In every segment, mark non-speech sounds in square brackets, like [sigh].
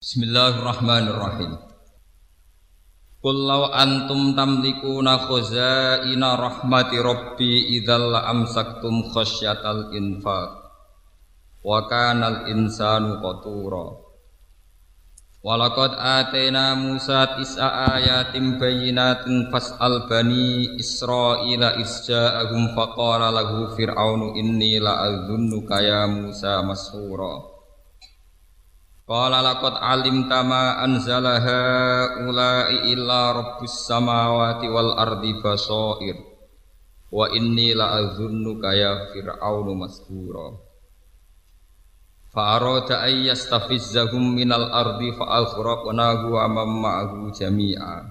Bismillahirrahmanirrahim. Qul law antum tamlikuna khazaina rahmati rabbi idzal amsaktum khasyatal infaq wa kanal insanu qatura. Walaqad atayna Musa tis'a ayatin bayyinatin fas'al bani Israila isja'ahum faqala lahu fir'aunu inni la'adhunnuka ya Musa mashura. Qala laqad alimta ma anzala haula'i illa rabbus samawati wal ardi basair. Wa inni la azunnuka ya fir'aunu masbura fa arada ay yastafizzahum minal ardi fa aghraqnahu wa man ma'ahu jami'a.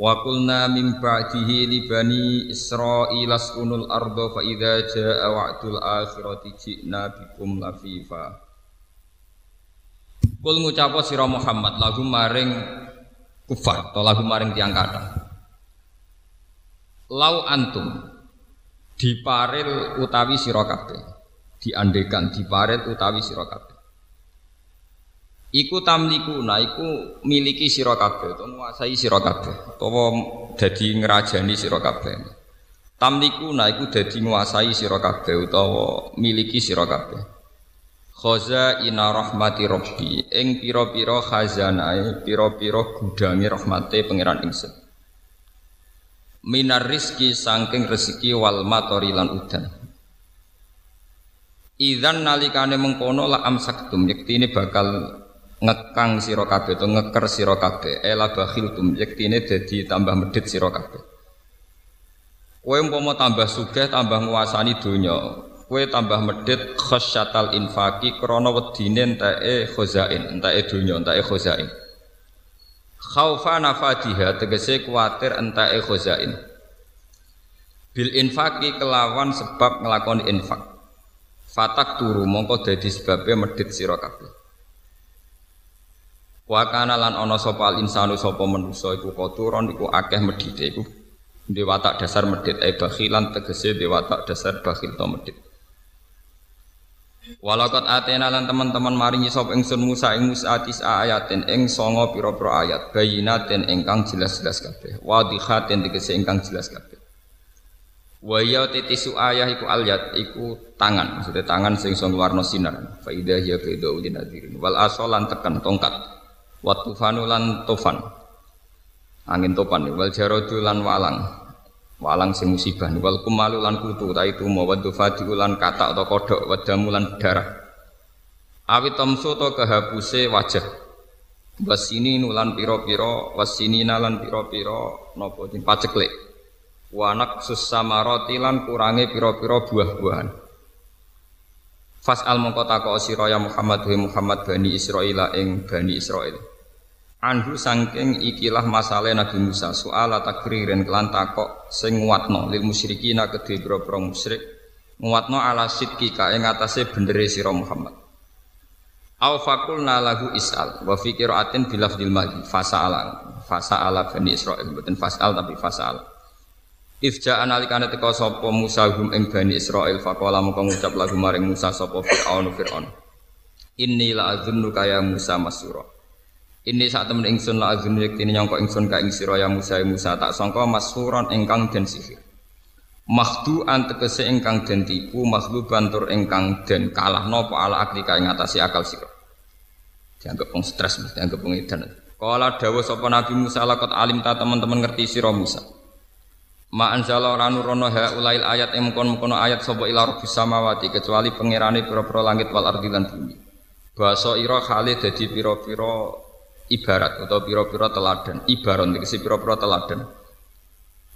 Wa qulna min ba'dihi li bani israila askunul arda fa idza jaa wa'dul akhirati ji'na bikum lafifa Kul ngucapo sira Muhammad lagu maring kufar atau lagu maring tiang kata. Lau antum diparil utawi sira kabeh. Diandekan diparil utawi sira kabeh. Iku tamlikuna iku miliki sira kabeh utawa nguasai sira kabeh utawa dadi ngrajani sira kabeh. Tamlikuna iku dadi nguasai sira kabeh utawa miliki sira kabeh Khoza ina rahmati robbi ing piro-piro khazanai piro-piro gudangi rahmati pangeran ingsun. Minar rizki sangking rezeki wal matori lan udan. Idan nalikane mengkono la amsaktum ini bakal ngekang sira kabeh to ngeker sira kabeh. Ela bakhiltum ini dadi tambah medit sira kabeh. Kowe umpama tambah sugih tambah nguasani donya kue tambah medit khosyatal infaki krono wedine entae khozain entae dunya entae khozain. Khaufa nafadiha tegese kuatir entae khozain. Bil infaki kelawan sebab ngelakoni infak. Fatak turu mongko dadi sebabnya medit sira kabeh. Wa kana lan ana sapa insanu sapa manusa iku koturon iku akeh iku. Dewatak dasar medit e bakhilan tegese dewatak dasar bakhil to medit Walakot atena lan teman-teman maringi sop ingsun Musa ing Musa atis ayatin ing songo pira-pira ayat. Bayinatin ingkang jelas-jelas kabeh. Wadihatin tegese ingkang jelas kabeh. Wa ya titisu ayah iku alyat iku tangan. Maksudnya tangan sing sing warna sinar. Fa idza hiya ulin nadirin wal asolan tekan tongkat. Wa tufanu lan tufan. Angin topan. Wal jaradu lan walang walang sing musibah. Wal kumalu lan kutu ta itu mawaddu fadiu lan kata atau kodok wadamu lan darah. Awit tamsu to kehapuse wajah. Wasini nulan piro-piro wasini nalan piro-piro nopo din paceklek wanak susamaroti lan kurange piro-piro buah-buahan. Fas al mongko takok sira ya Muhammad wa Muhammad bani Israil ing bani Israil Anhu sangking ikilah masalah Nabi Musa soal takririn kelan takok sing nguatno lil musyrikina kedhe boro musyrik nguatno ala sidki ka ing atase bendere sira Muhammad. Au fakulna lahu is'al wa fi qiraatin bilafdil madhi fasa'ala fasa'ala bani Israil mboten fas'al tapi fasa'al. Ifja analikane teka sapa Musa hum ing bani Israil faqala mongko ngucap lagu maring Musa sapa Fir'aun Fir'aun. Inni la azunnuka ya Musa masura. Ini saat temen ingsun la azun yektini nyangka ingsun ka ing sira ya Musa ya Musa tak sangka masuron ingkang den sihir. Mahdu antekese ingkang den tipu, mahdu bantur ingkang den kalah nopo ala akli ka ing atase akal sira. Dianggap wong stres, dianggap wong edan. Kala dawuh sapa Nabi Musa lakot alim ta teman-teman ngerti sira Musa. Ma anzala ora nurono ha ulail ayat ing mukon-mukono ayat sapa ila rabbis samawati kecuali pangerane pira-pira langit wal ardi lan bumi. Basa ira khali dadi pira-pira ibarat atau piro-piro teladan. Ibaron tegese piro-piro teladan.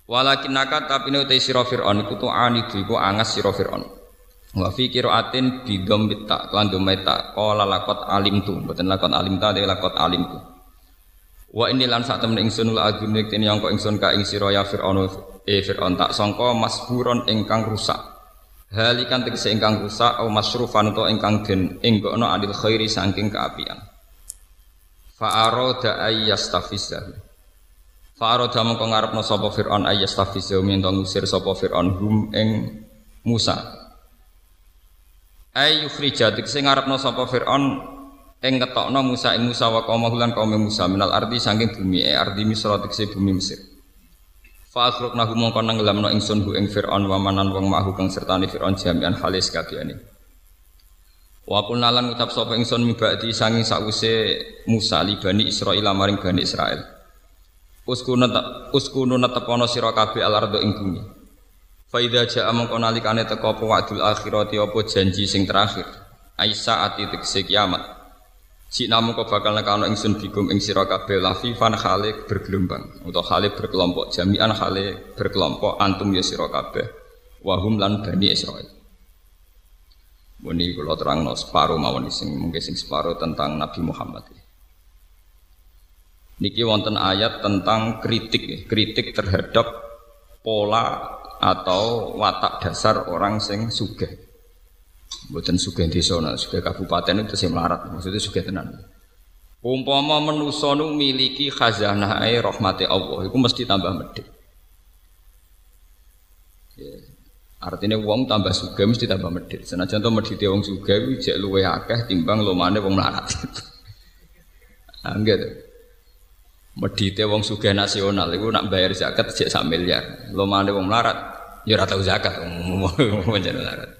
Walakin naka tapi ini utai siro fir'on iku tuh anidu iku angas siro fir'on wa fi qiraatin bi dhammit ta lan dhammita qala laqad alim tu mboten laqad alim ta de laqad alim tu wa ini lan sak temen ingsun la agum nek yang ingsun ka ing sira ya fir'on e fir'on tak sangka masburon ingkang rusak. Halikan tegese ingkang rusak au masrufan utawa ingkang den enggokno adil khairi saking keapian Fa arada ayyastafizahu. Fa arada mongko ngarepno sapa Firaun ayyastafizahu minta ngusir sapa Firaun hum ing Musa. Ay yukhrija sing ngarepno sapa Firaun ing ngetokno Musa ing Musa wa kaum lan kaum Musa minal ardi saking bumi e ardi Misra tekse bumi Mesir Fa akhrajnahu mongko nenggelamno ingsun hu ing Firaun wa manan wong mahu kang sertane Firaun jami'an halis kabehane Wa kunna lan ngucap sapa ingsun mibadi sangi sause Musa li Bani Israil maring Bani Israil. Uskunu uskunu netepono sira kabeh al-ardo ing bumi. Fa idza jaa mongko nalikane teka apa wa'dul akhirati apa janji sing terakhir. Aisa ati tegese kiamat. Si namu kau bakal nekano ingsun bikum ing sira kabeh lafifan khalik bergelombang atau khalik berkelompok jami'an khalik berkelompok antum ya sira kabeh. Wahum lan bani Israil. Muni kula terangno separo mawon sing mungkin sing separo tentang Nabi Muhammad. Niki wonten ayat tentang kritik kritik terhadap pola atau watak dasar orang sing. Buatan suge desa, nah, suge kabupaten itu sih melarat, maksudnya suge tenan. Umpama manusa nu miliki khazanah rahmati Allah, itu mesti tambah medhit. Ya. Artinya wong tambah suge mesti tambah medhit. Senajan to medhite wong suge kuwi jek luwe akeh timbang lomane wong melarat. [laughs] Angger. Medhite wong suge nasional iku nak bayar zakat jek sak miliar. Lomane wong melarat ya ora tau zakat [laughs] wong melarat.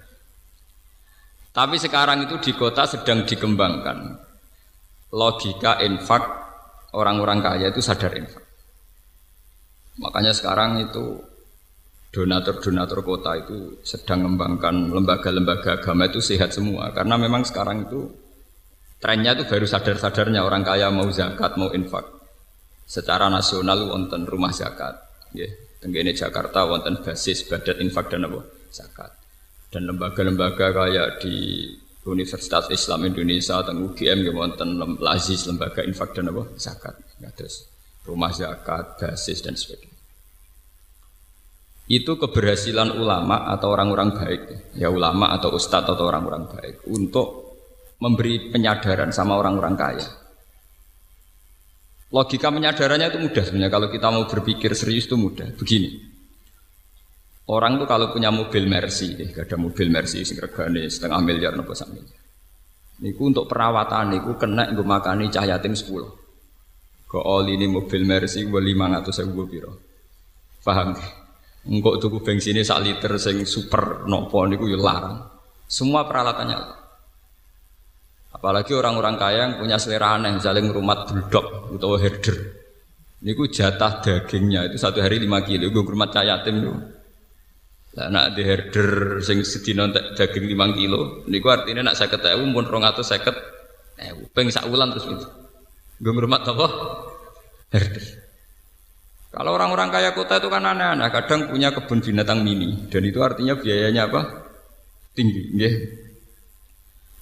Tapi sekarang itu di kota sedang dikembangkan logika infak orang-orang kaya itu sadar infak. Makanya sekarang itu donatur-donatur kota itu sedang mengembangkan lembaga-lembaga agama itu sehat semua. Karena memang sekarang itu trennya itu baru sadar-sadarnya. Orang kaya mau zakat mau infak. Secara nasional wonten rumah zakat. Ya tenggene Jakarta wonten basis badat infak dan apa? Zakat. Dan lembaga-lembaga kayak di Universitas Islam Indonesia atau UGM yang wonten lazis lembaga infak dan apa? Zakat. Ya, terus rumah zakat basis dan sebagainya itu keberhasilan ulama atau orang-orang baik ya ulama atau ustadz atau orang-orang baik untuk memberi penyadaran sama orang-orang kaya logika penyadarannya itu mudah sebenarnya kalau kita mau berpikir serius itu mudah begini Orang tuh kalau punya mobil Mercy, eh, gak ada mobil Mercy sing regane setengah miliar nopo sak miliar. Niku untuk perawatan niku kena gue makani cah yatim 10. Kok oli ini mobil Mercy gue 500 gue piro. Paham? Engkau tuku bensinnya sak liter sing super nopo niku yo larang. Semua peralatannya Apalagi orang-orang kaya yang punya selera aneh, misalnya ngurumat bulldog atau herder. Niku jatah dagingnya itu satu hari 5 kilo. Gue ngurumat cah yatim tuh. Lah nak di herder sing sedina daging 5 kilo, niku artinya nak 50.000 pun 250 eh peng sak terus itu. Gue ngurmat apa? Herder. Kalau orang-orang kaya kota itu kan aneh-aneh, kadang punya kebun binatang mini dan itu artinya biayanya apa? Tinggi, nggih.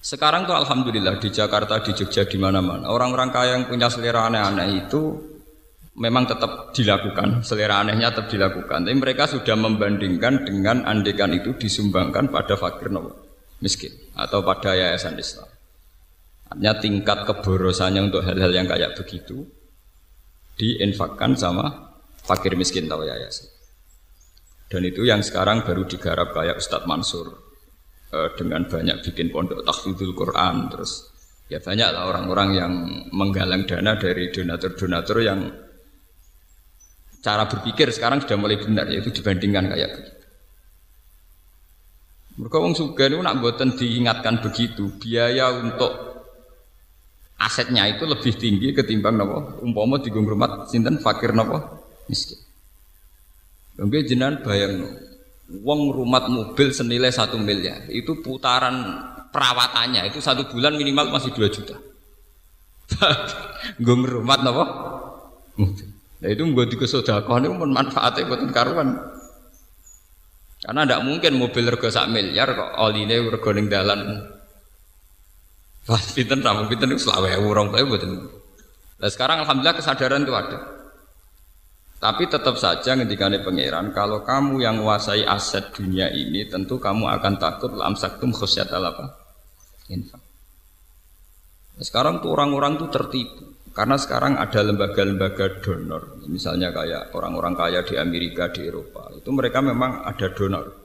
Sekarang tuh alhamdulillah di Jakarta, di Jogja, di mana-mana orang-orang kaya yang punya selera aneh-aneh itu memang tetap dilakukan, selera anehnya tetap dilakukan. Tapi mereka sudah membandingkan dengan andekan itu disumbangkan pada fakir no, miskin atau pada yayasan Islam. Artinya tingkat keborosannya untuk hal-hal yang kayak begitu diinfakkan sama fakir miskin atau yayasan. Dan itu yang sekarang baru digarap kayak Ustadz Mansur eh, dengan banyak bikin pondok tahfidzul Quran terus ya banyak lah orang-orang yang menggalang dana dari donatur-donatur yang cara berpikir sekarang sudah mulai benar yaitu dibandingkan kayak begitu. Mereka wong suga itu nak buatan diingatkan begitu biaya untuk asetnya itu lebih tinggi ketimbang nopo umpama di rumah sinten fakir nopo miskin. Mungkin jenengan bayang uang rumah mobil senilai satu miliar itu putaran perawatannya itu satu bulan minimal masih dua juta. Gue rumah nopo. Nah itu gue tiga sodakoh ini pun manfaatnya buat karuan. Karena tidak mungkin mobil rego sak miliar kok oline rego ning dalan. Pas ramu pinten itu selawe urong tapi buatin. Nah sekarang alhamdulillah kesadaran itu ada. Tapi tetap saja ketika pangeran, kalau kamu yang menguasai aset dunia ini, tentu kamu akan takut lam saktum khusyat apa? Infak. Nah, sekarang tuh orang-orang tuh tertipu. Karena sekarang ada lembaga-lembaga donor, misalnya kayak orang-orang kaya di Amerika, di Eropa, itu mereka memang ada donor.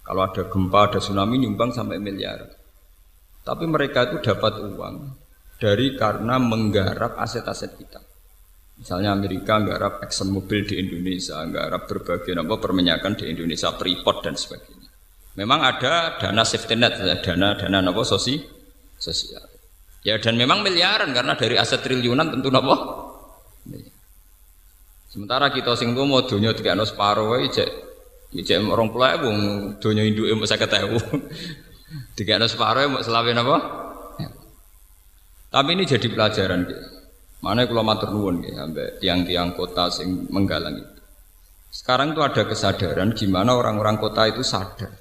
Kalau ada gempa, ada tsunami nyumbang sampai miliar. Tapi mereka itu dapat uang dari karena menggarap aset-aset kita. Misalnya Amerika nggarap Exxon Mobil di Indonesia, nggarap berbagai apa perminyakan di Indonesia, Freeport dan sebagainya. Memang ada dana safety net, dana dana apa sosi sosial. Ya dan memang miliaran karena dari aset triliunan tentu apa? Sementara kita sing mau dunia tiga no separuh wae cek cek orang pula wong dunia induk mau saya ketahui [laughs] tiga no separuh mau selawin apa? Tapi ini jadi pelajaran gitu. Mana kalau matur nuwun ya, sampai tiang-tiang kota sing menggalang itu. Sekarang itu ada kesadaran gimana orang-orang kota itu sadar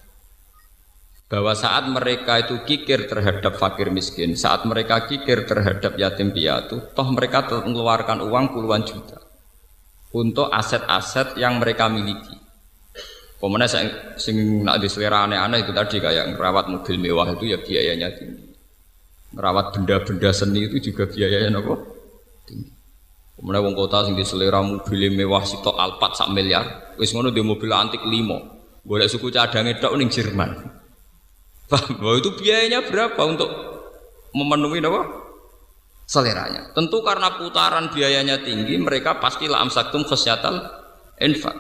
bahwa saat mereka itu kikir terhadap fakir miskin, saat mereka kikir terhadap yatim piatu, toh mereka mengeluarkan uang puluhan juta untuk aset-aset yang mereka miliki. Pemenang sing, sing nak diselera aneh-aneh itu tadi kayak ngerawat mobil mewah itu ya biayanya tinggi. Ngerawat benda-benda seni itu juga biayanya apa? Tinggi. Kemudian wong kota sing selera mobil mewah sitok Alphard sak miliar, wis ngono di mobil antik limo. Boleh suku cadange tok ning Jerman. Bahwa itu biayanya berapa untuk memenuhi apa? Seleranya. Tentu karena putaran biayanya tinggi, mereka pasti la amsaktum khasyatal infak.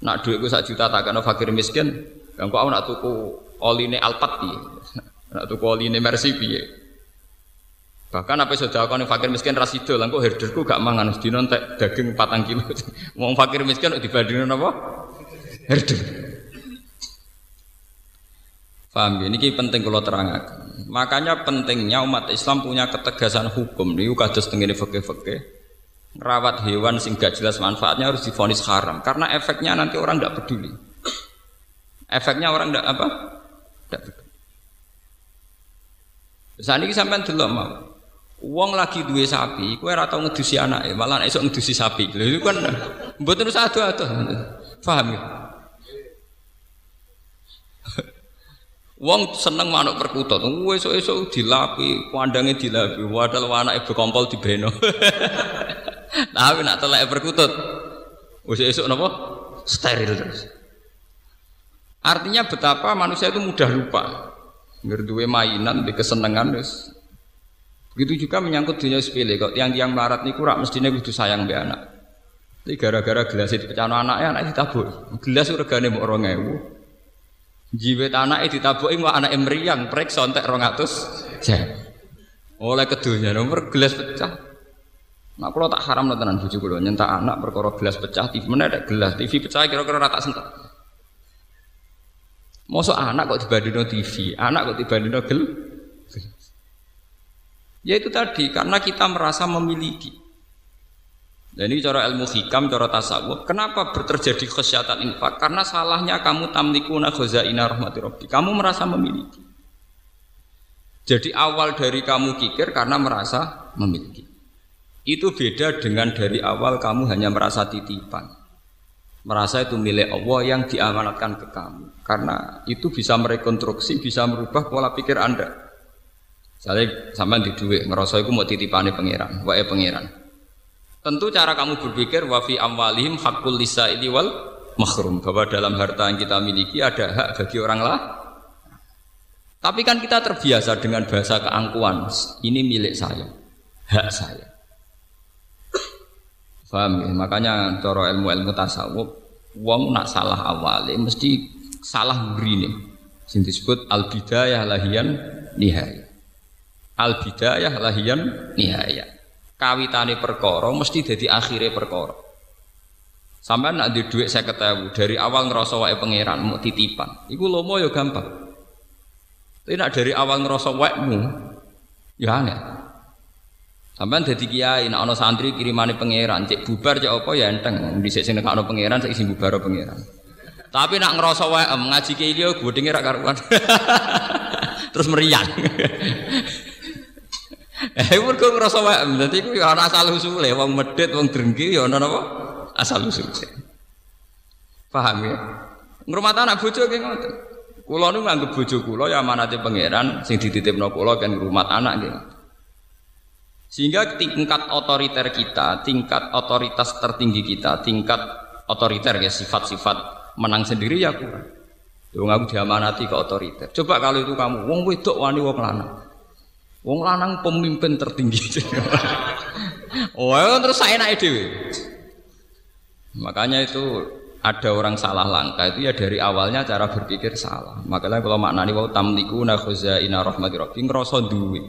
Nak duitku sak juta tak kena fakir miskin, yang kok nak tuku oline piye? [laughs] Nak tuku oline Mercy piye? Bahkan apa sudah kau fakir miskin rasido, langkau herderku gak mangan, di nontek daging patang kilo. [laughs] Mau fakir miskin dibandingin apa? Herder. Paham ya? Ini penting kalau terangkan. Makanya pentingnya umat Islam punya ketegasan hukum. Ini kados tengene fakir-fakir. Rawat hewan sing gak jelas manfaatnya harus difonis haram. Karena efeknya nanti orang tidak peduli. Efeknya orang tidak apa? Tidak peduli. Saat ini sampai dulu mau. Uang lagi duwe sapi, kue ora tau ngedusi anake, malah esok ngedusi sapi. Lha itu kan mboten usah ado-ado. Paham ya? Wong seneng manuk perkutut, esok-esok dilapi, pandange dilapi, wadal anake bekompol dibeno. Tapi [laughs] nak telek perkutut, wis esok napa? Steril terus. Artinya betapa manusia itu mudah lupa. Ngerduwe mainan di kesenangan terus Begitu juga menyangkut dunia sepele kok tiang-tiang melarat niku rak mestine kudu sayang be anak. Tapi gara-gara gelas itu pecah anak ya anak ditabuk. Gelas regane mau 2000. Jiwet anak ditabuki mau anak mriyang prek sontek 200. Ya. Oleh kedunya nomor gelas pecah. Nah, kalau tak haram tenan bujuk kula nyentak anak perkara gelas pecah, TV ada gelas, TV pecah kira-kira rata sentak. Mosok anak kok dibandingno TV, anak kok dibandingno gel Ya itu tadi, karena kita merasa memiliki. Dan ini cara ilmu hikam, cara tasawuf. Kenapa terjadi khasyatan infak? Karena salahnya kamu tamlikuna khazaina rahmati rabbi. Kamu merasa memiliki. Jadi awal dari kamu kikir karena merasa memiliki. Itu beda dengan dari awal kamu hanya merasa titipan. Merasa itu milik Allah yang diamanatkan ke kamu. Karena itu bisa merekonstruksi, bisa merubah pola pikir Anda. Misalnya sampai di duit, ngerasa itu mau titipane pangeran, wae pangeran. Tentu cara kamu berpikir wafi amwalihim hakul lisa ini wal mahrum bahwa dalam harta yang kita miliki ada hak bagi orang lah. Tapi kan kita terbiasa dengan bahasa keangkuhan, ini milik saya, hak saya. Paham ya? Makanya cara ilmu-ilmu tasawuf, wong nak salah awalnya mesti salah nih. Sing disebut al bidayah lahian nihayah. Al bidayah lahian nihaya. Kawitane perkara mesti jadi akhirnya perkara. Sampai nak di duit saya ketahui dari awal ngerasa wae pangeran mau titipan. Iku lomo ya gampang. Tapi nak dari awal ngerasa mu, ya aneh. Sampai jadi kiai, nak ono santri kirimane pangeran, cek bubar cek apa ya enteng. Di sini nak ono pangeran, saya isi bubar pangeran. Tapi nak ngerasa wae ngaji kiai dia, gue denger karuan. [laughs] Terus meriang. [laughs] [laughs] Eh mergo ngrasa wae dadi kuwi ana asal usule wong medhit wong drengki ya ana napa? Asal usule. Paham ya? Ngrumat anak bojo nggih ngoten. Kula nu nganggep bojo kula ya amanate pangeran sing dititipno kula kan ngrumat anak nggih. Sehingga tingkat otoriter kita, tingkat otoritas tertinggi kita, tingkat otoriter ya sifat-sifat menang sendiri ya kurang. Wong aku diamanati ke otoriter. Coba kalau itu kamu, wong wedok wani wong lanang. Wong lanang pemimpin tertinggi. oh, terus saya naik dewi. Makanya itu ada orang salah langkah itu ya dari awalnya cara berpikir salah. Makanya kalau maknani wau tamliku na ina rahmati rabbi ngerasa duwe.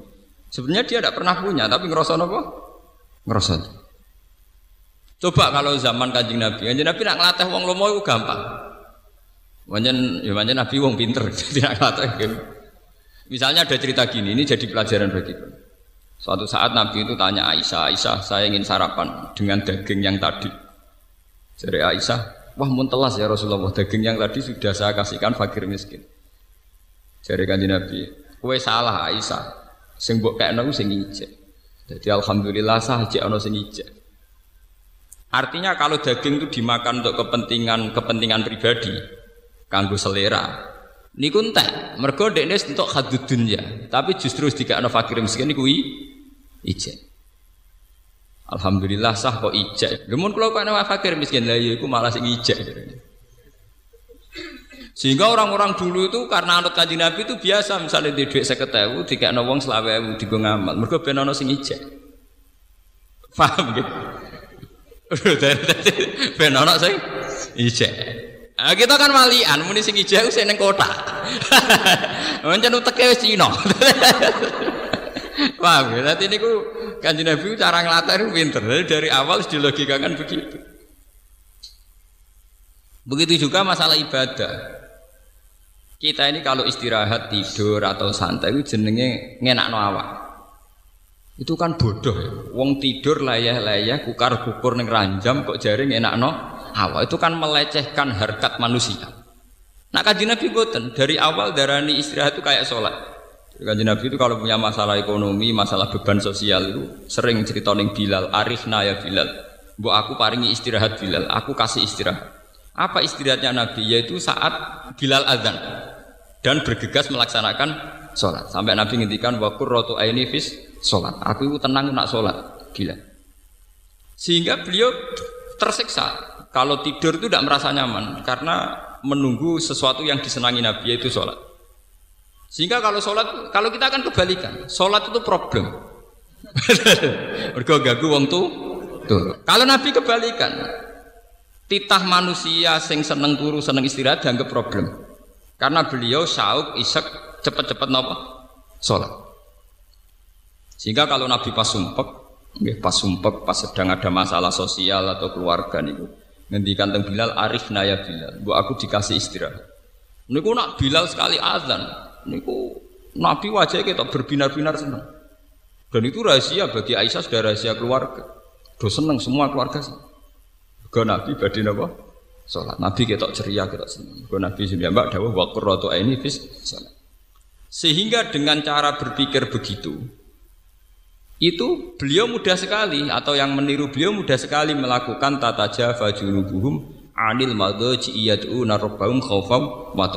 Sebenarnya dia tidak pernah punya tapi ngerasa apa? Ngerasa Coba kalau zaman kanjeng Nabi, kanjeng Nabi nak ngelatih wong lomo itu gampang. Manjen, ya manjen Nabi wong pinter, [laughs] tidak ngelatih. Misalnya ada cerita gini, ini jadi pelajaran bagi kita. Suatu saat Nabi itu tanya Aisyah, Aisyah saya ingin sarapan dengan daging yang tadi. Jadi Aisyah, wah muntelas ya Rasulullah, daging yang tadi sudah saya kasihkan fakir miskin. Jadi kanjeng Nabi, kue salah Aisyah, sing mbok kekno sing ijek. Jadi alhamdulillah sah jek ana sing. Artinya kalau daging itu dimakan untuk kepentingan kepentingan pribadi, kanggo selera. Niku entek, mergo dekne untuk hadud dunya, tapi justru dikakno fakir miskin niku ijek. Alhamdulillah sah kok ijek. Lemun kula kok ana fakir miskin lah ya iku malah sing ijek. Sehingga orang-orang dulu itu karena anut kaji Nabi itu biasa misalnya di duit seketewu, tiga wong selawe ewu di ngamal. Mereka ben ana sing ijek. Paham gitu? [laughs] ben ana sing ijek. Nah, kita kan malian, muni sing ijek usah ning kota. [laughs] Mencen uteke wis Cina. [laughs] Ya? Nanti ini ku kanji Nabi cara ngelatih itu pinter. Dari awal dilogikakan begitu. Begitu juga masalah ibadah. Kita ini kalau istirahat tidur atau santai itu jenenge ngenak no awak. Itu kan bodoh ya. Wong tidur layah-layah kukar kukur neng ranjam kok jari ngenak no awak. Itu kan melecehkan harkat manusia. Nah kaji Nabi boten dari awal darani istirahat itu kayak sholat. Kaji Nabi itu kalau punya masalah ekonomi, masalah beban sosial itu sering cerita neng Bilal, Arifna ya Bilal. Bu aku paringi istirahat Bilal, aku kasih istirahat. Apa istirahatnya Nabi? Yaitu saat Bilal azan dan bergegas melaksanakan sholat. Sampai Nabi ngintikan wakur rotu aini fis sholat. Aku itu tenang nak sholat. Gila. Sehingga beliau tersiksa. Kalau tidur itu tidak merasa nyaman karena menunggu sesuatu yang disenangi Nabi yaitu sholat. Sehingga kalau sholat, kalau kita akan kebalikan, sholat itu problem. [laughs] Gagu wong tuh. Kalau Nabi kebalikan, titah manusia sing seneng turu seneng istirahat dianggap problem karena beliau sauk isek cepat-cepat nopo sholat sehingga kalau Nabi pas sumpek pas sumpek pas sedang ada masalah sosial atau keluarga niku ngendikan teng Bilal arif naya Bilal bu aku dikasih istirahat niku nak Bilal sekali azan niku Nabi wajah kita berbinar-binar senang dan itu rahasia bagi Aisyah sudah rahasia keluarga do seneng semua keluarga Mergo Nabi badhe napa? Salat. Nabi ketok ceria, ketok seneng. Mergo Nabi sendiri mbak dawuh wa qurratu fis salat. Sehingga dengan cara berpikir begitu, itu beliau mudah sekali atau yang meniru beliau mudah sekali melakukan tata jafa junubuhum anil madaji iyad'una rabbahum khaufam wa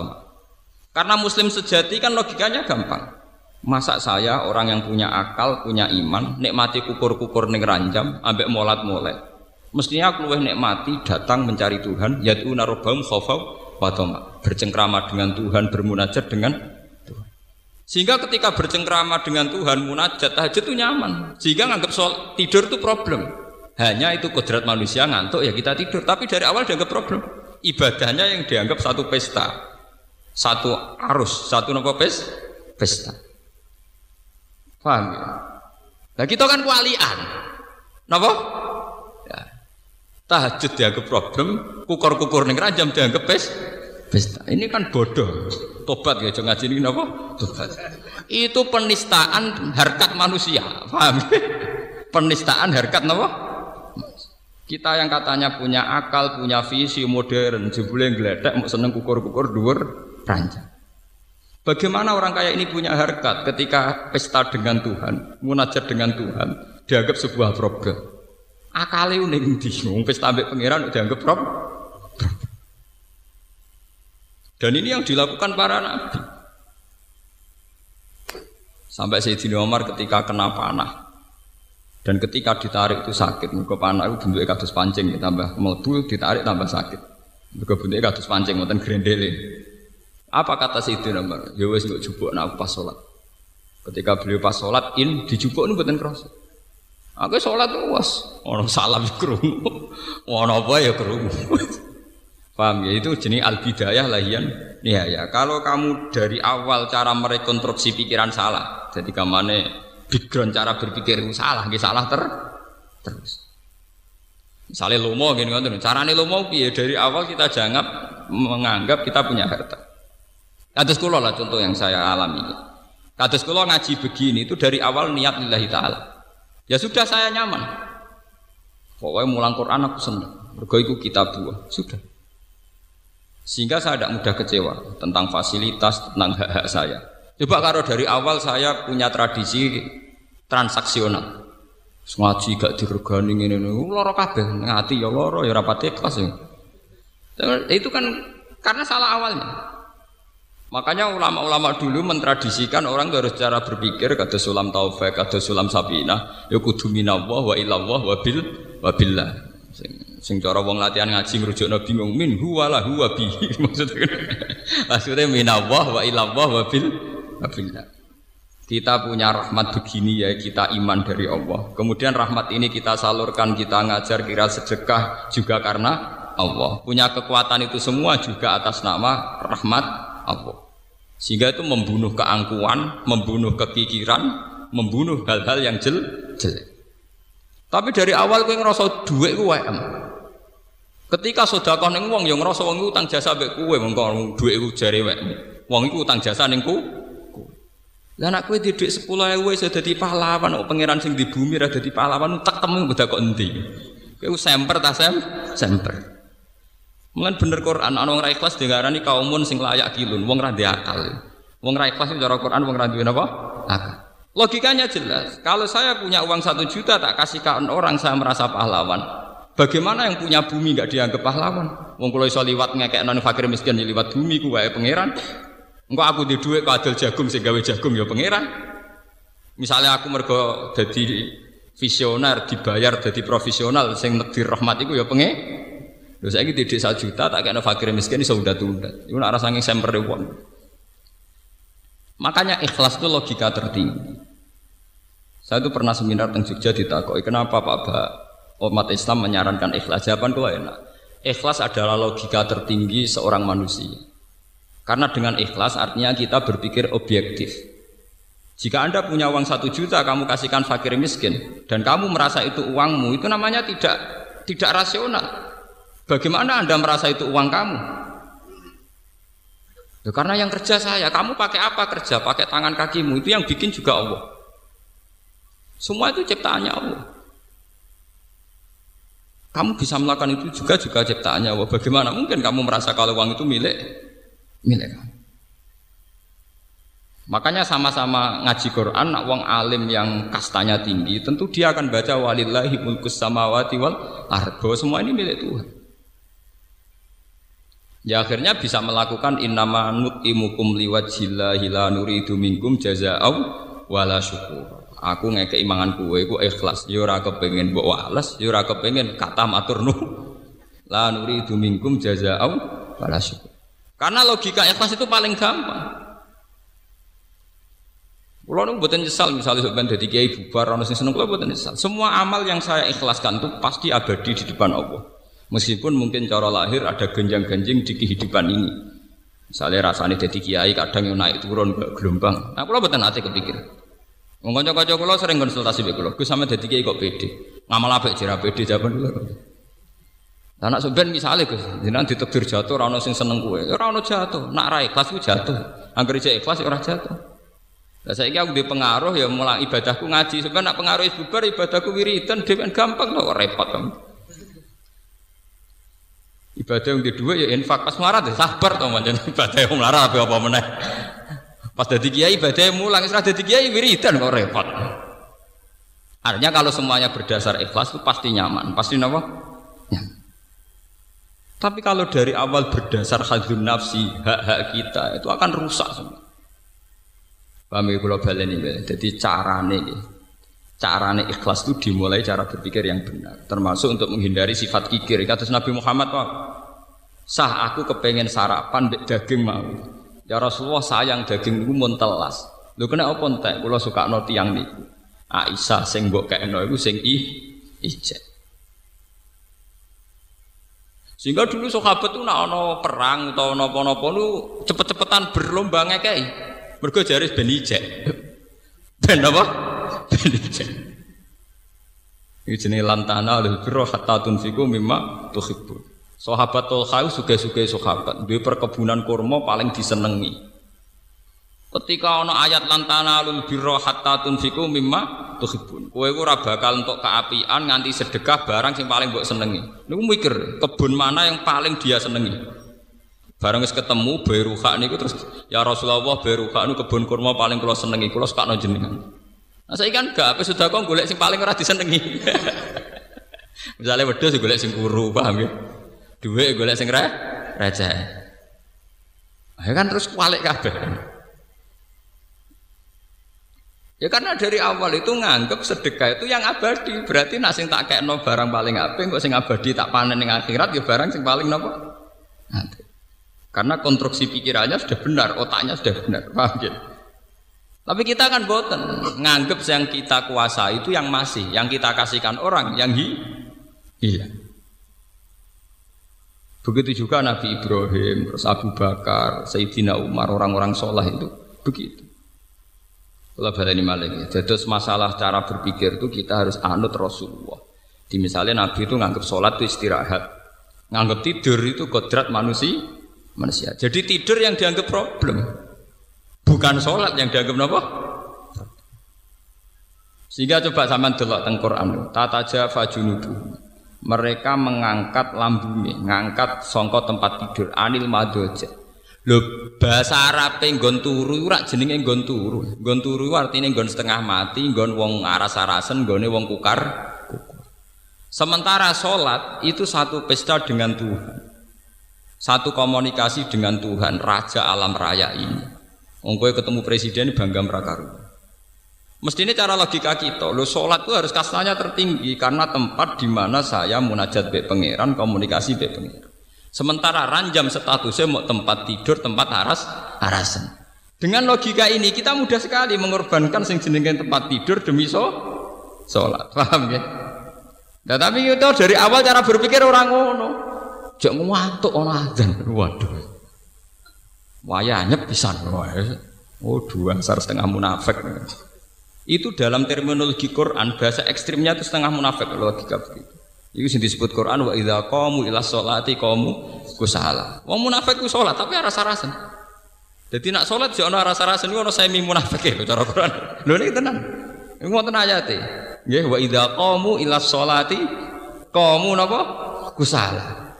Karena muslim sejati kan logikanya gampang. Masa saya orang yang punya akal, punya iman, nikmati kukur-kukur ning ranjam, ambek molat-molet. Mestinya aku lebih nikmati datang mencari Tuhan, yaitu narobam khawfaw watoma. Bercengkrama dengan Tuhan, bermunajat dengan. Sehingga ketika bercengkrama dengan Tuhan, munajat, tahajud itu nyaman. Sehingga nganggap soal tidur itu problem. Hanya itu kodrat manusia ngantuk ya kita tidur. Tapi dari awal dianggap problem. Ibadahnya yang dianggap satu pesta. Satu arus, satu nopo pes, pesta. Paham ya? Nah kita kan kualian. Napa? Tahajud dianggap problem, kukur-kukur ning dianggap pes. Pesta. Ini kan bodoh. Tobat ya jangan ngaji ini apa? Tobat. Itu penistaan harkat manusia. Paham? [laughs] penistaan harkat napa? Kita yang katanya punya akal, punya visi modern, jebule gledek mau seneng kukur-kukur dhuwur ranjang. Bagaimana orang kaya ini punya harkat ketika pesta dengan Tuhan, munajat dengan Tuhan, dianggap sebuah problem. Akale ning ndi? Pesta ambek pangeran dianggap prop. Dan ini yang dilakukan para nabi. Sampai Sayyidina Umar ketika kena panah dan ketika ditarik itu sakit, muka panah itu bentuknya kados pancing, tambah melebu ditarik tambah sakit. Muka bentuknya kados pancing, ngoten grendele. Apa kata Sayyidina Umar? Ya wis mbok jupuk nak pas salat. Ketika beliau pas sholat in dijupuk nu buatan kerasa. Aku sholat was, orang salam [laughs] kerungu, orang apa ya kerungu. Paham ya itu jenis al bidayah lahian ya. Kalau kamu dari awal cara merekonstruksi pikiran salah, jadi kamane background cara berpikir salah, gak salah ter terus. Misalnya lomo gini kan, carane lomo piye dari awal kita jangan menganggap kita punya harta. Kados kula lah contoh yang saya alami. Kados kula ngaji begini itu dari awal niat lillahi taala. Ya sudah saya nyaman. Pokoknya mulang Quran aku senang. Mergo iku kitab buah. Sudah. Sehingga saya tidak mudah kecewa tentang fasilitas, tentang hak-hak saya. Coba kalau dari awal saya punya tradisi transaksional. Ngaji gak diregani ngene niku lara kabeh, ngati ya lara ya rapat ikhlas ya. Itu kan karena salah awalnya. Makanya ulama-ulama dulu mentradisikan orang harus cara berpikir kata sulam taufik, kata sulam sabina, ya kudu minallah wa ilallah wa bil wa billah. Sing, cara wong latihan ngaji ngrujukno bingung min huwa la huwa bi. [laughs] Maksudnya maksudnya minallah wa ilallah wa bil wa billah. Kita punya rahmat begini ya kita iman dari Allah. Kemudian rahmat ini kita salurkan, kita ngajar kira sedekah juga karena Allah. Punya kekuatan itu semua juga atas nama rahmat Allah. Sehingga itu membunuh keangkuhan, membunuh kekikiran, membunuh hal-hal yang jel jelek. Tapi dari awal kowe ngerasa duit ku WM. Ketika sedekah ning wong yang ngerasa wong utang jasa mbek kowe mengko duit ku jare WM. Wong iku utang jasa ning ku. Lah anak kowe di dhuwit 10.000 wis dadi pahlawan kok pangeran sing di bumi ra dadi pahlawan tak temu beda kok endi. Kowe semper ta sem? Semper. Mungkin bener Quran, ana wong ra ikhlas diarani kaumun sing layak kilun, wong ra akal. Wong ra ikhlas cara Quran wong ra duwe napa? Akal. Logikanya jelas. Kalau saya punya uang satu juta tak kasihkan orang saya merasa pahlawan. Bagaimana yang punya bumi nggak dianggap pahlawan? Wong kalau iso liwat ngekek non fakir miskin di liwat bumi ku wae pangeran. Engko aku di duit kok adil jagung sing gawe jagung ya pangeran. Misalnya aku mergo jadi visioner dibayar jadi profesional sing negdir rahmat iku ya pengen Lho saiki didik 1 juta tak kena fakir miskin iso undat-undat. Iku nek saking semper wong. Makanya ikhlas itu logika tertinggi. Saya itu pernah seminar tentang Jogja ditakoki, kenapa Pak Ba umat Islam menyarankan ikhlas? Jawaban itu enak. Ikhlas adalah logika tertinggi seorang manusia. Karena dengan ikhlas artinya kita berpikir objektif. Jika Anda punya uang satu juta, kamu kasihkan fakir miskin, dan kamu merasa itu uangmu, itu namanya tidak tidak rasional. Bagaimana Anda merasa itu uang kamu? Ya, karena yang kerja saya, kamu pakai apa kerja? Pakai tangan kakimu, itu yang bikin juga Allah. Semua itu ciptaannya Allah. Kamu bisa melakukan itu juga juga ciptaannya Allah. Bagaimana mungkin kamu merasa kalau uang itu milik milik kamu? Makanya sama-sama ngaji Quran, nak wong alim yang kastanya tinggi, tentu dia akan baca walillahi mulkus samawati wal ardo. Semua ini milik Tuhan. Ya akhirnya bisa melakukan innama nutimukum liwajillahi la nuridu minkum jazaa'u wala syukur. Aku ngekei mangan kue iku ikhlas, ya ora kepengin mbok wales, ya ora kepengin kata matur nu. [laughs] La nuridu minkum jazaa'u syukur. Karena logika ikhlas itu paling gampang. Kulo nu mboten nyesal misalnya sampeyan dadi kiai bubar ana sing seneng kulo mboten nyesal. Semua amal yang saya ikhlaskan itu pasti abadi di depan Allah. Meskipun mungkin cara lahir ada genjang-genjing di kehidupan ini. Misalnya rasanya jadi kiai kadang yang naik turun ke gelombang. Nah, kalau betul nanti kepikir. Mengkonco konco kalau sering konsultasi be kalau, sama jadi kiai kok pede. Ngamal apa jera pede jawaban dulu. Anak sebenarnya misalnya gus, jangan ditekdir jatuh, rano sing seneng ya rano jatuh, nak rai kelas jatuh, angker ijek ikhlas ya orang jatuh. Nah, saya aku di pengaruh ya mulai ibadahku ngaji, sebenarnya nak pengaruh ibubar ibadahku wiridan, dewan gampang loh repot kamu. Ibadah yang kedua ya infak pas melarat ya sabar to ibadah yang melarat apa apa meneh. Pas dadi kiai yang mulang isra dadi kiai wiridan kok repot. Artinya kalau semuanya berdasar ikhlas itu pasti nyaman, pasti apa? Tapi kalau dari awal berdasar hadun nafsi, hak-hak kita itu akan rusak semua. Paham ya kalau ini, jadi carane carane ikhlas itu dimulai cara berpikir yang benar, termasuk untuk menghindari sifat kikir. Kata Nabi Muhammad, Pak, sah aku kepengen sarapan daging mau. Ya Rasulullah sayang daging itu mun telas. Lho kena apa entek kula sukakno tiyang niku. Aisyah sing mbok kekno iku sing i ijek. Sehingga dulu sahabat tuh nak perang atau nopo-nopo lu cepet-cepetan berlomba ngekei. Mergo jaris ben ijek. [laughs] Ben apa? [laughs] Ben ijek. Iki jenenge lantana lil birra hatta tunfiku mimma tuhibbun. Sahabat Tolha suge-suge sahabat, duwe perkebunan kurma paling disenengi. Ketika ana ayat lantana lul birra hatta tunfiku mimma tuhibbun. Kowe ora bakal entuk keapian nganti sedekah barang sing paling mbok senengi. Niku mikir, kebun mana yang paling dia senengi? Barang wis ketemu Beruha niku terus ya Rasulullah Beruha niku kebun kurma paling kula senengi, kula sakno jenengan. Nah saya kan gak apa sudah kok golek sing paling ora disenengi. [laughs] Misalnya wedhus golek sing kuru, paham ya? Duit golek sing re receh. Ya kan terus kualik kabeh. Ya karena dari awal itu nganggep sedekah itu yang abadi. Berarti nak sing tak kayak no barang paling apik kok sing abadi tak panen ning akhirat ya barang sing paling nopo? Karena konstruksi pikirannya sudah benar, otaknya sudah benar. Paham ya? Tapi kita kan boten nganggep yang kita kuasa itu yang masih, yang kita kasihkan orang yang hi hilang. Begitu juga Nabi Ibrahim, terus Abu Bakar, Sayyidina Umar, orang-orang sholah itu begitu. Kalau baleni maling. Jadi masalah cara berpikir itu kita harus anut Rasulullah. Di misalnya Nabi itu nganggap sholat itu istirahat, nganggap tidur itu kodrat manusia. Manusia. Jadi tidur yang dianggap problem, bukan sholat yang dianggap apa? Sehingga coba sama delok teng Quran, tata jafa junudu. Mereka mengangkat lambungnya, mengangkat songkot tempat tidur anil madoja Lho bahasa Arab nggon turu ora jenenge nggon turu. Nggon turu setengah mati, nggon wong aras-arasen, nggone wong kukar. Sementara sholat itu satu pesta dengan Tuhan. Satu komunikasi dengan Tuhan, Raja alam raya ini. Wong ketemu presiden bangga merakaru. Mestinya cara logika kita, lo sholat itu harus kasnanya tertinggi karena tempat di mana saya munajat be pangeran, komunikasi be pangeran. Sementara ranjam statusnya mau tempat tidur, tempat aras, arasan. Dengan logika ini kita mudah sekali mengorbankan sing jenenge tempat tidur demi so sholat. [laughs] Paham ya? Nah, tapi itu dari awal cara berpikir orang ngono. Jok ngantuk ono azan. Waduh. Wayahnya pisan. Oh, dua setengah munafik. Itu dalam terminologi Quran bahasa ekstrimnya itu setengah munafik logika begitu. Itu sing disebut Quran wa idza qamu ila sholati qamu kusala. Wong munafik ku salat tapi rasa-rasen. Jadi nak salat yo ana rasa-rasen ono semi munafik lho cara Quran. Lho niki tenan. Iku wonten ayate. Nggih wa idza qamu ila sholati qamu napa? Kusala.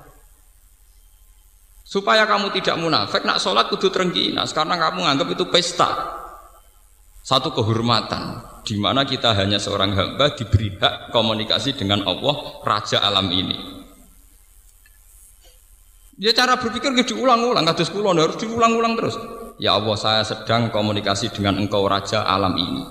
Supaya kamu tidak munafik, nak sholat kudu terengginas karena kamu anggap itu pesta. Satu kehormatan di mana kita hanya seorang hamba diberi hak komunikasi dengan Allah Raja alam ini. Ya cara berpikir gitu diulang-ulang, kados kula harus diulang-ulang terus. Ya Allah, saya sedang komunikasi dengan Engkau Raja alam ini.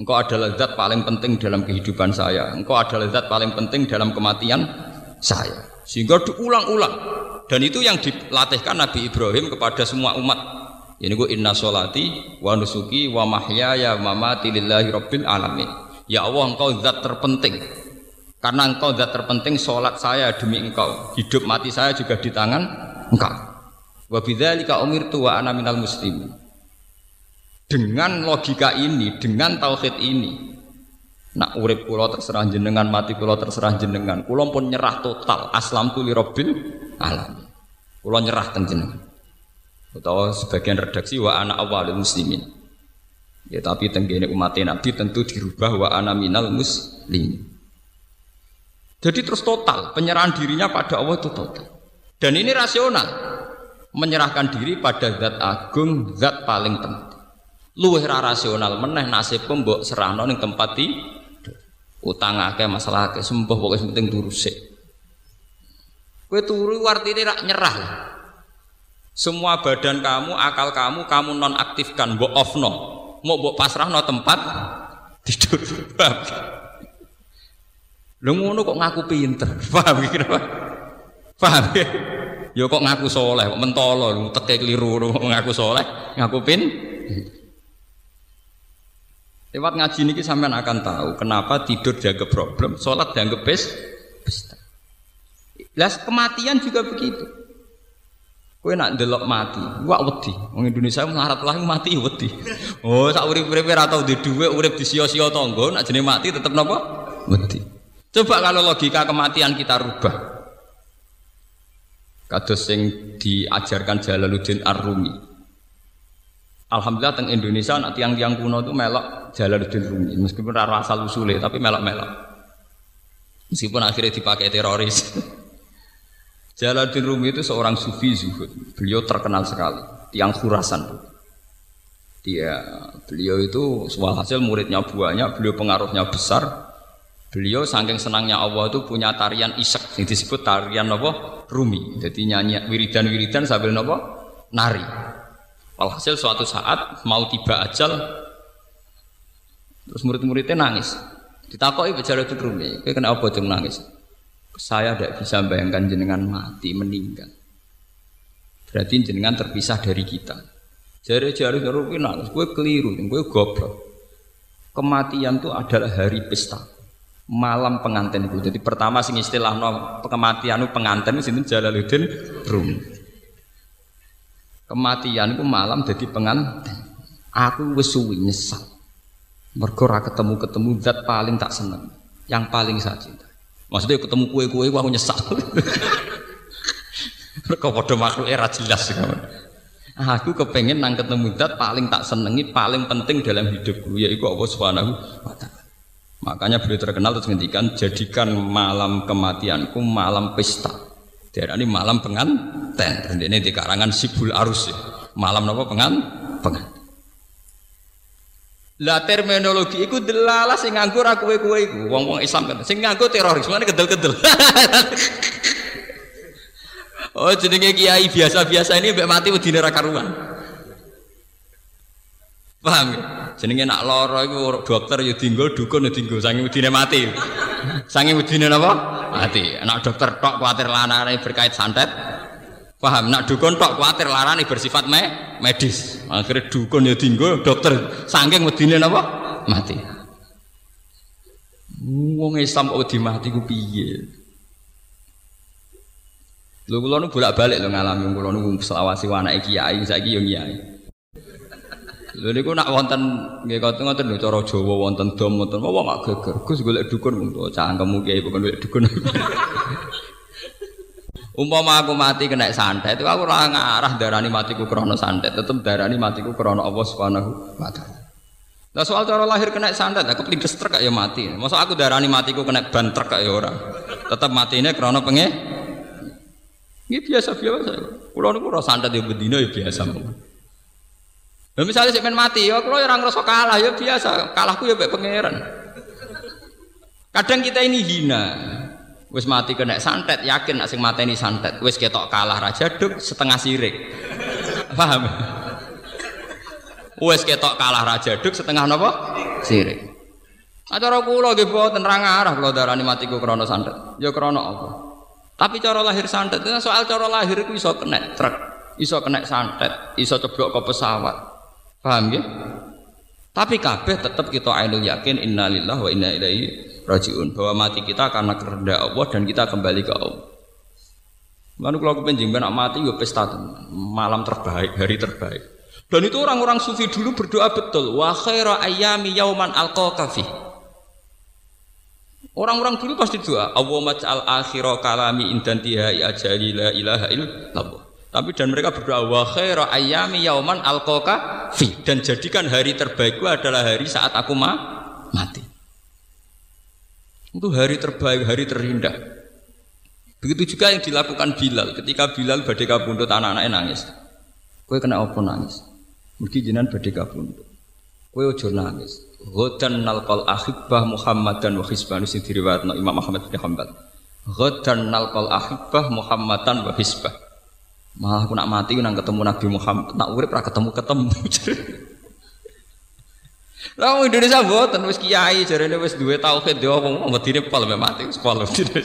Engkau adalah zat paling penting dalam kehidupan saya. Engkau adalah zat paling penting dalam kematian saya. Sehingga diulang-ulang. Dan itu yang dilatihkan Nabi Ibrahim kepada semua umat ini gue inna solati wa nusuki wa mahyaya wa mamati lillahi rabbil alamin. Ya Allah engkau zat terpenting. Karena engkau zat terpenting solat saya demi engkau. Hidup mati saya juga di tangan engkau. Wa bidzalika umirtu wa ana minal muslimin. Dengan logika ini, dengan tauhid ini, nak urip kula terserah jenengan, mati kula terserah jenengan. Kula pun nyerah total, aslam tu li rabbil alamin. Kula nyerah teng jenengan atau sebagian redaksi wa anak awalul muslimin. Ya tapi tenggene umat nabi tentu dirubah wa ana minal muslim. Jadi terus total penyerahan dirinya pada Allah itu total. Dan ini rasional. Menyerahkan diri pada zat agung zat paling penting. Luwih rasional meneh nasib mbok serahno ning tempat di utang akeh masalah akeh sembuh pokoknya penting turu sik kowe turu artine rak nyerah semua badan kamu, akal kamu, kamu nonaktifkan, mbok off no, mau mbok pasrah no tempat [laughs] tidur. Lu ngono kok ngaku pinter, [laughs] paham kira apa? Paham ya? Ya kok ngaku soleh, kok mentolo, teke keliru, ngaku soleh, ngaku pin. Lewat ngaji ini sampean akan tahu kenapa tidur jaga problem, sholat dianggap pesta. Las kematian juga begitu. Kowe nak delok mati, wak wedi. Wong Indonesia melarat lah mati wedi. Oh, sak urip-uripe ora tau di dhuwit, urip di sia-sia tangga, nak jenenge mati tetep napa? Wedi. Coba kalau logika kematian kita rubah. Kados sing diajarkan Jalaluddin Ar-Rumi. Alhamdulillah teng Indonesia nak tiang-tiang kuno itu melok Jalaluddin Rumi, meskipun ora asal usule tapi melok-melok. Meskipun akhirnya dipakai teroris. [laughs] Jalaluddin Rumi itu seorang sufi zuhud. Beliau terkenal sekali, tiang khurasan. Dia, beliau itu hasil muridnya banyak, beliau pengaruhnya besar. Beliau saking senangnya Allah itu punya tarian isak yang disebut tarian apa? Rumi. Jadi nyanyi wiridan-wiridan sambil apa? Nari. Walhasil suatu saat mau tiba ajal terus murid-muridnya nangis. Ditakoki Jalaluddin Rumi, "Kowe kenapa cung nangis?" Saya tidak bisa bayangkan jenengan mati, meninggal. Berarti jenengan terpisah dari kita. Jari-jari rupi nangis, gue keliru, gue goblok. Kematian itu adalah hari pesta, malam pengantin itu. Jadi pertama sing istilah no kematian pengantin itu Jalaluddin Rum. Kematian itu malam jadi pengantin. Aku wis nyesal. Mergo ketemu-ketemu zat paling tak seneng, yang paling saya cinta. Maksudnya ketemu kue-kue aku nyesal. [laughs] Mereka pada makhluk era jelas. Aku kepengen nang ketemu dat paling tak senengi, paling penting dalam hidupku yaitu Allah Subhanahu wa. Makanya beliau terkenal terus ngendikan jadikan malam kematianku malam pesta. ini malam pengantin. Ini di karangan Sibul Arus ya. Malam apa pengan? Pengantin. Lah terminologi iku delalah sing nganggo ra kowe-kowe iku. Wong-wong Islam kan sing nganggo teroris mana kedel-kedel. [laughs] oh jenenge kiai biasa-biasa ini mbek mati wedine ra karuan. Paham ya? Jenenge nak lara iku dokter ya dinggo, dukun ya dinggo, sange wedine mati. Sange wedine napa? Mati. Nak dokter tok kuwatir lanane berkait santet, Paham? Nak dukun tok kuatir larane bersifat me medis. Akhirnya dukun ya tinggal dokter saking medine napa? Mati. Wong Islam kok di mati ku piye? Lho kula nu bolak-balik lho ngalami kula nu selawasi anake kiai saiki yo kiai. Lho niku nak wonten nggih ngoten ngoten lho cara Jawa wonten dom wonten wong gak geger. Gus golek dukun mung cangkemmu kiai bukan golek dukun. [laughs] Umpama aku mati kena santet, itu aku ora ngarah darani matiku krana santet, tetep darani matiku krana Allah Subhanahu wa taala. Nah soal cara lahir kena santet, aku plindes truk ya mati. Masa aku darani matiku kena ban truk ya ora. Tetep matine krana penge Ini biasa biasa. Kulo niku ora santet ya bedino ya biasa. Nah, misalnya saya mati, ya kalau orang ngerasa kalah ya biasa, kalahku ya baik pangeran. Kadang kita ini hina, Wis mati kena santet, yakin nak sing mateni santet. Wis ketok kalah raja duk setengah sirik. [laughs] Paham? Wis ketok kalah raja duk setengah napa? Sirik. Acara kula nggih boten ra ngarah kula darani matiku krana santet. Ya krana apa? Tapi cara lahir santet, soal cara lahir itu iso kena truk, iso kena santet, iso ceblok ke pesawat. Paham nggih? Tapi kabeh tetap kita ainul yakin innalillahi wa inna ilaihi rajiun bahwa mati kita karena kehendak Allah dan kita kembali ke Allah. Lalu kalau aku pengen nak mati gue pesta malam terbaik, hari terbaik. Dan itu orang-orang sufi dulu berdoa betul. Wa khaira ayami yauman kafi. Orang-orang dulu pasti doa, Allah maj'al akhira kalami indantiha ajali la ilaha illallah. Tapi dan mereka berdoa wa khaira ayami yauman kafi dan jadikan hari terbaikku adalah hari saat aku ma mati. Itu hari terbaik, hari terindah. Begitu juga yang dilakukan Bilal. Ketika Bilal badai kabundut anak-anaknya nangis. Kue kena apa nangis? Mungkin jinan badai kabundut. Kue ojo nangis. Ghadan nalqal ahibbah Muhammad dan hisbah. Ini diriwayatkan Imam Muhammad bin Hanbal. Ghadan nalqal ahibbah Muhammadan wa hisbah. Malah aku nak mati nang ketemu Nabi Muhammad, nak urip ra ketemu-ketemu. [laughs] Lah Indonesia mboten wis kiai jarene wis duwe tauhid yo wong medine pol mati wis pol [laughs] medine.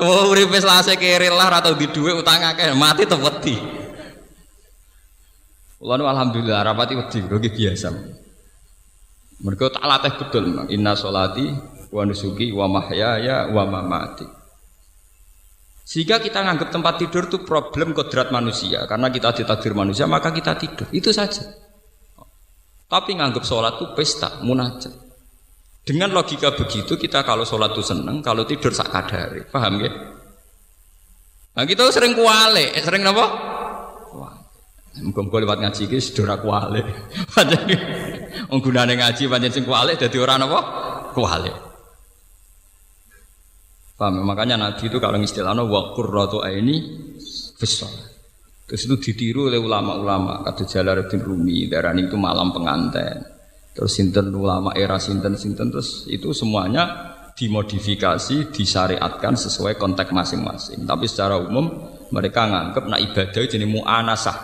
Oh uripe selase kere lah ora tau di dhuwit utang akeh mati tetep wedi. Kula alhamdulillah rapati wedi kok biasa. Mereka tak latih betul. Inna solati wa nusuki wa mahyaya wa mamati. Sehingga kita nganggap tempat tidur itu problem kodrat manusia. Karena kita ditakdir manusia, maka kita tidur. Itu saja. Tapi nganggap sholat itu pesta, munajat. Dengan logika begitu, kita kalau sholat itu seneng, kalau tidur sak kadari. Paham ya? Nah kita sering kuale, eh, sering apa? Muga-muga lewat ngaji iki sedora kuale. [laughs] Pancen wong gunane ngaji pancen sing kuale dadi ora napa? Kuale. Paham? Makanya Nabi itu kalau istilahnya wa qurratu aini fis Terus itu ditiru oleh ulama-ulama kata Jalaluddin Rumi, darani itu malam pengantin. Terus sinten ulama era sinten sinten terus itu semuanya dimodifikasi, disyariatkan sesuai konteks masing-masing. Tapi secara umum mereka nganggap nak ibadah jadi mu'anasah.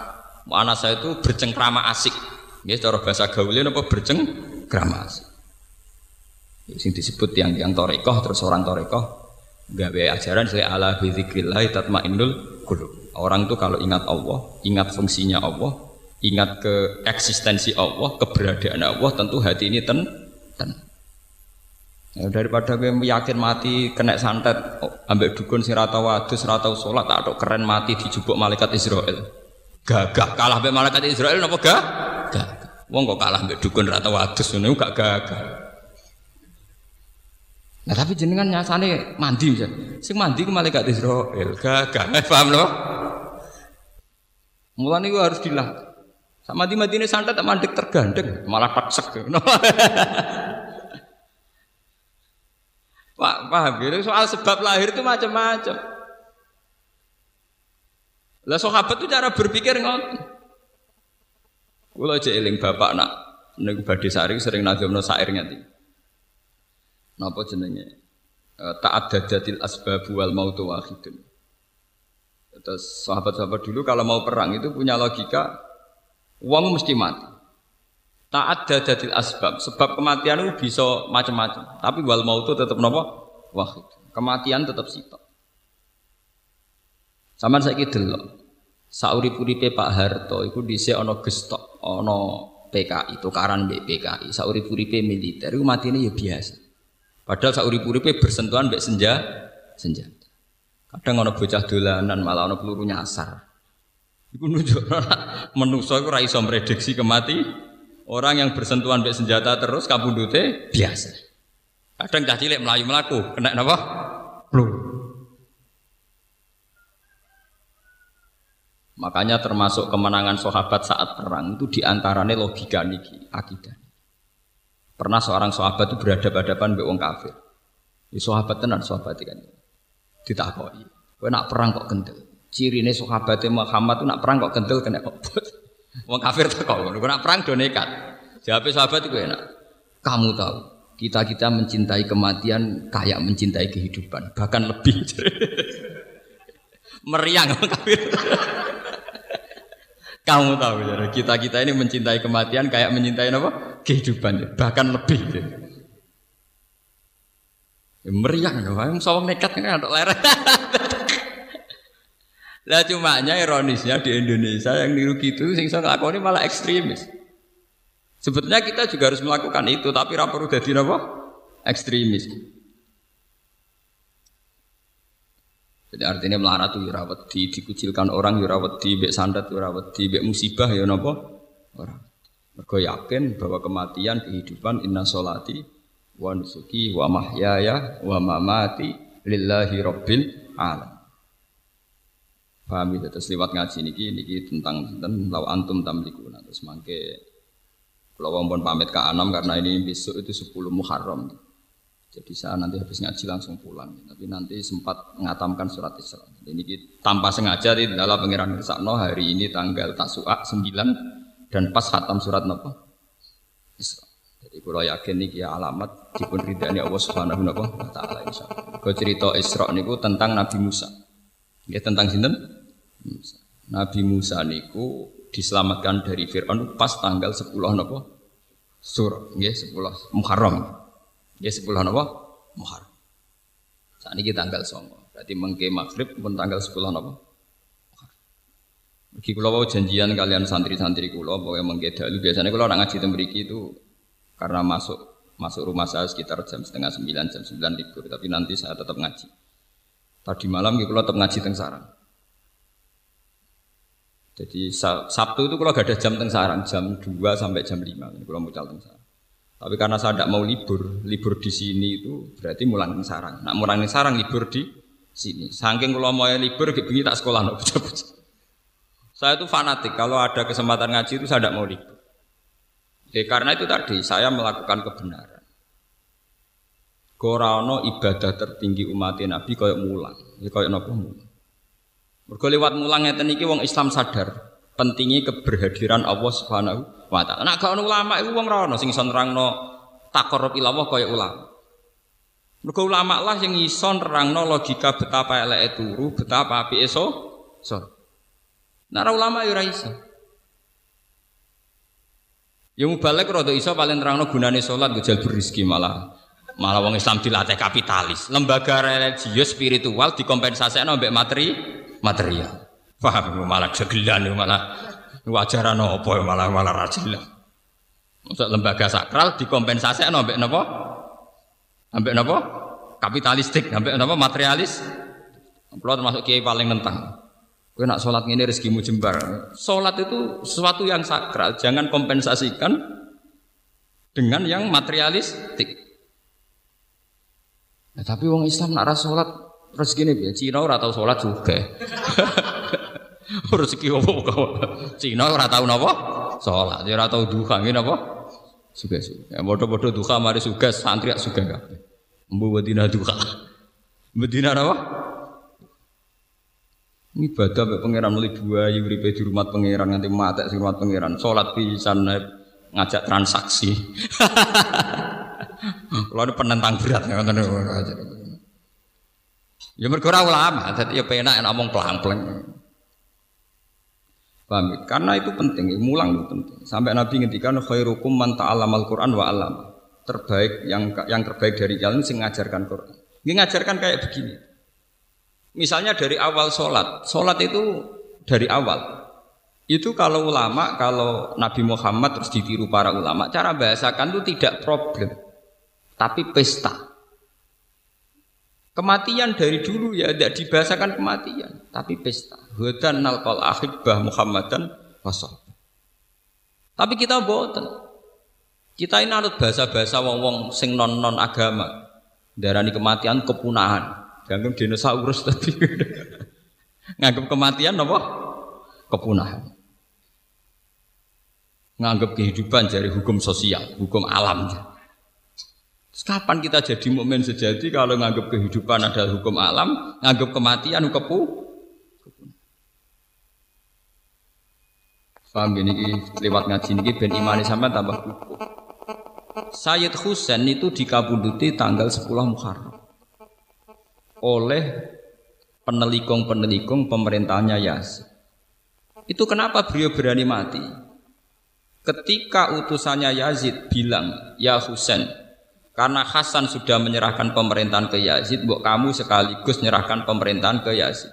Mu'anasah itu bercengkrama asik. Ya, cara bahasa gaulnya apa bercengkrama asik. Ya, sing disebut yang yang torekoh terus orang torekoh gawe ajaran saya ala bidzikrillah tatmainnul qulub. Orang itu kalau ingat Allah, ingat fungsinya Allah, ingat ke eksistensi Allah, keberadaan Allah, tentu hati ini ten ten. Ya, daripada gue yakin mati kena santet, oh, ambek dukun sing rata wadus, rata sholat, tak keren mati dijubuk malaikat Israel. Gagah kalah ambek malaikat Israel napa gak? Gagah. Wong kok kalah ambek dukun rata wadus ngono gak gagah. Nah tapi jenengan nyasane mandi bisa. Sing mandi ku malaikat Israel. Gagah, paham loh? Mulane gua harus dilah. Sama di Madinah santai tak mandek tergandeng, malah taksek. Pak [laughs] paham gitu? Soal sebab lahir itu macam-macam. Lah sahabat itu cara berpikir ngoten. Kula aja eling bapak nak ning badhe sari sering nadhomno sair ngati napa jenenge e, ta'addadatil asbab wal mautu wahidun. Terus sahabat-sahabat dulu kalau mau perang itu punya logika uang mesti mati. Ta'addadatil asbab, sebab kematian itu bisa macam-macam, tapi wal mautu tetap napa? Wahid. Kematian tetap sitok. Sama saya delok. Saurip-uripe Pak Harto iku dhisik ana gestok, ana PKI, tukaran BPKI. Saurip-uripe militer iku matine ya biasa. Padahal sak urip-uripe bersentuhan mbek senja senjata. Kadang ana bocah dolanan malah ana peluru nyasar. Iku nunjukno [laughs] manusa iku ora iso prediksi kemati. Orang yang bersentuhan mbek senjata terus kabundute biasa. Kadang cah cilik melayu melaku, kena napa? Peluru. Makanya termasuk kemenangan sahabat saat perang itu di antaranya logika niki akidah. Pernah seorang sahabat itu berhadapan-hadapan dengan wong kafir. Di sahabat tenan sahabat kan. Ditakoi. Kowe nak perang kok kendel. Cirine sahabat Muhammad itu nak perang kok kendel kena obot. [laughs] Wong kafir kok ngono. nak perang do nekat. Jawab sahabat itu enak. Kamu tahu, kita-kita mencintai kematian kayak mencintai kehidupan, bahkan lebih. [laughs] Meriang kafir. [laughs] Kamu tahu ya, kita kita ini mencintai kematian kayak mencintai apa? Kehidupan, bahkan lebih. Ya. Kan, yang sawang nekat kan ada lereng. [laughs] Lah cuma nya ironisnya di Indonesia yang niru gitu sing iso nglakoni malah ekstremis. Sebetulnya kita juga harus melakukan itu, tapi rapor udah di apa? Ekstremis. Jadi artinya melarat tuh yurawat ya di dikucilkan orang ya di bek sandat yurawat ya di bek musibah ya nopo orang. Mereka yakin bahwa kematian kehidupan inna solati wa nusuki wa mahyaya wa mamati lillahi rabbil alam. Paham ya terus lewat ngaji niki niki tentang tentang law antum tamlikuna terus mangke kalau pun pamit ke Anam karena ini besok itu 10 Muharram. Jadi saya nanti habis ngaji langsung pulang. Tapi nanti sempat mengatamkan surat Isra. Ini tanpa sengaja di dalam pengiran Irsakno hari ini tanggal Tasu'a 9 dan pas khatam surat Napa Isra. Jadi kalau yakin ini ya alamat dipun ridhani Allah Subhanahu wa taala insyaallah. Kau cerita Isra niku tentang Nabi Musa. Ya tentang sinten? Musa. Nabi Musa niku diselamatkan dari Firaun pas tanggal 10 napa? Sur, nggih 10 Muharram. Ya sepuluh apa? Muharram. Saat ini tanggal songo. Berarti mengke maghrib pun tanggal sepuluh apa? Bagi kulo janjian kalian santri-santri kulo, pokoknya mengke dalu biasanya kulo orang ngaji tembriki itu karena masuk masuk rumah saya sekitar jam setengah sembilan jam sembilan libur tapi nanti saya tetap ngaji. Tadi malam gitu tetap ngaji teng sarang. Jadi Sabtu itu kalau gak ada jam teng sarang jam 2 sampai jam 5 kalau mau teng sarang. Tapi karena saya tidak mau libur libur di sini itu berarti mulang teng sarang. Nak mulang teng sarang libur di sini. Saking kalau mau libur begini tak sekolah no, saya itu fanatik kalau ada kesempatan ngaji itu saya tidak mau libur Ya, karena itu tadi saya melakukan kebenaran. Korano ibadah tertinggi umat Nabi koyok mulang, ya koyok nopo mulang. Mergo lewat mulang ngeten iki wong Islam sadar pentingnya keberhadiran Allah Subhanahu wa taala. Nek gak ulama iku wong ra ono sing iso nerangno taqarrub ila Allah kaya ulama. Mergo ulama lah yang iso nerangno logika betapa eleke turu, betapa apike so. so. Nah, ulama ya ora iso. Ya mubalek rada iso paling terangno gunane salat gojal berizki malah malah wong Islam dilatih kapitalis. Lembaga religius spiritual dikompensasikno mbek materi material. Paham malah segelan malah wajaran apa malah malah ra jelas. Masuk lembaga sakral dikompensasikno mbek napa? Ambek napa? Kapitalistik, ambek napa materialis. Kalau termasuk kiai paling nentang. Kowe nak sholat ini rezekimu jembar. Sholat itu sesuatu yang sakral, jangan kompensasikan dengan yang materialistik. Nah, tapi wong Islam nak ras sholat rezeki ini ya Cina ora tau sholat juga. [laughs] rezeki apa kok? Cina ora tau napa? Sholat, dia ora tau duha ngene apa? Suga suga. Ya bodoh-bodoh duha mari suga santri suga kabeh. Mbu wedina duha. Medina apa? Ini ibadah mbek pangeran dua uripe di rumah pangeran nanti mati di rumah pangeran. Salat pisan ngajak transaksi. [laughs] Kalau ada penentang berat ngoten Ya mergo ulama, jadi ya penak enak ngomong pelang-pelang. Paham ya? Karena itu penting, mulang itu penting. Sampai Nabi ngendikan khairukum man ta'allamal Qur'an wa 'allam. Terbaik yang yang terbaik dari kalian sing ngajarkan Quran. Ini ngajarkan kayak begini. Misalnya dari awal sholat, sholat itu dari awal. Itu kalau ulama, kalau Nabi Muhammad terus ditiru para ulama, cara bahasakan itu tidak problem, tapi pesta. Kematian dari dulu ya tidak dibahasakan kematian, tapi pesta. Hudan nalkal akhibah Muhammadan wasol. Tapi kita boten. Kita ini anut bahasa-bahasa wong-wong sing non-non agama. Darani kematian kepunahan. Ganggu dinosaurus tadi. Nganggap kematian apa? Kepunahan. Nganggap kehidupan dari hukum sosial, hukum alam. Terus kapan kita jadi mukmin sejati kalau nganggap kehidupan adalah hukum alam, nganggap kematian kepu? Paham gini lewat ngaji ini ben imani sama tambah kukuh. Sayyid Husain itu dikabunduti tanggal 10 Muharram oleh penelikung-penelikung pemerintahnya Yazid. Itu kenapa beliau berani mati? Ketika utusannya Yazid bilang, "Ya Husain, karena Hasan sudah menyerahkan pemerintahan ke Yazid, buat kamu sekaligus menyerahkan pemerintahan ke Yazid."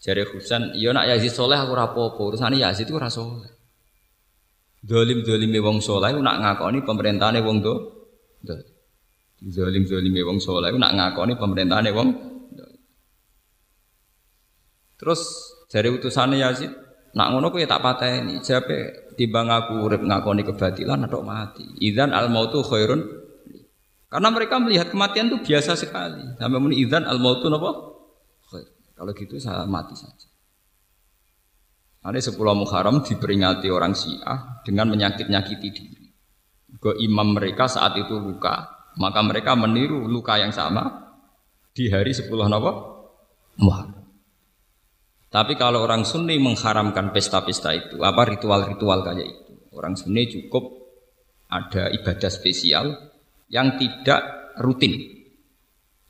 Jadi Husain, "Iya nak Yazid soleh aku rapopo, urusan Yazid itu rasa soleh." Dolim dolim wong soleh, nak ngakoni pemerintahannya wong do. Dolim. Zalim zalime wong soleh nak ngakoni pemerintahane wong. Terus dari utusannya Yazid, nak ngono kuwi tak pateni. Jape timbang aku urip ngakoni kebatilan atau mati. Idzan al mautu khairun. Karena mereka melihat kematian itu biasa sekali. Sampai muni idzan al mautu? Khair. Kalau gitu saya mati saja. Ada sepuluh Muharram diperingati orang Syiah dengan menyakit-nyakiti diri. Ke imam mereka saat itu luka, maka mereka meniru luka yang sama di hari 10 Nawab Muharram. Tapi kalau orang Sunni mengharamkan pesta-pesta itu, apa ritual-ritual kayak itu, orang Sunni cukup ada ibadah spesial yang tidak rutin.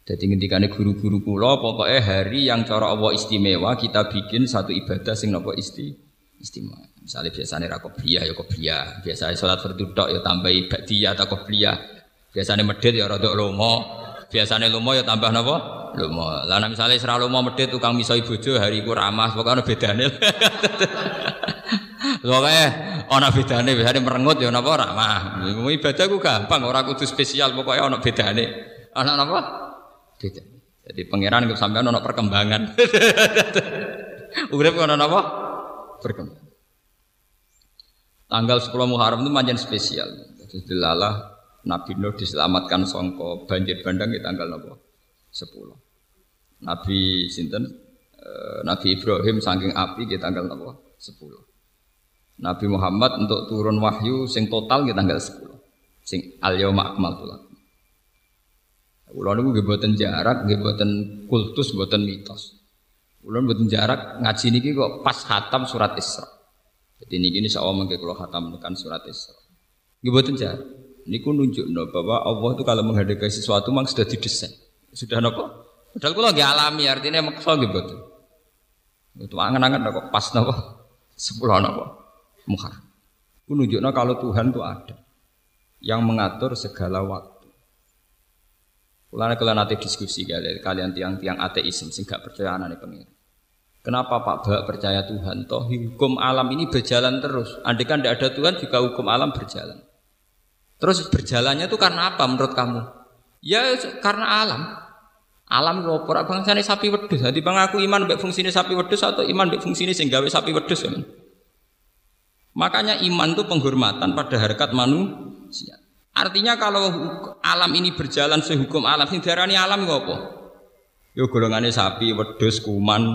Jadi ketika guru-guru kula pokoknya hari yang cara Allah istimewa kita bikin satu ibadah sing nopo isti istimewa. Misalnya biasanya rakobliyah ya kobliyah, biasanya sholat berduduk ya tambahi ba'diyah atau kobliyah. Biasanya medit ya rada lomo. Biasanya lomo ya tambah napa? Lomo. Lah misalnya sira lomo medit tukang misoi bojo hari iku ramah, pokoknya bedane. Pokoke ana bedane, [laughs] biasane merengut ya napa ora mah. Ibadah ku gampang, ora kudu spesial, pokoke ana bedane. Ana napa? Beda. Jadi pangeran kok sampean ana perkembangan. [laughs] Urip ana napa? Perkembangan. Tanggal 10 Muharram itu manjen spesial. Jadi dilalah Nabi Nuh diselamatkan songko banjir bandang di tanggal napa? 10. Nabi sinten eh, Nabi Ibrahim saking api di tanggal napa? 10. Nabi Muhammad untuk turun wahyu sing total kita tanggal 10. Sing al yauma akmaltu lakum. Kula niku nggih jarak, nggih boten kultus, boten mitos. Kula boten jarak ngaji niki kok pas hatam surat Isra. Jadi niki ini sawah mengke hatam tekan surat Isra. Nggih boten jarak. Niku nunjukno bahwa Allah itu kalau menghadapi sesuatu memang sudah didesain. Sudah nopo? Padahal kula nggih alami artinya maksa nggih boten. Itu angan-angan kok pas nopo? Sepuluh nopo? Muharram. Itu nunjuknya kalau Tuhan itu ada yang mengatur segala waktu. Kulana kalian nanti diskusi kalian, kalian tiang-tiang ateisme sih gak percaya anak pengiran. Kenapa Pak Bak percaya Tuhan? Toh hukum alam ini berjalan terus. Andai kan tidak ada Tuhan juga hukum alam berjalan. Terus berjalannya itu karena apa menurut kamu? Ya karena alam. Alam itu apa? Bangsane sapi wedus. Jadi bang aku iman mbek fungsine sapi wedus atau iman mbek fungsine sing sapi wedus ya. Makanya iman itu penghormatan pada harkat manusia. Artinya kalau alam ini berjalan sehukum alam, sing diarani alam itu apa? Yo golongannya sapi, wedus, kuman,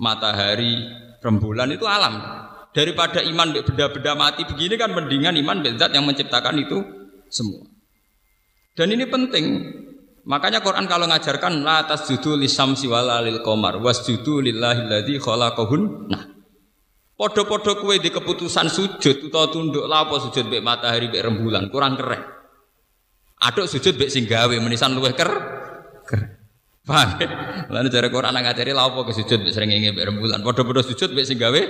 matahari, rembulan itu alam. Daripada iman beda-beda mati begini kan mendingan iman zat yang menciptakan itu semua. Dan ini penting. Makanya Quran kalau ngajarkan la tasjudu lisamsi wala lil qamar wasjudu lillahi alladzi khalaqahun. Nah, Podo-podo kue di keputusan sujud utawa tunduk lapo sujud bek matahari bek rembulan kurang keren. Aduk sujud bek singgawe menisan luweh ker ker. Paham? Lalu cara Quran ngajari lapo ke sujud bek sering bek rembulan. Podo-podo sujud bek singgawe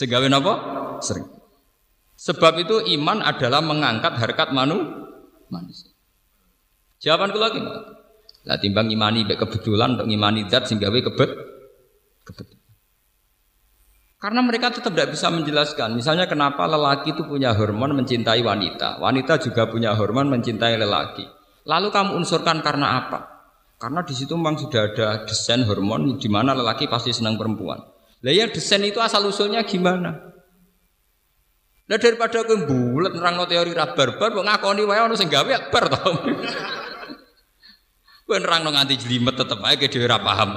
singgawe napa? Sering. Sebab itu iman adalah mengangkat harkat manu manusia. Jawaban kula lagi. Lah timbang imani bek kebetulan untuk imani zat singgawe kebet kebetulan. Karena mereka tetap tidak bisa menjelaskan. Misalnya kenapa lelaki itu punya hormon mencintai wanita. Wanita juga punya hormon mencintai lelaki. Lalu kamu unsurkan karena apa? Karena di situ memang sudah ada desain hormon di mana lelaki pasti senang perempuan. Lah ya desain itu asal usulnya gimana? Lah daripada aku bulat nerang teori ra barbar kok ngakoni wae ono sing gawe bar to. [laughs] Kowe nerang nganti jelimet tetep ae dhewe ra paham.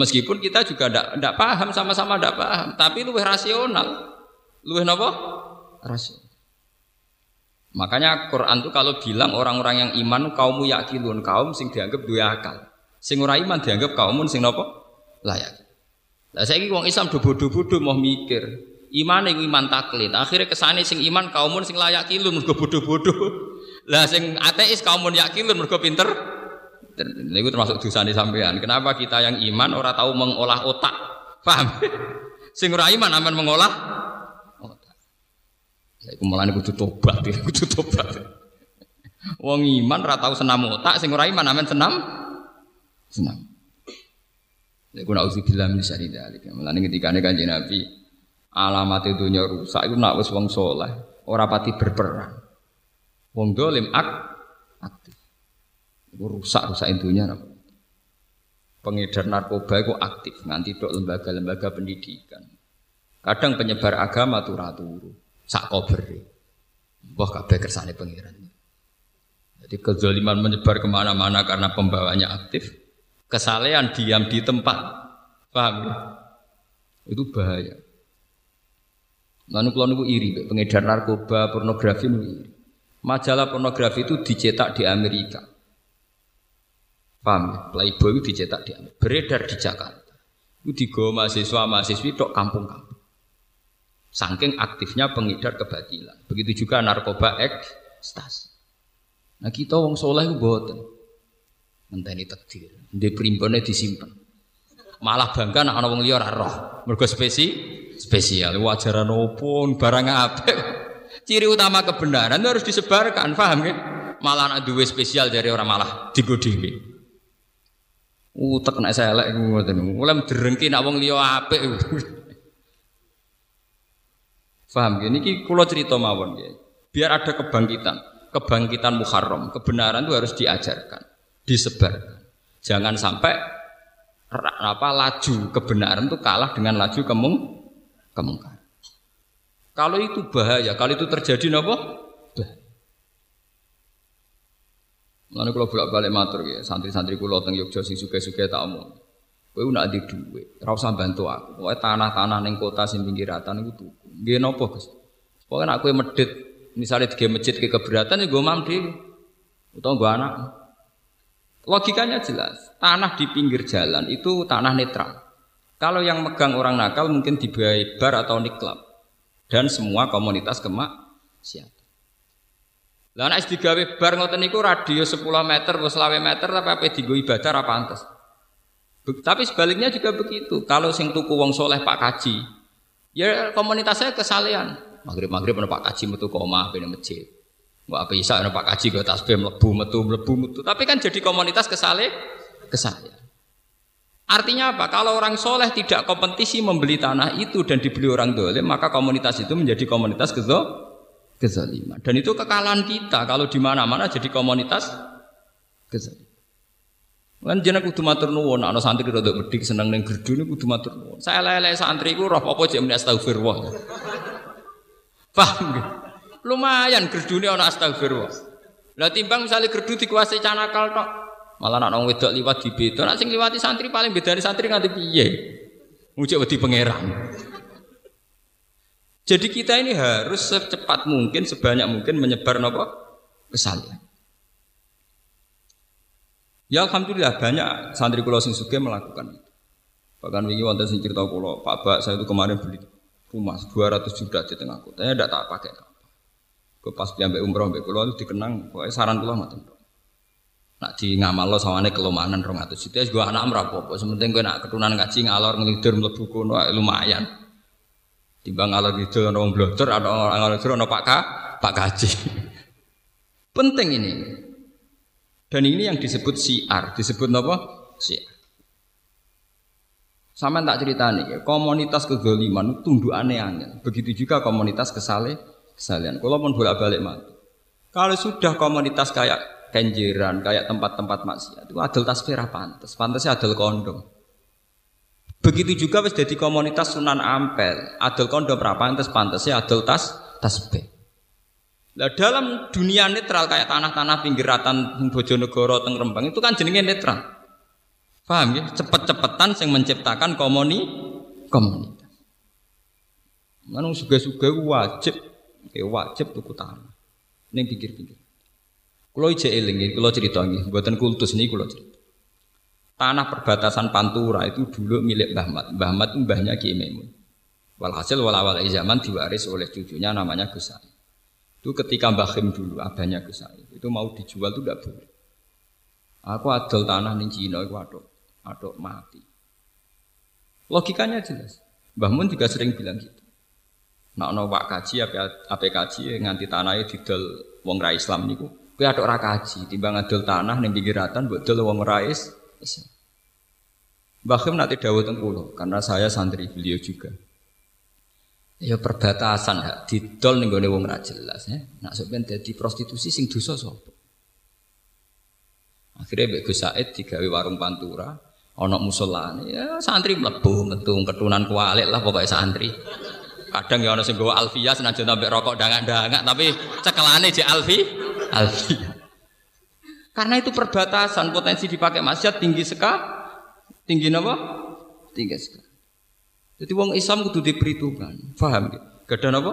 Meskipun kita juga tidak paham sama-sama tidak paham, tapi lebih rasional, lebih nopo rasional. Makanya Quran itu kalau bilang orang-orang yang iman kaummu yakilun kaum sing dianggap dua akal, sing ora iman dianggap kaumun sing nopo layak. Lah saya wong Islam do bodoh-bodoh mau mikir, iman yang iman taklid. Akhirnya kesane sing iman kaumun sing layak kilun mergo bodoh-bodoh. [laughs] Lah sing ateis kaumun yakilun mergo pinter itu termasuk dosa di sampean. Kenapa kita yang iman orang tahu mengolah otak? Paham? [laughs] Sing ora iman aman mengolah otak. Ya iku malah kudu tobat, [laughs] kudu tobat. Wong iman ora tahu senam otak, sing ora iman aman senam senam. Ya ku nauzubillah min syarri dzalik. Mulane ketika Kanjeng Nabi alamat dunya rusak iku nak wis wong saleh, ora pati berperang. Wong dolim ak aktif rusak rusak intinya pengedar narkoba itu aktif nganti dok lembaga-lembaga pendidikan. Kadang penyebar agama tuh ratu sak kober wah kabeh kersane pengiran jadi kezaliman menyebar ke mana-mana karena pembawanya aktif kesalehan diam di tempat paham ya? itu bahaya lalu kalau iri pengedar narkoba pornografi iri majalah pornografi itu dicetak di Amerika Paham ya? Playboy itu dicetak di beredar di Jakarta. Itu digo mahasiswa mahasiswi tok kampung-kampung. Saking aktifnya pengedar kebatilan. Begitu juga narkoba ekstasi. Nah kita wong soleh itu boten. Ngenteni takdir. Di primbonnya disimpan. Malah bangga nak ana wong roh. Mergo spesi spesial wajaran opon barang apa. Ciri utama kebenaran harus disebarkan, paham ya? Malah anak duwe spesial dari orang malah digo Utek nek elek iku ngoten. Mulai derengki nak wong liya apik. Paham gini Niki kula cerita mawon ya. Biar ada kebangkitan, kebangkitan Muharram, kebenaran itu harus diajarkan, disebarkan. Jangan sampai apa laju kebenaran itu kalah dengan laju kemung kemungkaran. Kalau itu bahaya, kalau itu terjadi napa? Lalu kalau bolak balik matur ya, santri-santri kulo teng Yogyakarta sing suke-suke tak omong. Kowe nak di duit, ora usah bantu aku. Pokoke tanah-tanah ning kota sing pinggiratan iku tuku. Nggih napa, Gus? Pokoke nak kowe medit, misalnya di masjid ke keberatan ya gue mam dhewe. Utawa gue anak. Logikanya jelas, tanah di pinggir jalan itu tanah netral. Kalau yang megang orang nakal mungkin dibayar bar atau niklab dan semua komunitas kemak siap. Lah nek digawe bar ngoten niku radius 10 meter atau 20 meter tapi apa digo ibadah apa pantes. Tapi sebaliknya juga begitu. Kalau sing tuku wong soleh Pak Kaji, ya komunitasnya kesalehan. Maghrib maghrib ada Pak Kaji metu koma bina masjid. Wah apa ada Pak Kaji gue tasbih melebu metu melebu metu. Tapi kan jadi komunitas kesale kesalehan. Artinya apa? Kalau orang soleh tidak kompetisi membeli tanah itu dan dibeli orang dolim, maka komunitas itu menjadi komunitas kezo kezaliman. Dan itu kekalahan kita kalau di mana-mana jadi komunitas kezaliman. Kan jeneng kudu matur nuwun, ana santri rada bedik seneng ning gerdu niku kudu matur nuwun. Saya lele santri ku roh apa jek astagfirullah. Paham nggih? Lumayan gerdune ana astagfirullah. Lah timbang misalnya gerdu dikuasai canakal tok, malah nak nong wedok liwat di beda. Nak sing liwati santri paling bedane santri nganti piye? Mujuk wedi pangeran. Jadi kita ini harus secepat mungkin, sebanyak mungkin menyebar nopo kesalahan. Ya alhamdulillah banyak santri kulo sing suge melakukan itu. Bahkan wingi wonten sing cerita kulo, Pak Bak saya itu kemarin beli rumah 200 juta di tengah kota. Ya tidak tak pakai Gue pas piambe umroh mbek kulo itu dikenang, pokoknya saran kulo ngoten. Nak di ngamal lo sawane kelemahan 200 juta, gue anak merapopo. Sementing gue nak ketunan ngaji ngalor ngelidur mlebu kono lumayan. Timbang ala gitu ana wong blodor ana ala gitu ana Pak Ka, Pak Kaji. [laughs] Penting ini. Dan ini yang disebut siar, disebut apa? Siar. Sama tak cerita nih, komunitas kezaliman tunduk aneh-aneh. Begitu juga komunitas kesale, kesalian. Kalau pun bolak balik mati. Kalau sudah komunitas kayak kenjeran, kayak tempat-tempat maksiat, itu adil tasfirah pantas, pantasnya adil kondom. Begitu juga wis jadi komunitas Sunan Ampel, adol kondom ra pantes ya adol tas tasbih. Nah dalam dunia netral kayak tanah-tanah pinggiratan Bojonegoro teng Rembang itu kan jenenge netral. Paham ya? Cepet-cepetan yang menciptakan komuni komunitas. Manung suga-suga wajib, ya wajib tuku tanah. Ini pinggir-pinggir. Kalau ije eling, kalau cerita nggih, buatan kultus ini kalau cerita tanah perbatasan Pantura itu dulu milik Mbah Mat. Mbah mbahnya Ki Maimun. Walhasil walawal zaman diwaris oleh cucunya namanya Gus Itu ketika Mbah Khim dulu abahnya Gus Itu mau dijual itu tidak boleh. Aku adol tanah ning Cina itu adok, adok mati. Logikanya jelas. Mbah Mun juga sering bilang gitu. Nak ono wak kaji apa apa kaji nganti tanahnya didol wong ra Islam niku. Kowe adok ra kaji timbang adol tanah ning pinggiratan mbok dol wong ra Bahkan nanti dawuh teng karena saya santri beliau juga. Ya perbatasan ya, didol ning gone wong ra jelas ya. Nak sampeyan dadi prostitusi sing dosa sapa? Akhirnya Mbak Gus Said digawe warung pantura, ana musolane. Ya santri mlebu metu ketunan kualik lah pokoknya santri. Kadang ya ana sing gawa alfiyah senajan sampe rokok dangak-dangak tapi cekelane je alfi alfiyah. Karena itu perbatasan potensi dipakai maksiat tinggi sekali. Tinggi apa? Tinggi sekali. Jadi wong Islam kudu diperhitungkan. Paham ya? Gada apa?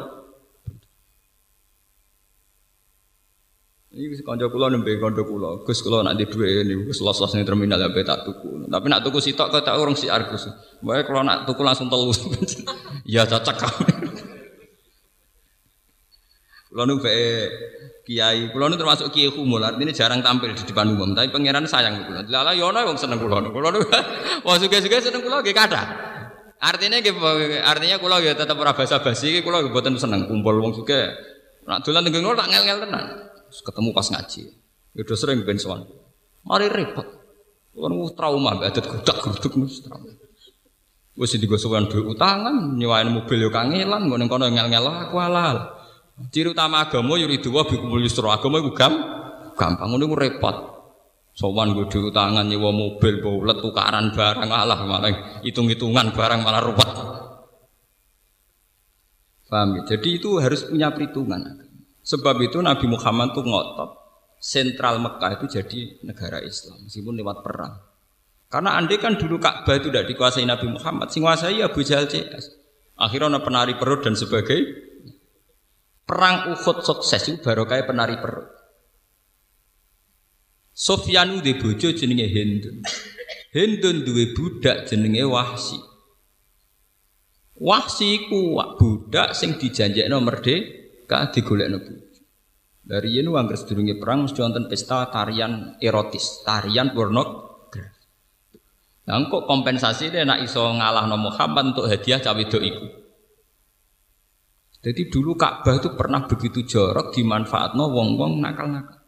Ini kanca kula nembe kanca kula. Gus kula nak di dhuwit ini Gus los-los ning terminal ya tak tuku. Tapi nak tuku sitok kok tak urung siar Gus. Wae kalau nak tuku langsung telu. [laughs] ya cocok. [laughs] Kula nu kiai, kula nu termasuk kiai kumul, artinya jarang tampil di depan umum, tapi pangeran sayang kula. Lala yo ana wong seneng kula. Kula nu [laughs] wong suge-suge seneng kula nggih kathah. Artinya artinya ya tetep ora basa-basi iki mboten seneng kumpul wong suge. Nak dolan teng tak ngel-ngel tenan. Ketemu pas ngaji. Ya udah sering ben sowan. Mari repot. Orang trauma gak ada gudak guduk mus trauma. Wes digosokan duit utangan, nyewain mobil yo kangelan, ngono kono ngel-ngel aku halal. Ciri utama agama yuridu wa bikumul yusra. Agama iku gam gampang ngono repot. Sowan gue duit utangan nyewa mobil, bolet tukaran barang alah malah hitung-hitungan barang malah ruwet. Paham ya? Jadi itu harus punya perhitungan. Sebab itu Nabi Muhammad tuh ngotot sentral Mekah itu jadi negara Islam meskipun lewat perang. Karena andai kan dulu Ka'bah itu tidak dikuasai Nabi Muhammad, sing kuasai Abu Jahal CS. Akhirnya ada penari perut dan sebagainya. Perang Uhud sukses itu baru kayak penari perut. Sofyan di bojo jenenge Hindun. Hindun duwe budak jenenge Wahsi. Wahsi ku budak sing dijanjekno merdeka digolekno bojo. Dari ini anggar sedurunge perang mesti wonten pesta tarian erotis, tarian porno Nah, kok kompensasi dia nak iso ngalah no Muhammad untuk hadiah cawe do iku. Jadi dulu Ka'bah itu pernah begitu jorok dimanfaatno wong-wong nakal-nakal.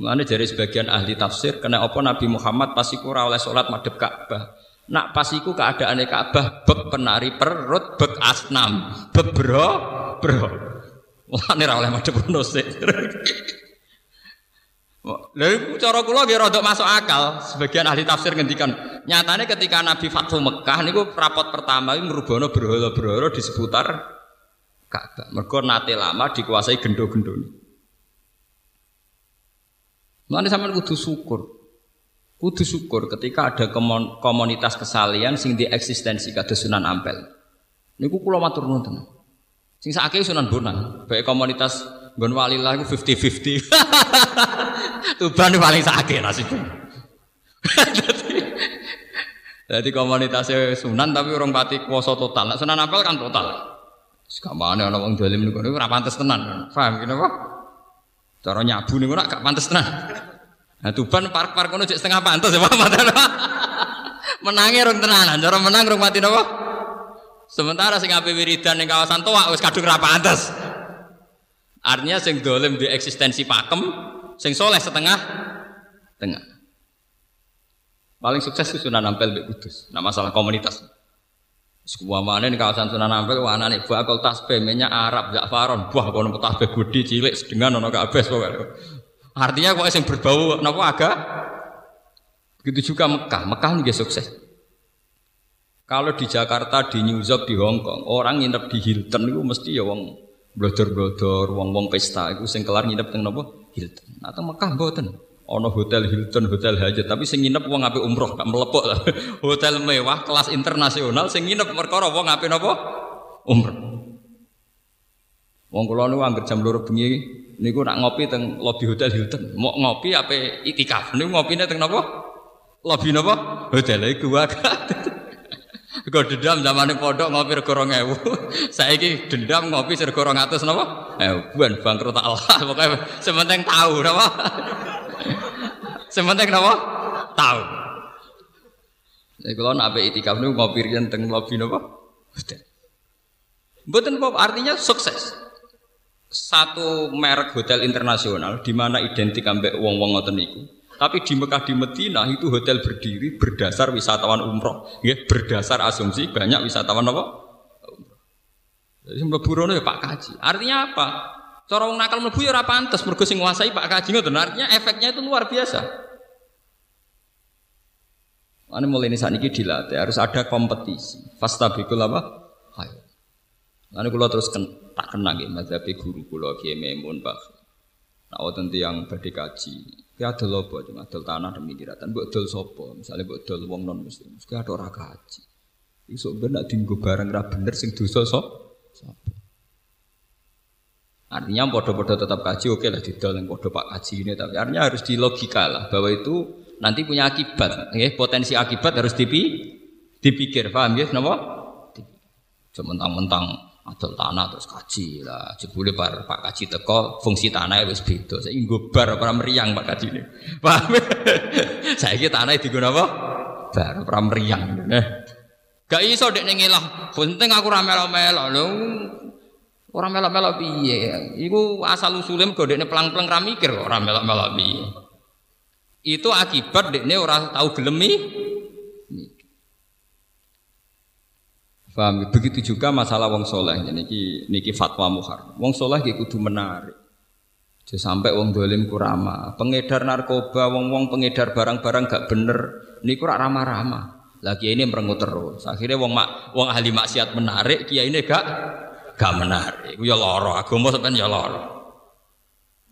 Mulane dari sebagian ahli tafsir kena apa Nabi Muhammad pas iku ora oleh salat madhep Ka'bah. Nak pas iku keadaane Ka'bah bek penari perut, bek asnam, bek bro. Mulane ora oleh madhep sik. Lalu cara kula nggih rada masuk akal. Sebagian ahli tafsir ngendikan, nyatane ketika Nabi Fathu Mekah niku rapot pertama iku ngrubono berhala-berhala di seputar Ka'bah. Mergo nate lama dikuasai gendo-gendo. Mulane sampean kudu syukur. Kudu syukur ketika ada komunitas kesalian sing di eksistensi kados Sunan Ampel. Niku kula matur nuwun Sing sakake Sunan Bonang, baik komunitas Gon walilah itu fifty fifty. [laughs] Tuban paling sakit nasibnya. [laughs] Jadi komunitasnya Sunan tapi orang pati kuasa total. Nah, Sunan Ampel kan total. Sekamane ana wong dolim niku ora pantes tenan. Paham kene apa? Cara nyabu niku nak gak pantes tenan. Nah Tuban park-park kono setengah pantes ya Pak. [laughs] Menangi rong tenanan, cara menang rong mati napa? Sementara sing ape wiridan ning kawasan Toa wis kadung ra pantes. Artinya sing dolim di eksistensi pakem, sing soleh setengah tengah. Paling sukses itu Sunan Ampel Mbak Kudus. Nah masalah komunitas. Sebuah mana di kawasan Sunan Ampel, wana nih bakal tasbih minyak Arab, Ja'faron, buah kono tasbih budi cilik dengan nono kabeh Artinya kok yang berbau napa agak Begitu juga Mekah. Mekah juga sukses. Kalau di Jakarta, di New York, di Hong Kong, orang nginep di Hilton itu mesti ya wong blodor-blodor, wong-wong pesta itu sing kelar nginep teng napa? Hilton. Atau Mekah mboten. Ono hotel Hilton, hotel Hajat, tapi sing nginep wong apik umroh, gak melepok. [laughs] hotel mewah kelas internasional sing nginep perkara wong apik napa? Umroh. Wong kula niku anggere jam 2 bengi niku nak ngopi teng lobi hotel Hilton. Mau ngopi apa itikaf. Niku ngopine teng napa? Lobi napa? Hotel iku wae. [laughs] Kau dendam zaman pondok ngopi rego rong ewu. [laughs] Saiki dendam ngopi rego atus napa? Eh, buan bangkrut Allah. [laughs] Pokoknya sementing tahu napa? [laughs] sementing napa? Tahu. Jadi kalau apa itikaf nih ngopi rian teng lobi napa? Betul pop artinya sukses. Satu merek hotel internasional di mana identik ambek wong-wong ngoten niku tapi di Mekah di Medina itu hotel berdiri berdasar wisatawan umroh, ya berdasar asumsi banyak wisatawan apa? Jadi mlebu ya Pak Kaji. Artinya apa? Cara wong nakal mlebu ya ora pantes mergo sing nguasai Pak Kaji ngoten. Artinya efeknya itu luar biasa. Ini mulai ini saat ini dilatih harus ada kompetisi. Fastabikul apa? Hai. Lalu kalau terus ken, tak kenang ya, mazhabi guru kulo kiai Memun Pak. Nah, waktu yang badhe kaji, Ya adol apa cuma adol tanah demi kiratan. Mbok dol sapa? Misale mbok dol wong non muslim. Mesti ada ora kaji. Iso ben nak dienggo barang ra bener sing dosa sop. Artinya podo-podo tetap kaji oke lah didol yang podo pak kaji ini tapi artinya harus di logika lah bahwa itu nanti punya akibat, ya, potensi akibat harus dipi, dipikir, paham ya? Kenapa? Mentang-mentang adol tanah terus kaji lah. Jebule par Pak Kaji teko fungsi tanah wis beda. Saiki nggo bar ora meriang Pak Kaji ini. [laughs] Paham? Saiki tanah digunakan apa? Bar ora meriang. Nah gak iso dek ning ngelah penting aku ora melo-melo. Lho ora melo-melo piye? Iku asal usule mergo dekne pelang-pelang ra mikir ora melo-melo piye. Itu akibat dekne ora tahu gelemi Paham? Begitu juga masalah wong soleh. Niki niki fatwa muhar. Wong soleh ki kudu menarik. Jadi sampai wong dolim kurama. Pengedar narkoba, wong wong pengedar barang-barang gak bener. Niku rak ramah-ramah. Lagi ini merengut terus. Akhirnya wong mak, wong ahli maksiat menarik, kiai ini gak gak menarik. Ya loro, agama sampean ya loro.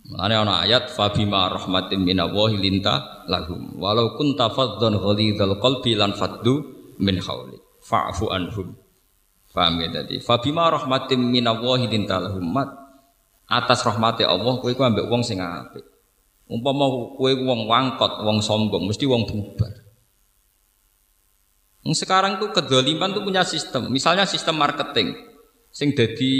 Mulane ana ayat fabima rahmatin minallahi linta lahum walau kunta faddan ghalidhal qalbi lan faddu min hauli fa'fu anhum. Paham ya tadi? Fabima rahmatin minallahi linta lahum mat atas rahmati Allah kowe ku ambek wong sing apik. Umpama kowe wong wangkot, wong sombong, mesti wong bubar. Sekarang tuh kedoliman tuh punya sistem. Misalnya sistem marketing, sing jadi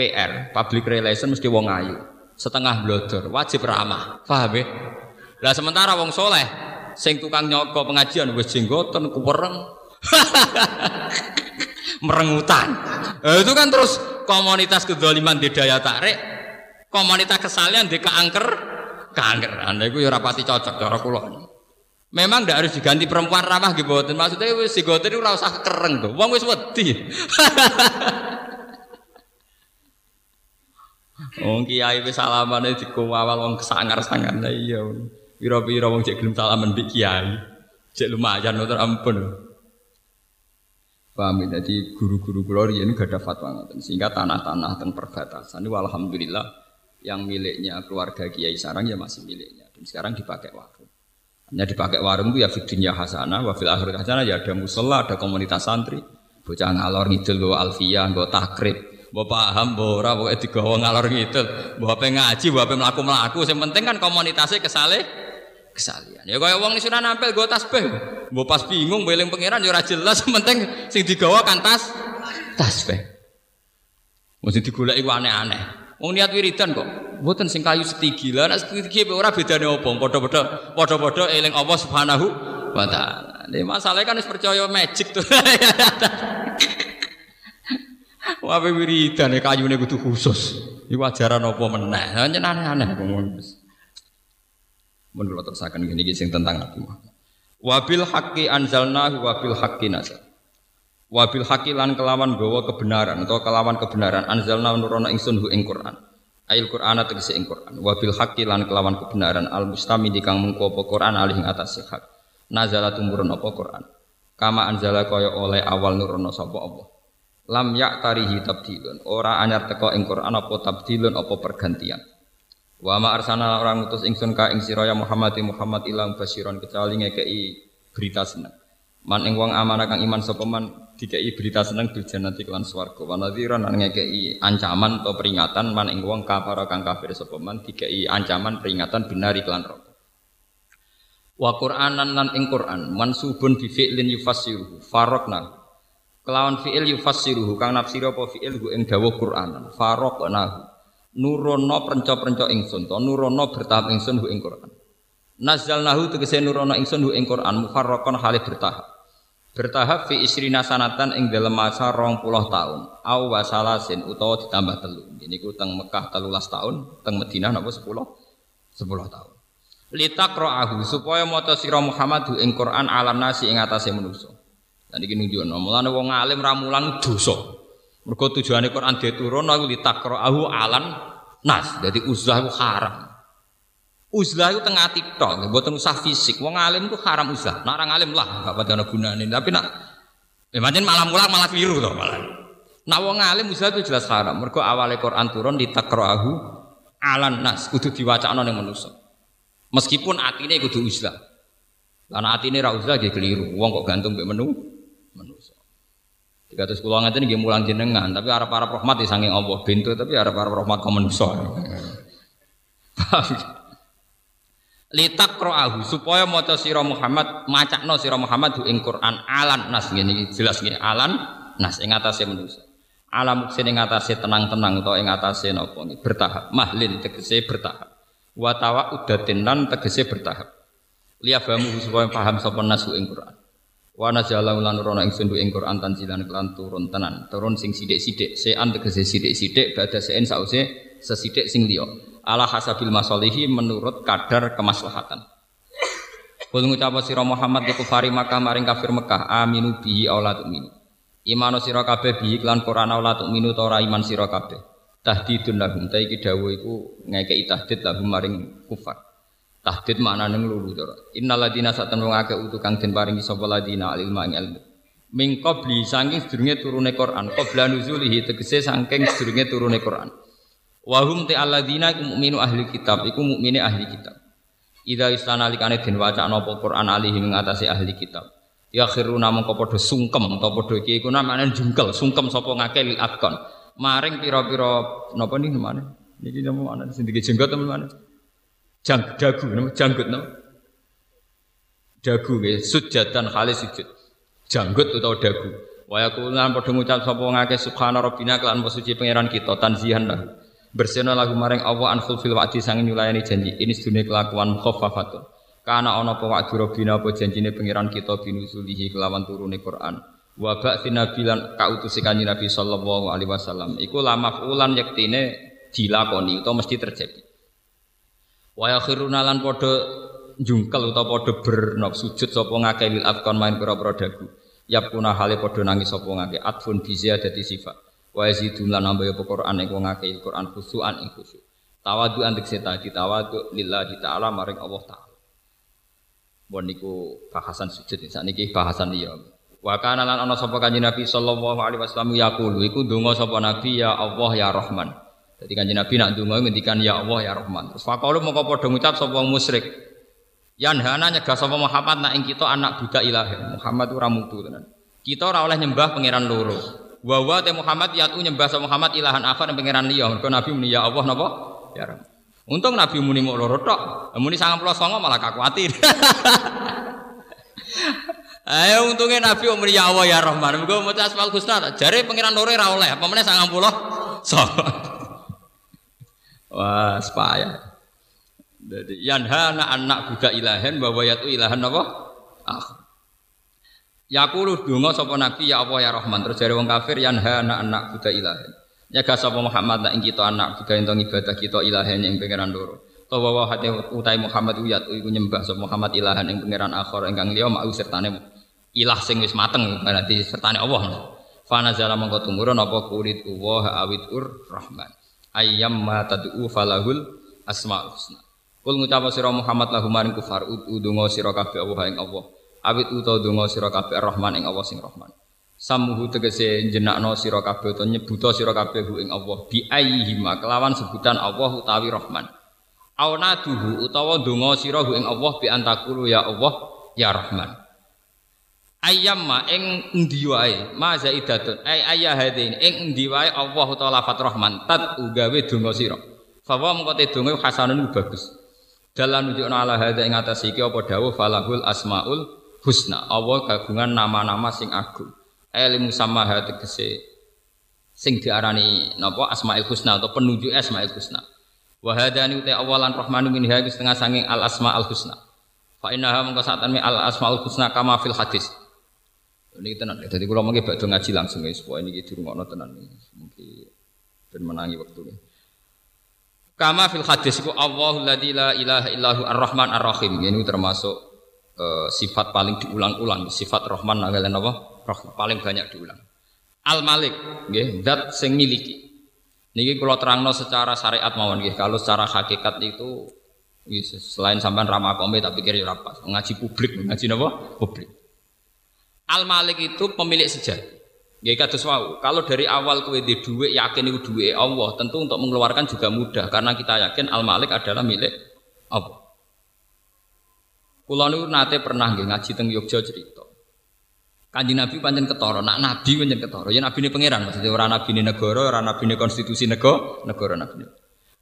PR, public relation mesti wong ayu setengah blodor, wajib ramah. Paham ya? Lah sementara wong soleh, sing tukang nyoko pengajian wis jenggoten kuwereng. [laughs] merengutan. Eh, itu kan terus komunitas kedoliman di daya tarik, komunitas kesalian di keangker, keangker. Anda itu ya rapati cocok cara kula. Memang tidak harus diganti perempuan ramah gitu. Maksudnya wis digoten itu ora usah kereng tuh. Wong wis wedi. [laughs] Wong kiai wis salamane dikowal wong kesangar-sangar lah iya. Pira-pira wong cek gelem salaman mbek kiai. Cek lumayan ampun. Paham ya? Jadi guru-guru kula riyen gak ada fatwa ngoten. Sehingga tanah-tanah teng perbatasan ini alhamdulillah yang miliknya keluarga Kiai Sarang ya masih miliknya dan sekarang dipakai warung. Hanya dipakai warung itu ya fidunya hasanah, wa fil akhir hasanah ya ada musola, ada komunitas santri, bocah ngalor ngidul go alfiyah, go takrib, Mbok paham, mbok ora digawa ngalor ngidul. Mbok ape ngaji, mbok ape mlaku-mlaku, sing penting kan komunitasnya kesale kesalian. Ya kaya wong sunan nampil go tasbih. Mbok pas bingung beling pangeran ya jelas, [laughs] penting sing digawa kan tas tasbih. Mesti digoleki ku aneh-aneh. Wong niat wiridan kok. Mboten sing kayu setigi. Lah nek setigi ora bedane apa? Padha-padha padha-padha eling Allah Subhanahu wa taala. Masalahnya kan wis percaya magic tuh. [laughs] Wae wiridan kayune kudu khusus. Iku ajaran apa meneh? Hanya aneh-aneh. Mun kula terusaken ngene iki sing tentang Muhammad. Wabil haqqi anzalnahu wabil haqqi nazal. Wabil haqqi lan kelawan gawa kebenaran atau kelawan kebenaran anzalna nurono ingsun hu ing Quran. Ail Quran tegese ing Quran. Wabil haqqi lan kelawan kebenaran al mustami kang mengko apa Quran alih ing atas hak. Nazala tumurun apa Quran. Kama anzala kaya oleh awal nurono sapa Allah lam yak tarihi tabdilun ora anyar teko ing Quran apa tabdilun apa pergantian wa ma arsana orang utus ingsun ka ing sira ya Muhammad Muhammad ilang basiron kecuali ngekei berita seneng. Man ing wong amanah kang iman sapa man dikei berita seneng bil jannati kelan swarga. Wa nadhiran lan ngekei ancaman atau peringatan man ing wong kafir kang kafir sapa man dikei ancaman peringatan binari kelan neraka wa Qur'anan lan ing Qur'an mansubun bi fi'lin yufassiruhu farokna. Kelawan fi'il yufassiruhu kang nafsira apa fi'il ing dawuh Qur'an faraqnahu nurono prenca-prenca ingsun to nurono bertahap ingsun hu ing Qur'an. Nazzalnahu tegese nurono ingsun hu ing Qur'an mufarraqan halih bertahap. Bertahap fi isrina sanatan ing dalam masa rong puluh tahun. Au wasalasin utawa ditambah telu. Ini ku teng Mekah telulas tahun teng Madinah napa sepuluh? Sepuluh tahun. Litakroahu supaya maca sira Muhammad hu ing Quran alam nasi ing atase manusa dan iki nunjukno, mulane wong alim ramulan dosa. Mergo tujuane Quran diturun aku ditakra'ahu alan nas. Jadi uzlah haram. Uzlah tengah tok, mboten usah fisik. Wong alim itu haram uzlah. Nak alim lah gak pada ana gunane. Tapi nak eh malah mulang malah keliru to malah. Nak wong alim uzlah itu jelas haram. Mergo awale Quran turun ditakra'ahu alan nas kudu diwacana ning manusa. Meskipun atine kudu uzlah. Karena atine ra uzlah nggih keliru. Wong kok gantung mbek menu 300 kula ngaten nggih mulang jenengan, tapi arep-arep rahmat ya saking Allah bintu tapi arep-arep rahmat kok menungso. Litak ro'ahu supaya maca sira Muhammad macakno sira Muhammad ing Quran alan nas ngene jelas ngene alan nas ing atase menungso. Alam sing ing atase tenang-tenang utawa ing atase napa bertahap mahlin tegese bertahap. Wa udah lan tegese bertahap. Liyafamu supaya paham sapa nasu ing Quran. Wa nazala lan rono ing sundu ing Quran tanzilan kelan turun tenan. Turun sing sithik-sithik, sean tegese sithik-sithik badha sean sause sesithik sing liya. Ala hasabil masalihi menurut kadar kemaslahatan. Kul ngucap sira Muhammad di kufari Makkah maring kafir Mekah aminu bihi aula tu'minu. Imanu sira kabeh bihi lan Quran aula tu'minu ta iman sira kabeh. Tahdidun lahum ta iki dawuh iku ngekeki tahdid lahum maring kufar. Tahdid maknane nglulu to. Innal ladina satan wong akeh utu kang den paringi sapa ladina ilmu ing ilmu. Qabli saking sedurunge turune Quran, qabla nuzulihi tegese saking sedurunge turune Quran. Wa hum ta alladina iku ahli kitab, iku mukmine ahli kitab. Ida istana likane den wacana apa Quran alihi mengatasi ahli kitab. Ya khiruna mongko padha sungkem utawa padha iki iku namane jungkel, sungkem sapa ngake lil akon. Maring pira-pira napa nih namane? Niki napa ana sing jenggot teman mana? Jang dagu janggut nama. Dagu nggih sujatan khalis sujud. Janggut utawa dagu. Wa yaqulan padha ngucap sapa ngake subhana rabbina kelan suci pangeran kita tanzihan lahu. Bersihna lagu maring Allah an fil wa'di sang nyulayani janji. Ini sedune kelakuan khaffafatun. Karena ana apa wa'du rabbina apa janjine pangeran kita binusulihi kelawan turune Quran. Wa ba'thi nabilan kautus kanjeng Nabi sallallahu alaihi wasallam. Iku lamaf ulan yektine dilakoni utawa mesti terjadi. Wa yakhiruna lan padha jungkel utawa padha bernop sujud sapa ngakeh lil afkon main pira-pira dagu. Yapuna hale padha nangis sapa ngakeh atfun bi dadi sifat wa yazidun lan nambah apa Quran ing wong akeh Quran khusuan ing khusyuk tawadu antek seta ditawadu lillahi ta'ala maring Allah taala Bon niku bahasan sujud niki bahasan liya Wa kana lan ana sapa kanjeng Nabi sallallahu alaihi wasallam yaqulu iku donga sapa Nabi ya Allah ya Rahman. Jadi kanjeng Nabi nak donga ngendikan ya Allah ya Rahman. Terus faqalu moko padha ngucap sapa musyrik. Yanhana nyegah sapa Muhammad nak ing kita anak budak ilahi. Muhammad ora mutu tenan. Kita ora oleh nyembah pangeran loro. Wa wa te Muhammad yatu nyembah sa Muhammad ilahan akhar pangeran liya. Mergo Nabi muni ya Allah napa? Ya Rabb. Untung Nabi muni mau loro tok. Muni 99 malah kakuatir. [laughs] Ayo untungnya Nabi muni ya Allah ya Rahman. Mergo maca asmaul husna. Jare pangeran loro ora oleh. Apa meneh 90 songo. Wah, sepaya. Jadi yanha anak anak budak ilahen bahwa yatu ilahan apa? Ah. Yaqulu donga sapa nabi ya Allah ya Rahman terus jare wong kafir yanha anak-anak buta ilahin. Nyaga sapa Muhammad nak ing kita anak buta ento ibadah kita ilahin ing pangeran loro. Tawa wa hate utai Muhammad uyat iku nyembah sapa Muhammad ilahan ing pangeran akhir ingkang liya mau sertane ilah sing wis mateng berarti sertane Allah. Fana zala mongko apa kulit wa awit ur rahman. Ayyam ma tad'u falahul asmaul husna. Kul ngucap sira Muhammad lahu maring kufar udungo sira kabeh Allah ing Allah. Awit utawa donga sira kabeh Rahman ing Allah sing Rahman. Samuhu tegese jenakno sira kabeh utawa nyebuta sira kabeh ing Allah. Bi ayyihima kelawan sebutan Allah utawi Rahman. Aunaduhu utawa donga sira ing Allah bi antakulu ya Allah ya Rahman ayyamma ing endi wae ma zaidatun ay ayya hadain ing endi wae Allah utawa lafat Rahman tat ugawe donga sira fa wa mengko te donga hasanun bagus dalan nunjukna ala hada ing atas iki apa dawuh falahul asmaul husna. Allah kagungan nama-nama sing agung. Ilmu sama tegese sing diarani napa asmaul husna atau penunjuk asmaul husna. Wa hadani uta awalan rahmanu min ha setengah sanging al asmaul husna. Fa innaha mengko satane al asmaul husna kama fil hadis. Ini tenan. Jadi kalau mungkin bakdo ngaji langsung guys. Wah ini gitu rumah tenan. Mungkin ben menangi waktu ini. Kama fil hadis ku Allahu la ilaha illahu ar-Rahman ar-Rahim. Ini termasuk uh, sifat paling diulang-ulang, sifat Rahman kalian apa? Rahman paling banyak diulang. Al Malik, nggih, zat sing miliki. Niki kalau terangno secara syariat mawon nggih, kalau secara hakikat itu selain sampean ramah kome tapi kira apa? Ngaji publik, ngaji apa? Publik. Al Malik itu pemilik sejati. Ya kados wau, kalau dari awal kue di duit yakin itu duit Allah, tentu untuk mengeluarkan juga mudah karena kita yakin Al Malik adalah milik Allah. Kulo niku nate pernah nggih ngaji teng Yogya cerita. Kanjeng Nabi pancen ketara, nak nabi pancen ketara. Ya nabine pangeran maksudnya ora nabine negara, ora nabine konstitusi negara, negara nabi.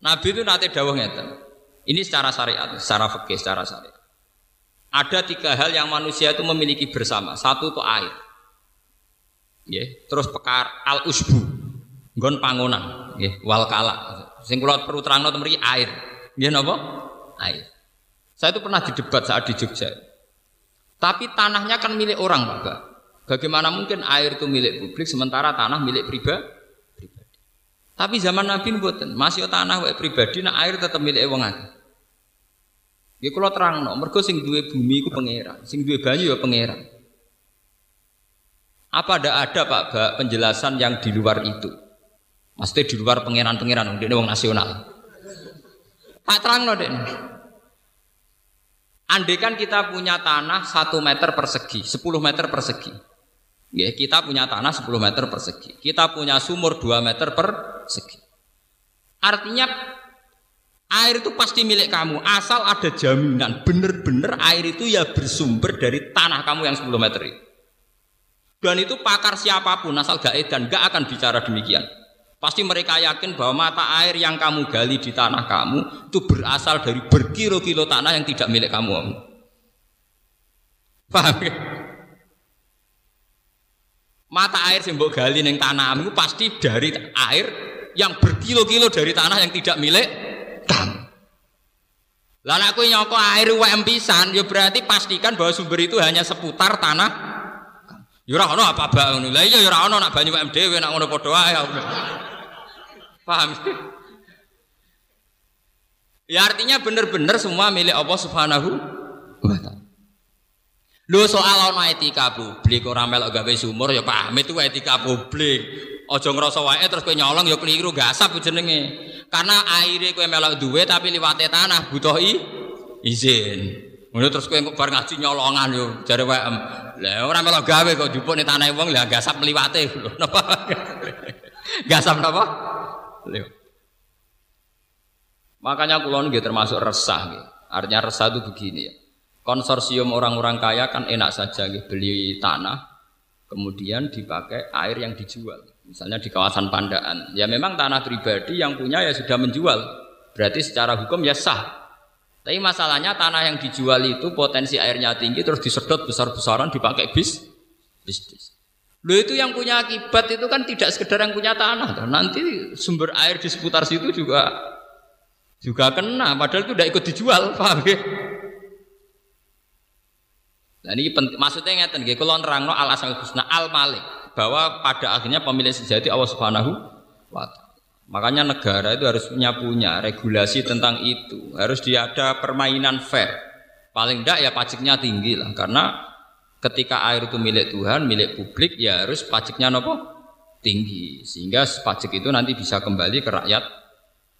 Nabi itu nate dawuh ngeten. Ini secara syariat, secara fikih, secara syariat. Ada tiga hal yang manusia itu memiliki bersama. Satu itu air. Ya, terus pekar al usbu, nggon pangonan, ya, wal kala. Sing kula perlu terangno air. Nggih napa? Air. Saya itu pernah didebat saat di Jogja. Tapi tanahnya kan milik orang, Pak. Bagaimana mungkin air itu milik publik sementara tanah milik pribadi? Tapi zaman Nabi mboten, masih tanah wae pribadi, nah air tetap milik wong akeh. Ya kula terangno, mergo sing duwe bumi iku pangeran, sing duwe banyu ya pangeran. Apa ada ada Pak Bak penjelasan yang di luar itu? Maksudnya di luar pangeran-pangeran, ini wong nasional. Tak terang loh dek. Andai kan kita punya tanah satu meter persegi, 10 meter persegi. Ya, kita punya tanah 10 meter persegi. Kita punya sumur 2 meter persegi. Artinya air itu pasti milik kamu asal ada jaminan bener-bener air itu ya bersumber dari tanah kamu yang 10 meter. Dan itu pakar siapa pun asal gak edan gak akan bicara demikian. Pasti mereka yakin bahwa mata air yang kamu gali di tanah kamu itu berasal dari berkilo-kilo tanah yang tidak milik kamu. Paham ya? Mata air yang gali neng tanahmu pasti dari air yang berkilo-kilo dari tanah yang tidak milik kamu. Lalu aku nyoko air UM pisan, ya berarti pastikan bahwa sumber itu hanya seputar tanah Ya ora ono apa bae ngono. Lah iya ya ora ono nak banyu mek dhewe nak ngono padha wae. Paham? Ya artinya benar-benar semua milik Allah Subhanahu wa taala. Lho soal ono etika publik ora melok gawe sumur ya paham itu etika publik. Aja ngrasa wae terus kowe nyolong ya keliru gasap jenenge. Karena aire kowe melok duwe tapi liwate tanah butuh izin. Ngono terus kowe bar ngaji nyolongan yo jare WM. Lah ora melok gawe kok ning tanah wong lah gasap mliwate [laughs] lho. Napa? gasap napa? Makanya kulon nggih termasuk resah nggih. Artinya resah itu begini ya. Konsorsium orang-orang kaya kan enak saja nggih beli tanah kemudian dipakai air yang dijual. Misalnya di kawasan Pandaan. Ya memang tanah pribadi yang punya ya sudah menjual. Berarti secara hukum ya sah. Tapi masalahnya tanah yang dijual itu potensi airnya tinggi terus disedot besar-besaran dipakai bis bisnis. Lo itu yang punya akibat itu kan tidak sekedar yang punya tanah. Nanti sumber air di seputar situ juga juga kena. Padahal itu tidak ikut dijual, paham ya? Nah ini penting, maksudnya ngeten kalau nerangno al asal husna al malik bahwa pada akhirnya pemilik sejati Allah Subhanahu wa. Makanya negara itu harus punya punya regulasi tentang itu. Harus dia ada permainan fair. Paling tidak ya pajaknya tinggi lah. Karena ketika air itu milik Tuhan, milik publik, ya harus pajaknya nopo tinggi. Sehingga pajak itu nanti bisa kembali ke rakyat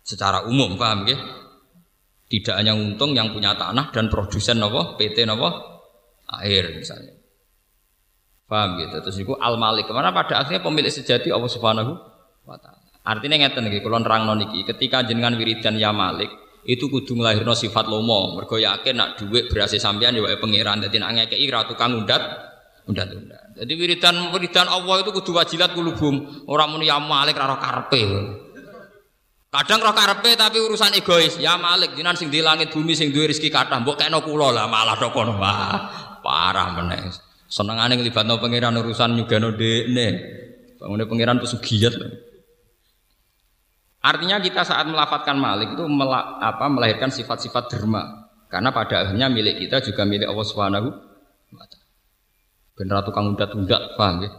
secara umum, paham ya? Tidak hanya untung yang punya tanah dan produsen nopo PT nopo air misalnya. Paham gitu. Terus itu al malik. Ke mana pada akhirnya pemilik sejati Allah Subhanahu wa taala. Artinya ngeten iki kula nerangno niki, ketika jenengan wiridan ya Malik, itu kudu nglahirno sifat lomo. Mergo yakin nak dhuwit berhasil sampean ya wae pangeran. Dadi nak ngekeki ra tukang undat, undat-undat. Jadi wiridan wiridan Allah itu kudu wajilat kulubum. Ora muni ya Malik ra karepe. Kadang roh karepe tapi urusan egois. Ya Malik jinan sing di langit bumi sing duwe rezeki kathah mbok kena kula lah malah tok. Wah, parah meneh. Senengane nglibatno pangeran urusan nyugano dekne. Bangune pangeran pesugiat. Artinya kita saat melafatkan Malik itu mela, apa, melahirkan sifat-sifat derma. Karena pada akhirnya milik kita juga milik Allah Subhanahu wa taala. Bener tukang undat-undat, paham ya?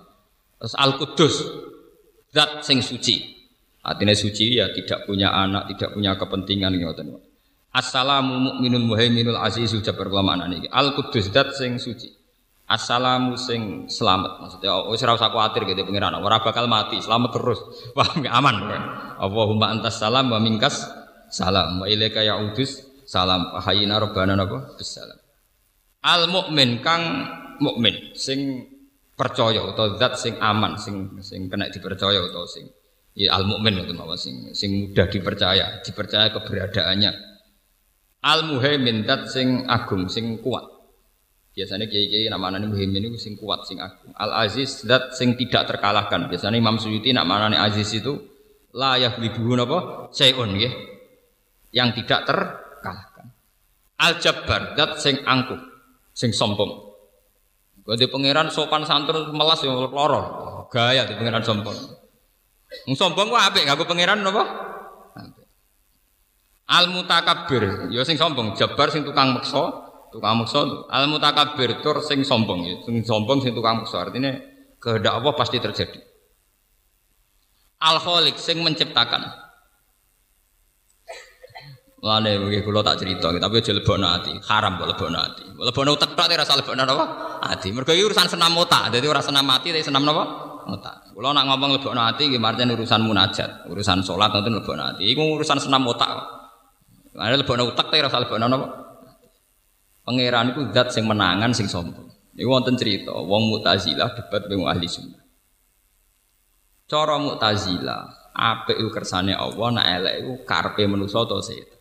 Terus Al-Qudus, zat sing suci. Artinya suci ya tidak punya anak, tidak punya kepentingan ngoten. Assalamu mu'minul muhaiminul azizul ini. Al-Qudus zat sing suci. Assalamu sing selamat. Maksudnya oh ora usah kuwatir gitu pengiran. Ora bakal mati selamat terus. [laughs] Wah aman Allahumma antas salam wa minkas salam. Wa ilaika ya'udus salam. Hayina rabbana napa? Bisalam al mukmin kang mukmin sing percaya atau zat sing aman sing sing kena dipercaya atau sing ya al mukmin itu mawon sing sing mudah dipercaya dipercaya keberadaannya. Al muhaimin zat sing agung sing kuat Biasanya kiai-kiai nama nani muhimmin itu sing kuat sing agung. Al Aziz dat sing tidak terkalahkan. Biasanya Imam Suyuti nak mana Aziz itu layak libuhun apa? Sayun ya. Yang tidak terkalahkan. Al Jabbar dat sing angkuh, sing sombong. di pangeran sopan santun melas yang loro. Gaya di pangeran sombong. Wong sombong ku apik gak pangeran napa? Al mutakabbir, ya sing sombong, Jabbar sing tukang meksa, tukang mukso al mutakabir tur sing sombong ya sing sombong sing tukang mukso artinya kehendak Allah pasti terjadi al sing menciptakan Mulane nggih kula tak cerita, tapi aja lebokno ati. Haram kok lebokno ati. Lebokno utek tok rasa lebokno napa? Ati. Mergo urusan senam otak. Dadi ora senam ati tapi senam napa? Otak. Kula nak ngomong lebokno ati nggih marjan urusan munajat, urusan salat ngoten lebokno ati. Iku urusan senam otak. Ada lebokno utek tapi rasa lebokno napa? Pangeran iku zat sing menangan sing sombong. Iku wonten cerita, wong Mu'tazilah debat dengan ahli sunnah. Cara Mu'tazilah, apik iku kersane Allah, nak elek iku karepe manusa to setan.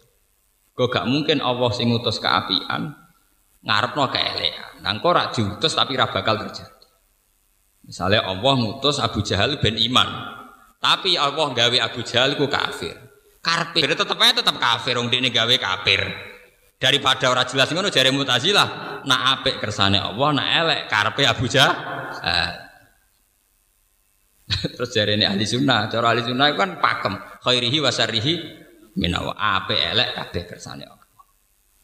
Kok gak mungkin Allah sing ngutus keapian ngarepno keelekan. Nang kok ora diutus tapi ora bakal terjadi. Misalnya Allah ngutus Abu Jahal ben iman. Tapi Allah gawe Abu Jahal ku kafir. Karpe tetep aja tetep kafir wong dekne gawe kafir. Daripada ora jelas ngono jare Mu'tazilah, nak apik kersane Allah, nak elek karpe Abu Jahal. [laughs] Terus jare ini ahli sunnah, cara ahli sunnah itu kan pakem, khairihi wa syarrihi minawa ape elek kabeh kersane Allah.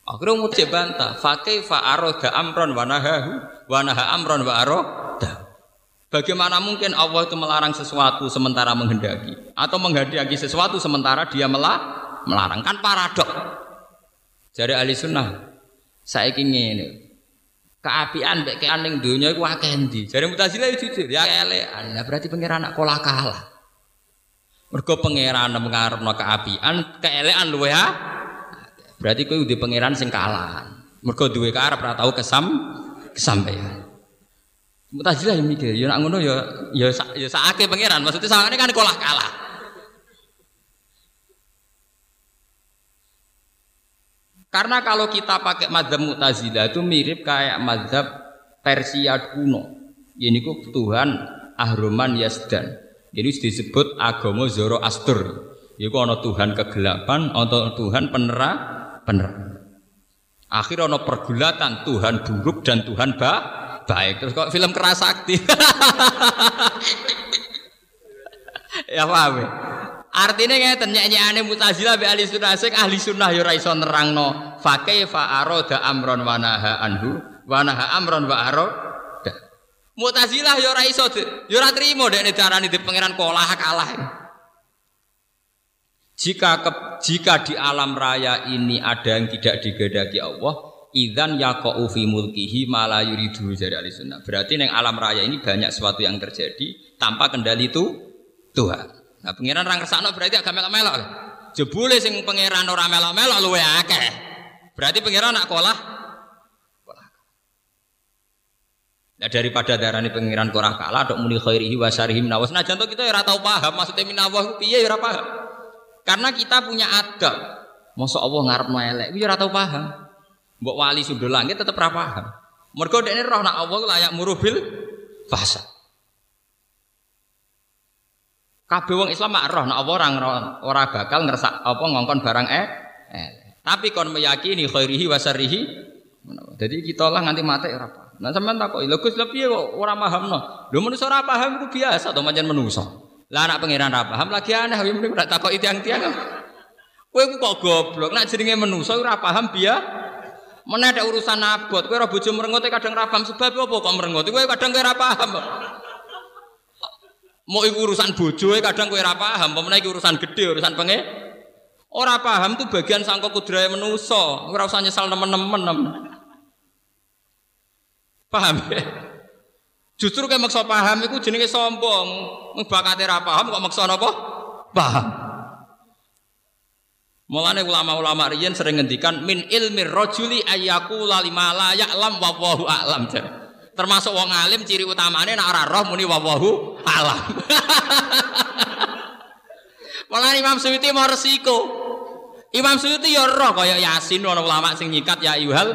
Akhirnya mau bantah, fakih fa'aroda amron wanahahu, wanaha amron wa Bagaimana mungkin Allah itu melarang sesuatu sementara menghendaki? Atau menghendaki sesuatu sementara dia melarang? Kan paradok. Jadi ahli sunnah, saya ingin keapian baik keaning dunia itu akeh ndi. Jadi mutazilah jujur ya elekan. Nah, berarti pengiran anak kolah kalah. Mergo pangeran ngarepno keapian, keelekan luwe ha. Berarti kowe udah pangeran sing kalah. Mergo duwe karep ora tau kesam kesampaian. Mutazilah yang mikir, ya nak ngono ya ya ya sakake pangeran. Maksudnya sakane kan kalah kalah. Karena kalau kita pakai madzhab Mu'tazilah itu mirip kayak madzhab Persia kuno. Ini kok Tuhan Ahroman Yazdan. Ini disebut agama Zoroaster. Iku ana Tuhan kegelapan, ana Tuhan penera, penerang. Akhir ana pergulatan Tuhan buruk dan Tuhan ba baik. Terus kok film keras sakti. [laughs] ya paham ya? Artinya ngeten nyanyiane Mu'tazilah be ahli sunnah sing ahli sunnah ya ora iso nerangno fa kaifa arada amron wa naha anhu wa naha amron wa arada Mu'tazilah ya ora iso, ya ora trimo dekne darani di pangeran kolah kalah. Jika ke, jika di alam raya ini ada yang tidak digedaki Allah, idzan yaqau fi mulkihi ma la yuridu dari ahli sunnah. Berarti neng alam raya ini banyak sesuatu yang terjadi tanpa kendali itu Tuhan. Nah, pangeran orang kersane berarti agak melok-melok. Jebule sing pangeran ora melok-melok luwe akeh. Berarti pangeran nak kolah Nah daripada darah ini pengiran korah kalah, dok muni khairihi wa syarihi minawas. Nah jantung kita ya tahu paham maksudnya minawah piye ya paham. Karena kita punya adab. Masa Allah ngarep elek, ya tahu paham. Mbok wali sudah langit tetap ora paham. Mergo ini roh nak Allah layak murubil fasa. Kabeh wong Islam mak roh nak Allah orang ora bakal ngerasa apa ngongkon barang eh. eh. Tapi kon meyakini khairihi wa syarihi. Jadi kita lah nganti mati ora paham. Nah sampean takok, lho Gus kok ora pahamno? Lho manusa ora paham iku biasa to pancen manusa. Lah anak pangeran ora paham lagi aneh ya mending ora takoki tiang-tiang. Kowe ku kok goblok, nak jenenge manusa ora paham biya. Mana ada urusan abot, kowe ora bojo merengut kadang ora paham sebab apa kok merengut. Kowe kadang kowe ora. Mau iku urusan bojo kadang kowe ora paham, pemene urusan gede, urusan penge. Ora paham tuh bagian sangka kudrahe manusa. Ora usah nyesal nemen-nemen. Paham ya? Justru kayak maksa paham itu jenenge sombong. Bakate ra paham kok maksa napa? Paham. Mulane ulama-ulama riyen sering ngendikan min ilmi rajuli ayyaku lima la ya'lam wa wallahu a'lam. Termasuk wong alim ciri utamane nek ora roh muni wallahu a'lam. Malah Imam Suyuti mau resiko. Imam Suyuti ya roh kaya Yasin ana ulama sing nyikat ya yuhal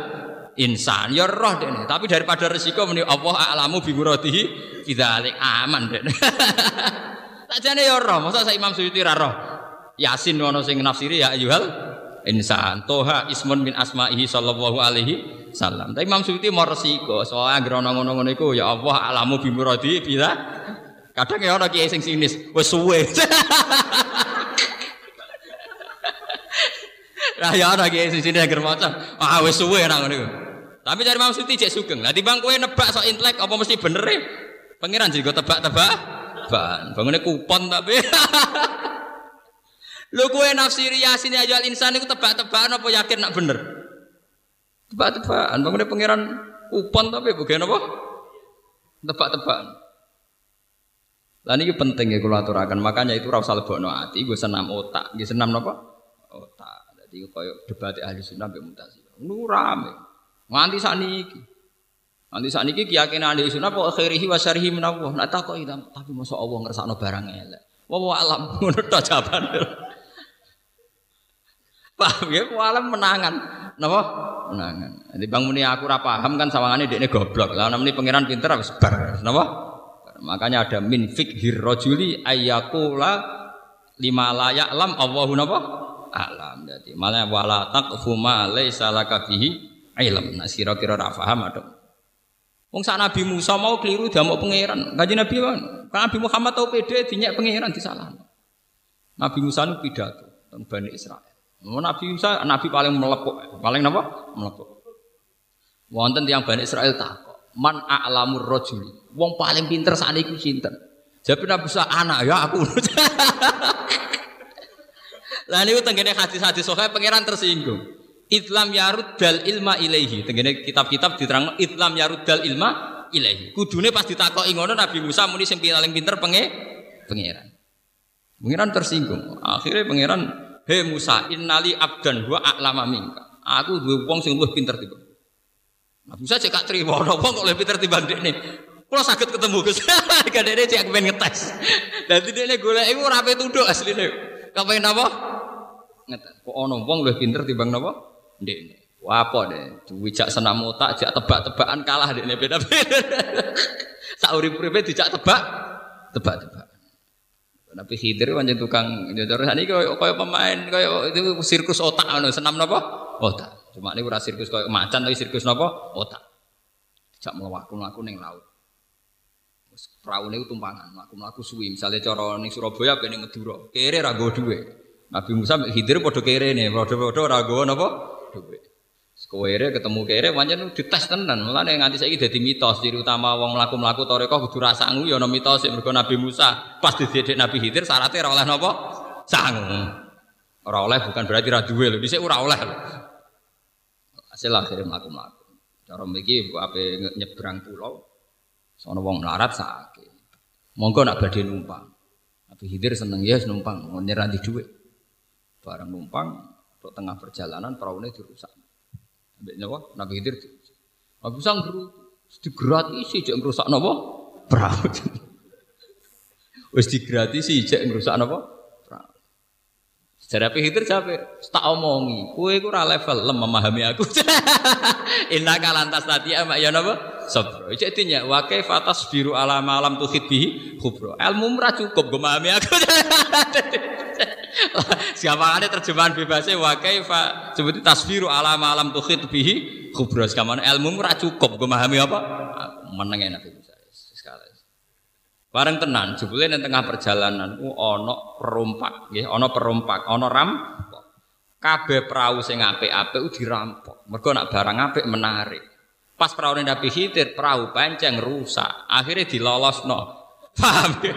insan. Ya roh dene tapi daripada resiko meni Allah a'lamu bi muradihi bidzalik aman dene [laughs] jane ya roh. Masa saya Imam Suyuti ra roh? Yasin ono sing nafsiri ya ayyuhal insan. Toha ismun min asma'ihi sallallahu alaihi salam. Tapi Imam Suyuti mau resiko. Soalnya anggere ngono-ngono iku ya Allah a'lamu bi muradihi bila kadang ya ono kiai sing sinis wis suwe Lah ya ana kiai sing sini agar maca. Ah wis suwe nang ngono tapi cari Suyuti cek sugeng. Lah timbang kowe nebak sok intelek apa mesti bener e? Pangeran juga tebak-tebak. Ban, bangune kupon tapi. [laughs] Lho kowe nafsiri yasin aja insan iku tebak-tebakan apa yakin nak bener? Tebak-tebakan. Bangunnya pangeran upon tapi bukan apa? Tebak-tebakan. Lah niki penting ya kula aturaken. Makanya itu ra usah lebokno ati, gue senam otak. Nggih senam napa? Otak. Dadi koyo debat ahli sunnah mbek mutazilah. Nu rame. Nganti sakniki. Saat ini keyakinan ahli sunnah pokok khairihi wa syarihi min Allah. Nak takok tapi masa Allah ngersakno barang elek. Wa alam [laughs] ngono jawaban. Paham ya? Walam menangan. Napa? Menangan. Jadi Bang Muni aku ora paham kan sawangane dekne goblok. Lah namanya pangeran pinter wis bar. Napa? Makanya ada min fikhir rajuli ayyakula lima layak lam Allahu napa? Alam. Jadi malah wala taqfu ma laisa laka fihi ilm. Nah sira kira paham ada. Wong sak Nabi Musa mau keliru dia mau pangeran. Kanjeng Nabi kan Nabi Muhammad tau pede dinyak pangeran disalah. Nabi Musa nu pidato tentang Bani Israel. Nabi Musa nabi paling melepuk, paling apa? Melepuk. Wonten tiang Bani Israel takok, "Man a'lamur rajuli?" Wong paling pinter sakniki sinten? Jawab Nabi Musa, "Anak ya aku." [laughs] Lah niku tenggene hadis-hadis sahih pangeran tersinggung. Islam yarud dal ilma ilaihi. Tenggene kitab-kitab diterang Islam yarud dal ilma ilaihi. Kudune pas ditakoki ngono Nabi Musa muni sing paling pinter penge pangeran. Pangeran tersinggung. Akhirnya pangeran Hei Musa, innali abdan wa a'lama minka. Aku dua wong sing luwih pinter tiba. Nah, Musa cek gak trimo ana wong kok luwih pinter timbang dekne. Kula saged ketemu Gus. [laughs] Kadene cek pengen ngetes. Dadi dekne golek iku ora pe tunduk asline. Kepengen apa? Ngetes. Kok ana wong luwih pinter timbang napa? Dekne. Wah apa deh, wijak senam otak, jak tebak-tebakan kalah dekne beda-beda. [laughs] Sak urip-uripe dijak tebak, tebak-tebak. Nabi Khidir pancen tukang terus ini koyo koyo pemain koyo itu sirkus otak anu senam napa? Otak. Cuma ini ora sirkus koyo macan tapi sirkus napa? Otak. Dijak mlaku-mlaku ning laut. Wis praune tumpangan, mlaku-mlaku suwi. Misale cara ning Surabaya ben Madura, kere ra go dhuwit. Nabi Musa mek Khidir padha kere ne, padha-padha ora go napa? Dhuwit. Kewere ketemu kere pancen dites tenan. Mulane nganti saiki dadi mitos ciri utama wong mlaku-mlaku toreko kudu ra sangu ya ana mitos mergo Nabi Musa pas didedek Nabi Khidir syaratnya ora oleh napa? Sangu. Ora oleh bukan berarti ra duwe lho, dhisik ora oleh lho. Hasil akhirnya mlaku-mlaku. Cara mriki ape nyebrang pulau sono wong melarat sakit. Monggo nak badhe numpang. Nabi Khidir seneng ya numpang, nyerah di dhuwit. Bareng numpang, tok tengah perjalanan peraune dirusak. Mbek napa? Nabi Khidir. Nabi Musa ngru digratisi jek ngrusak napa? Perahu. [laughs] Wis digratisi jek ngrusak napa? Nabi Khidir capek, tak omongi, iku ora level lem memahami aku. [laughs] Inna kalantas tadi ama ya napa? Sabro. Cek dinya wa kaifa tasbiru ala ma lam tuhid bihi khubra. Ilmu ora cukup gue memahami aku. [laughs] Siapa ada terjemahan bebasnya wa kaifa seperti tasbiru ala malam tuhid bihi kubros kaman ilmu ora cukup gue memahami apa meneng enak Musa sekali bareng tenan jebule nang tengah perjalanan ku ana perompak nggih ana perompak ana ram kabeh perahu sing apik-apik dirampok. Mergo nak barang apik menarik. Pas perahu Nabi Khidir perahu panceng rusak. Akhirnya dilolosno. [laughs] Paham? Ya?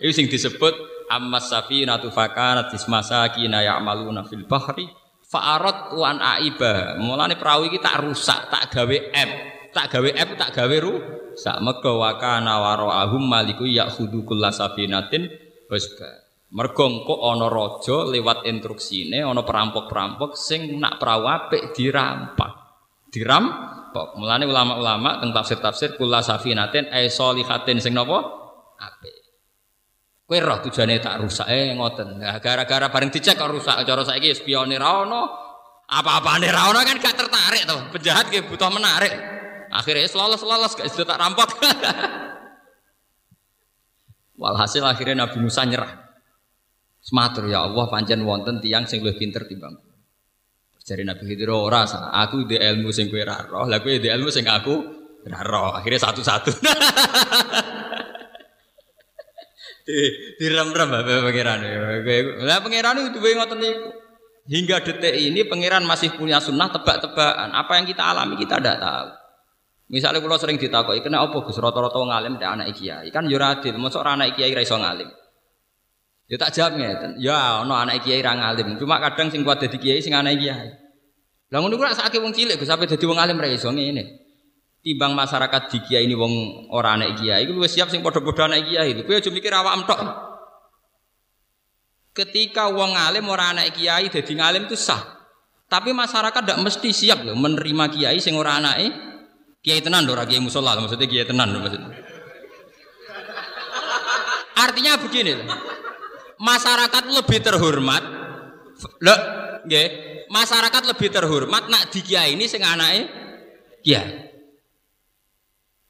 itu sing disebut amma safinatu fakanat ismasakina ya'maluna fil bahri fa'arat wan aiba mulane perahu iki tak rusak tak gawe app tak gawe app tak gawe rusak mergo wa kana waraahum maliku ya'khudhu kullasafinatin husba mergo engko ana raja lewat instruksine ana perampok-perampok sing nak perahu apik dirampak dirampok mulane ulama-ulama tentang tafsir-tafsir kullasafinatin ay solihatin sing napa apik Kowe roh tujuane tak rusak eh ngoten. Gara-gara bareng dicek kok rusak cara saiki spione ra ono. Apa-apane ra ono kan gak tertarik tuh. Penjahat ge butuh menarik. Akhirnya lolos-lolos gak sudah tak rampok. [laughs] Walhasil akhirnya Nabi Musa nyerah. Sematur ya Allah pancen wonten tiang sing luwih pinter timbang. Jari Nabi Khidir ora aku di ilmu sing kowe ra roh, lah kowe di ilmu sing aku ra roh. Akhirnya satu-satu. [laughs] di direm-rem apa pangeran lah pangeran itu duwe ngoten niku hingga detik ini pangeran masih punya sunnah tebak-tebakan apa yang kita alami kita tidak tahu misalnya kalau sering ditakoki kena apa Gus rata-rata ngalim tidak anak kiai kan yo adil mosok anak kiai ra iso ngalim Ya tak jawab ngeten. Ya ono anak kiai ra ngalim. Cuma kadang sing kuat dadi kiai sing anak kiai. Lah ngono ku sakake wong cilik Gus sampe dadi wong alim ra iso ngene. Timbang masyarakat di kiai ini wong ora anak kiai iku luwih siap sing padha-padha anak kiai. Kowe aja mikir awakmu tok. Ketika wong alim ora anak kiai dadi ngalim itu sah. Tapi masyarakat tidak mesti siap loh menerima kiai sing ora anake kiai tenan ora kiai musola maksudnya kiai tenan maksudnya. Artinya begini masyarakat lebih terhormat lo nggih masyarakat lebih terhormat nak di kiai ini sing anake kiai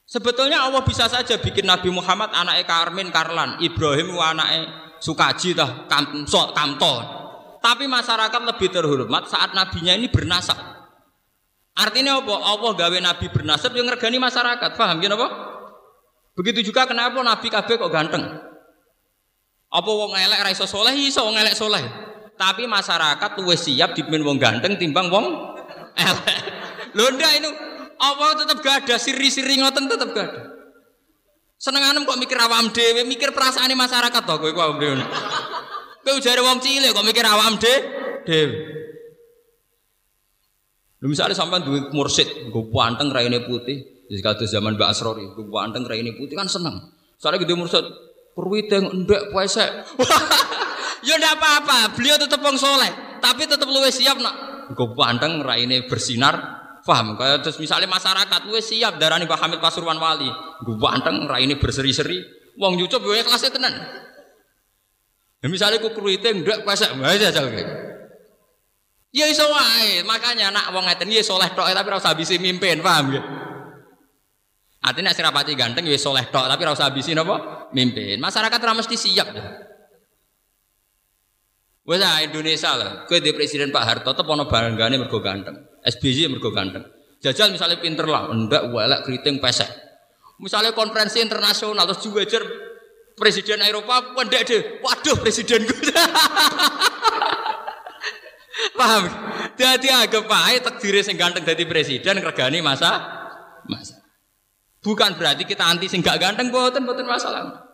Sebetulnya Allah bisa saja bikin Nabi Muhammad anaknya Karmin Karlan, Ibrahim anaknya Sukaji tah Kamso Kamto. Tapi masyarakat lebih terhormat saat nabinya ini bernasab. Artinya apa? Allah gawe nabi bernasab yang ngergani masyarakat. Paham ya apa? Begitu juga kenapa nabi KB kok ganteng? Apa wong elek ra iso saleh iso wong elek saleh. Tapi masyarakat luwih siap dipimpin wong ganteng timbang wong elek. [laughs] Lho ndak itu apa tetap gak ada siri-siri ngoten tetap gak ada. Senenganem kok mikir awam dhewe, mikir perasaan masyarakat to kowe kok awam dhewe. Kowe jare wong cilik kok mikir awam dhewe. Misalnya sampean duwe mursid, gue panteng raine putih, jadi kata zaman Mbak Asrori, gue panteng raine putih kan seneng. Soalnya gitu mursid, Perwiteng ndek puasa. [laughs] ya ndak apa-apa, beliau tetap wong soleh, tapi tetap luwe siap nak. Gue pandang raine bersinar, paham? Kayak terus misalnya masyarakat luwe siap darani Pak Hamid Pasuruan Wali, gue pandang raine berseri-seri, wong nyucup gue kelasnya tenan. Ya misalnya ku kruwite ndek puasa, aja jajal kayak. Ya iso wae, makanya nak wong ngeten ya soleh tok tapi ora usah bisa mimpin, paham ya? Artinya nek rapati ganteng ya soleh tok, tapi ora usah habisi napa? Mimpin. Masyarakat ora mesti siap. Wes ah Indonesia lah, kowe di presiden Pak Harto tetep ana banggane mergo ganteng. SBY mergo ganteng. Jajal misalnya pinter lah, ndak welek keriting pesek. Misalnya konferensi internasional terus juga presiden Eropa pendek deh. Waduh presiden gue. [laughs] Paham? Jadi agak pahit takdir sing ganteng jadi presiden regani masa masa. Bukan berarti kita anti sing gak ganteng boten boten masalah.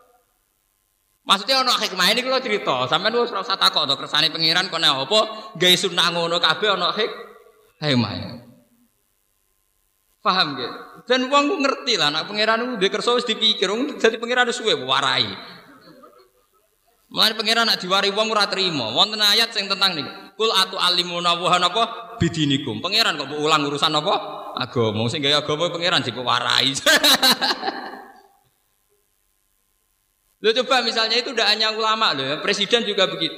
Maksudnya ono hikmah ini kalau cerita, sampai lu ora usah takok to kersane pangeran kene apa, gawe sunah ngono kabeh ono hik hikmah. Paham gitu? Dan uang gue ngerti lah, anak pangeran gue kerso wis dipikir, jadi pangeran suwe warai. Mulane pangeran nak diwari wong ora trimo. Wonten ayat sing tentang niku. Kul atu alimuna wa napa bidinikum. Pangeran kok ulang urusan apa? agama sing gaya agama pangeran sih warai. [laughs] Lo coba misalnya itu udah hanya ulama loh ya, presiden juga begitu.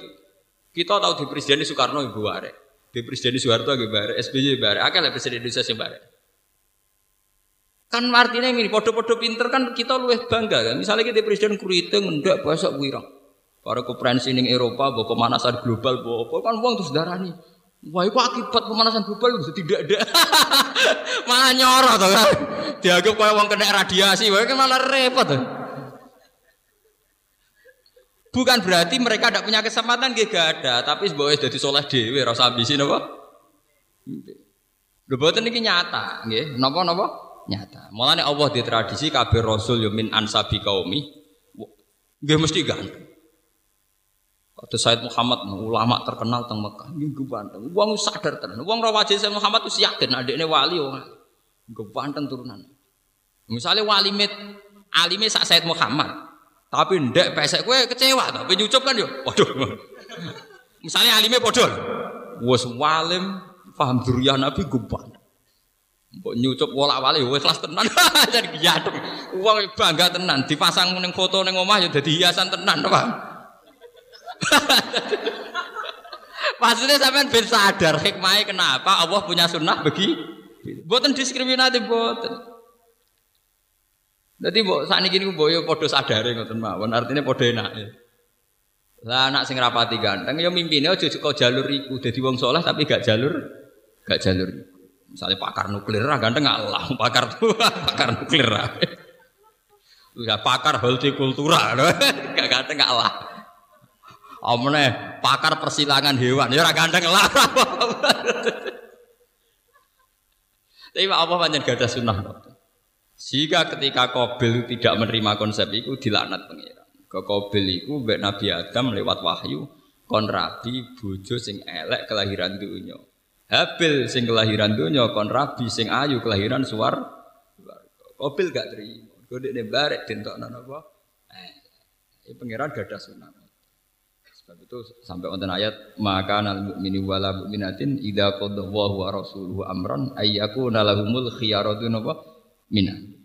Kita tahu di presiden Soekarno ibu bare, di presiden Soeharto ibu bare, SBY bare, akal presiden Indonesia sih bare. Kan artinya ini podo-podo pinter kan kita luwih bangga kan. Misalnya kita presiden kurite ngendak bahasa wirang. Para konferensi ning Eropa, bawa pemanasan global, bawa apa kan uang terus darah nih. Wah, itu akibat pemanasan global itu tidak ada. malah nyorot tuh kan. Dianggap kayak uang kena radiasi, wah kan malah repot tuh. Bukan berarti mereka tidak punya kesempatan gak ada, tapi sebagai jadi soleh dewi rasa abisin apa? Lho boten ini nyata, nggih. Napa napa? Nyata. Mulane Allah di tradisi kabeh rasul yo min ansabi kaumi. Nggih mesti ganteng. Kata Said Muhammad, ulama terkenal teng Mekah, minggu banteng. Uang sadar tenan. Uang rawajin Said Muhammad itu yakin adiknya wali wong. Minggu banteng turunan. Misalnya wali mit, alime sak Said Muhammad. Tapi ndek pesek kue kecewa tapi nyucup kan yo. Waduh. [laughs] Misalnya alime podol. Wes walim paham durian Nabi guban. Mbok nyucup wala wali wes kelas tenan. [laughs] Jadi giatuk. Uang bangga tenan dipasang ning foto ning omah yo dadi hiasan tenan, paham? [laughs] Maksudnya sampean ben sadar hikmahnya kenapa Allah punya sunnah bagi buatan diskriminatif buatan. Jadi saat ini bu yo podo sadar ngoten mawon artinya podo enak. Lah anak sing rapati ganteng yo mimpine aja kok jalur iku dadi wong soleh tapi gak jalur gak jalur. Misalnya pakar nuklir lah ganteng Allah [laughs] pakar tua pakar nuklir [laughs] lah. Udah pakar hortikultura gak ganteng Allah. Omne pakar persilangan hewan, ya ora ganteng lah. Tapi apa panjang gak ada sunnah. Jika ketika Kobil tidak menerima konsep itu dilaknat pengiran. Ke Qabil iku mbek Nabi Adam lewat wahyu kon rabi bojo sing elek kelahiran dunya. Habil sing kelahiran dunya kon rabi sing ayu kelahiran suar. Qabil gak terima. Kode ne barek napa? Eh, pangeran gak ada sunat. Sebab itu sampai wonten ayat maka nal mukmini wala mukminatin idza qadallahu wa rasuluhu amran ayyakuna lahumul khiyaratu napa minan.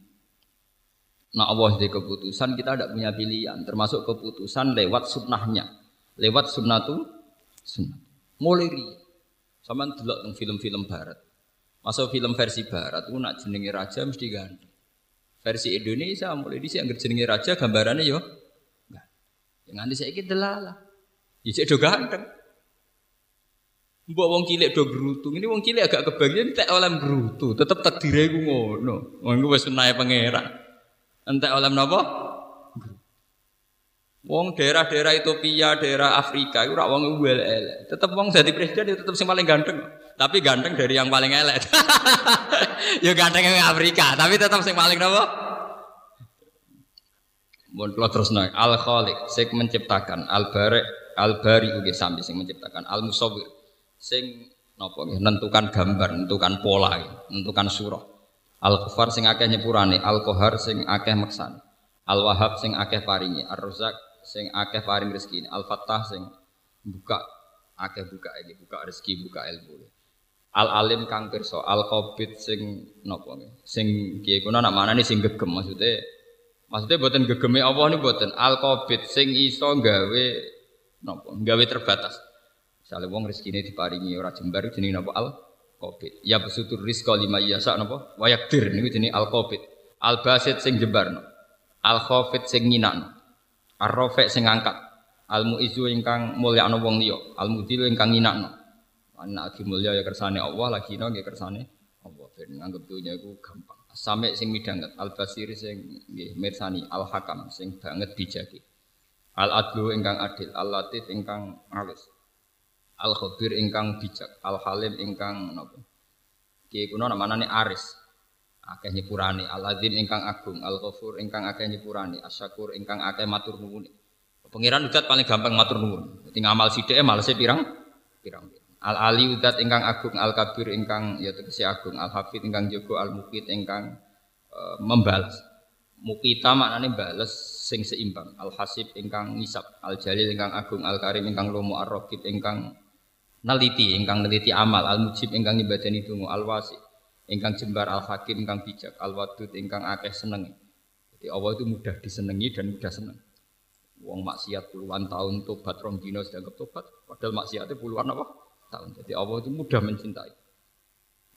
Nah Allah di keputusan kita tidak punya pilihan, termasuk keputusan lewat sunnahnya, lewat sunnatu sunnah. Mulai sama delok tentang film-film Barat. Masa film versi Barat, itu nak jenenge raja mesti ganti. Versi Indonesia mulai di sini jenenge raja gambarannya yo, yang nanti saya kita delala. Ya do ganteng. Mbok wong cilik do gerutu. Ini wong cilik agak kebagian tak oleh gerutu, tetep takdire ku ngono. Wong iku wis sunnahe pangeran. Entek oleh napa? Wong daerah-daerah Ethiopia, daerah Afrika itu rak wong elek. Tetep wong jadi presiden itu tetep sing paling ganteng. Tapi ganteng dari yang paling elek. [laughs] ya ganteng yang Afrika, tapi tetep sing paling napa? Kula terus naik Al Khaliq sing menciptakan Al Bari Al Bari ugi sami sing menciptakan Al Musawwir sing napa nggih nentukan gambar, nentukan pola, nentukan surah. Al Kufar sing akeh nyepurane, Al Qahar sing akeh meksan. Al Wahab sing akeh paringi, Ar Razak sing akeh paring rezeki, Al Fattah sing buka akeh buka iki, buka rezeki, buka ilmu. Al Alim kang pirsa, Al Qabid sing napa Sing kiye kuna nak manane sing gegem maksudnya Maksudnya buatan gegeme Allah ini buatan Al Qabid sing iso gawe napa gawe terbatas. Misalnya wong rezekine diparingi ora jembar jenenge napa Al Qabid. Ya besutur rizqa lima yasa napa? Wa yakdir niku jenenge al Qabid. Al Basit sing jebarno. Al Khafid sing nyinakno. Ar Rafi sing ngangkat. Al Muizzu ingkang mulyakno wong liya. Al Mudil ingkang nyinakno. Anak lagi mulya ya kersane Allah, lagi no ya kersane Allah. Ben nganggep dunya iku gampang. Sampai sing midanget Al Basir sing nggih mirsani Al Hakam sing banget bijaki. Al Adlu ingkang adil, Al Latif ingkang alus. Al Khabir ingkang bijak, Al Halim ingkang napa? Ki kuno namane Aris. Akeh nyepurane, Al Azim ingkang agung, Al Ghafur ingkang akeh nyepurane, Asyakur ingkang akeh matur nuwun. Pangeran udat paling gampang matur nuwun. Dadi ngamal sithike malese pirang? Pirang. Al Ali udat ingkang agung, Al Kabir ingkang ya tegese agung, Al Hafid ingkang jaga, Al Mukit ingkang uh, membalas. Mukita maknane bales sing seimbang. Al Hasib ingkang ngisap, Al Jalil ingkang agung, Al Karim ingkang lomo, Ar Raqib ingkang Naliti ingkang neliti amal, al mujib ingkang nyibadani donga, al wasi ingkang jembar, al hakim ingkang bijak, al wadud ingkang akeh seneng. Jadi Allah itu mudah disenangi dan mudah seneng. Wong maksiat puluhan tahun tobat rong dino sedang tobat, padahal maksiatnya puluhan apa? tahun. Jadi Allah itu mudah mencintai.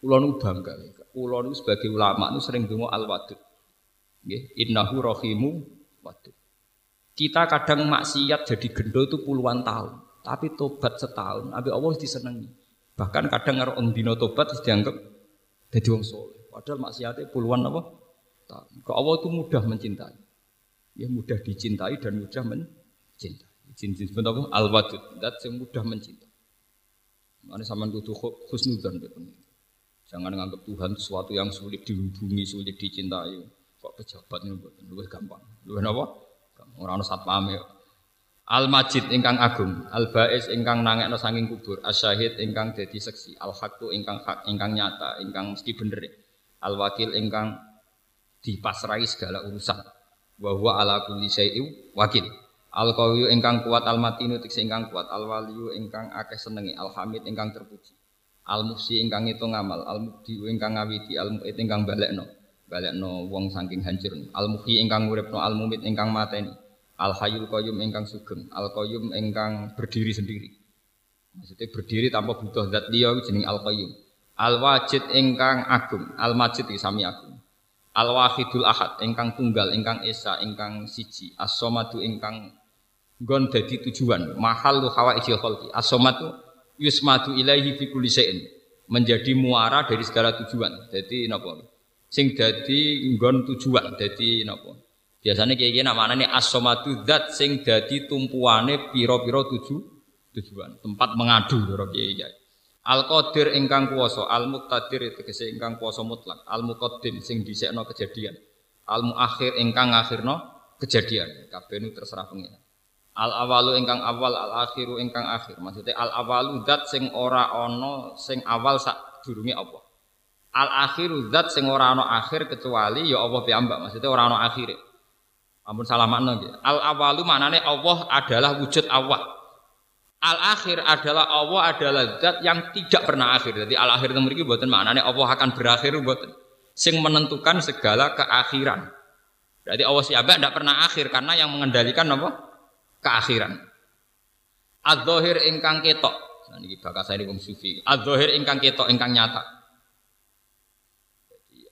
Kulo nu bangga. Kulo nu sebagai ulama nu sering donga al wadud. Innahu wadud. Kita kadang maksiat jadi gendol itu puluhan tahun. Tapi tobat setahun, Abi Allah disenangi. Bahkan kadang ngaruh om dino tobat dianggap jadi wong soleh. Padahal maksiatnya puluhan apa? Ke Allah itu mudah mencintai. Ya mudah dicintai dan mudah mencintai. Cinta disebut apa? Al wadud. Dat yang mudah mencintai. Mana sama kudu khusnudan Jangan menganggap Tuhan sesuatu yang sulit dihubungi, sulit dicintai. Kok pejabat ini lebih gampang. Lebih apa? Orang-orang satpam ya. Al Majid ingkang agung, Al Bais ingkang nangekno saking kubur, Asyahid ingkang dadi seksi, Al Haqqu ingkang hak, ingkang nyata, ingkang mesti bener. Al Wakil ingkang dipasrai segala urusan. Wa huwa ala kulli syai'in wakil. Al Qawiyyu ingkang kuat, Al Matinu tikse ingkang kuat, Al Waliyu ingkang akeh senengi, Al Hamid ingkang terpuji. Al Musi ingkang itu ngamal, Al Mubdi ingkang ngawiti, Al Mu'id ingkang balekno. Balekno wong saking hancur. Al Muhyi ingkang uripno, Al Mumit ingkang mateni. Al Hayyul Qayyum ingkang sugeng, Al Qayyum ingkang berdiri sendiri. Maksudnya berdiri tanpa butuh zat liya jeneng Al Qayyum. Al Wajid ingkang agung, Al Majid sami agung. Al Wahidul Ahad ingkang tunggal, ingkang esa, ingkang siji. As-Somadu ingkang gon dadi tujuan, mahal hawaijil khalqi. As-Somadu yusmadu ilaihi fi kulli syai'in. Menjadi muara dari segala tujuan. Jadi napa? Sing dadi nggon tujuan, dadi napa? Biasanya kayak gini namanya ini asomatu dat sing dadi tumpuane piro-piro tuju tujuan tempat mengadu loro kiai kiai. Al qadir ingkang kuwasa, al muqtadir tegese ingkang kuwasa mutlak, al muqaddim sing dhisikno kejadian. Al muakhir ingkang ngakhirno kejadian. Kabeh nu terserah pengen. Al awalu ingkang awal, al akhiru ingkang akhir. Maksudnya al awalu zat sing ora ono sing awal sak durunge Allah. Al akhiru zat sing ora ono akhir kecuali ya Allah piyambak. Maksudnya ora ono akhire. Ampun salah makna nggih. Al awalu maknane Allah adalah wujud awal. Al akhir adalah Allah adalah zat yang tidak pernah akhir. Jadi al akhir itu mriki mboten maknane Allah akan berakhir mboten. Sing menentukan segala keakhiran. Berarti Allah siapa tidak pernah akhir karena yang mengendalikan apa? Keakhiran. Az-zahir ingkang ketok. Nah niki bakal saya sufi. Ingkang ketok ingkang nyata.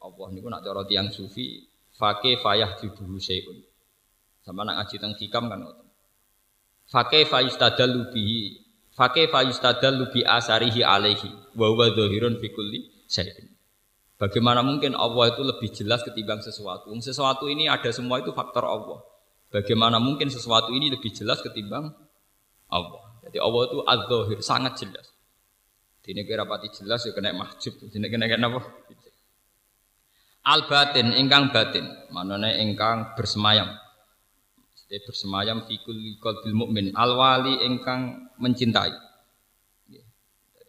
Allah niku nak cara tiyang sufi fake fayah juduhu syai'un. Sama nak ngaji teng hikam kan ngoten. Fake fayustadallu bihi fake fayustadallu bi asarihi alaihi wa huwa dzahirun fi kulli syai'in. Bagaimana mungkin Allah itu lebih jelas ketimbang sesuatu? Sesuatu ini ada semua itu faktor Allah. Bagaimana mungkin sesuatu ini lebih jelas ketimbang Allah? Jadi Allah itu az sangat jelas. Dini kira pati jelas ya kena mahjub. Dini kena kena apa? Al batin, ingkang batin, manane ingkang bersemayam. Jadi bersemayam fikul qalbil mukmin. Al wali ingkang mencintai.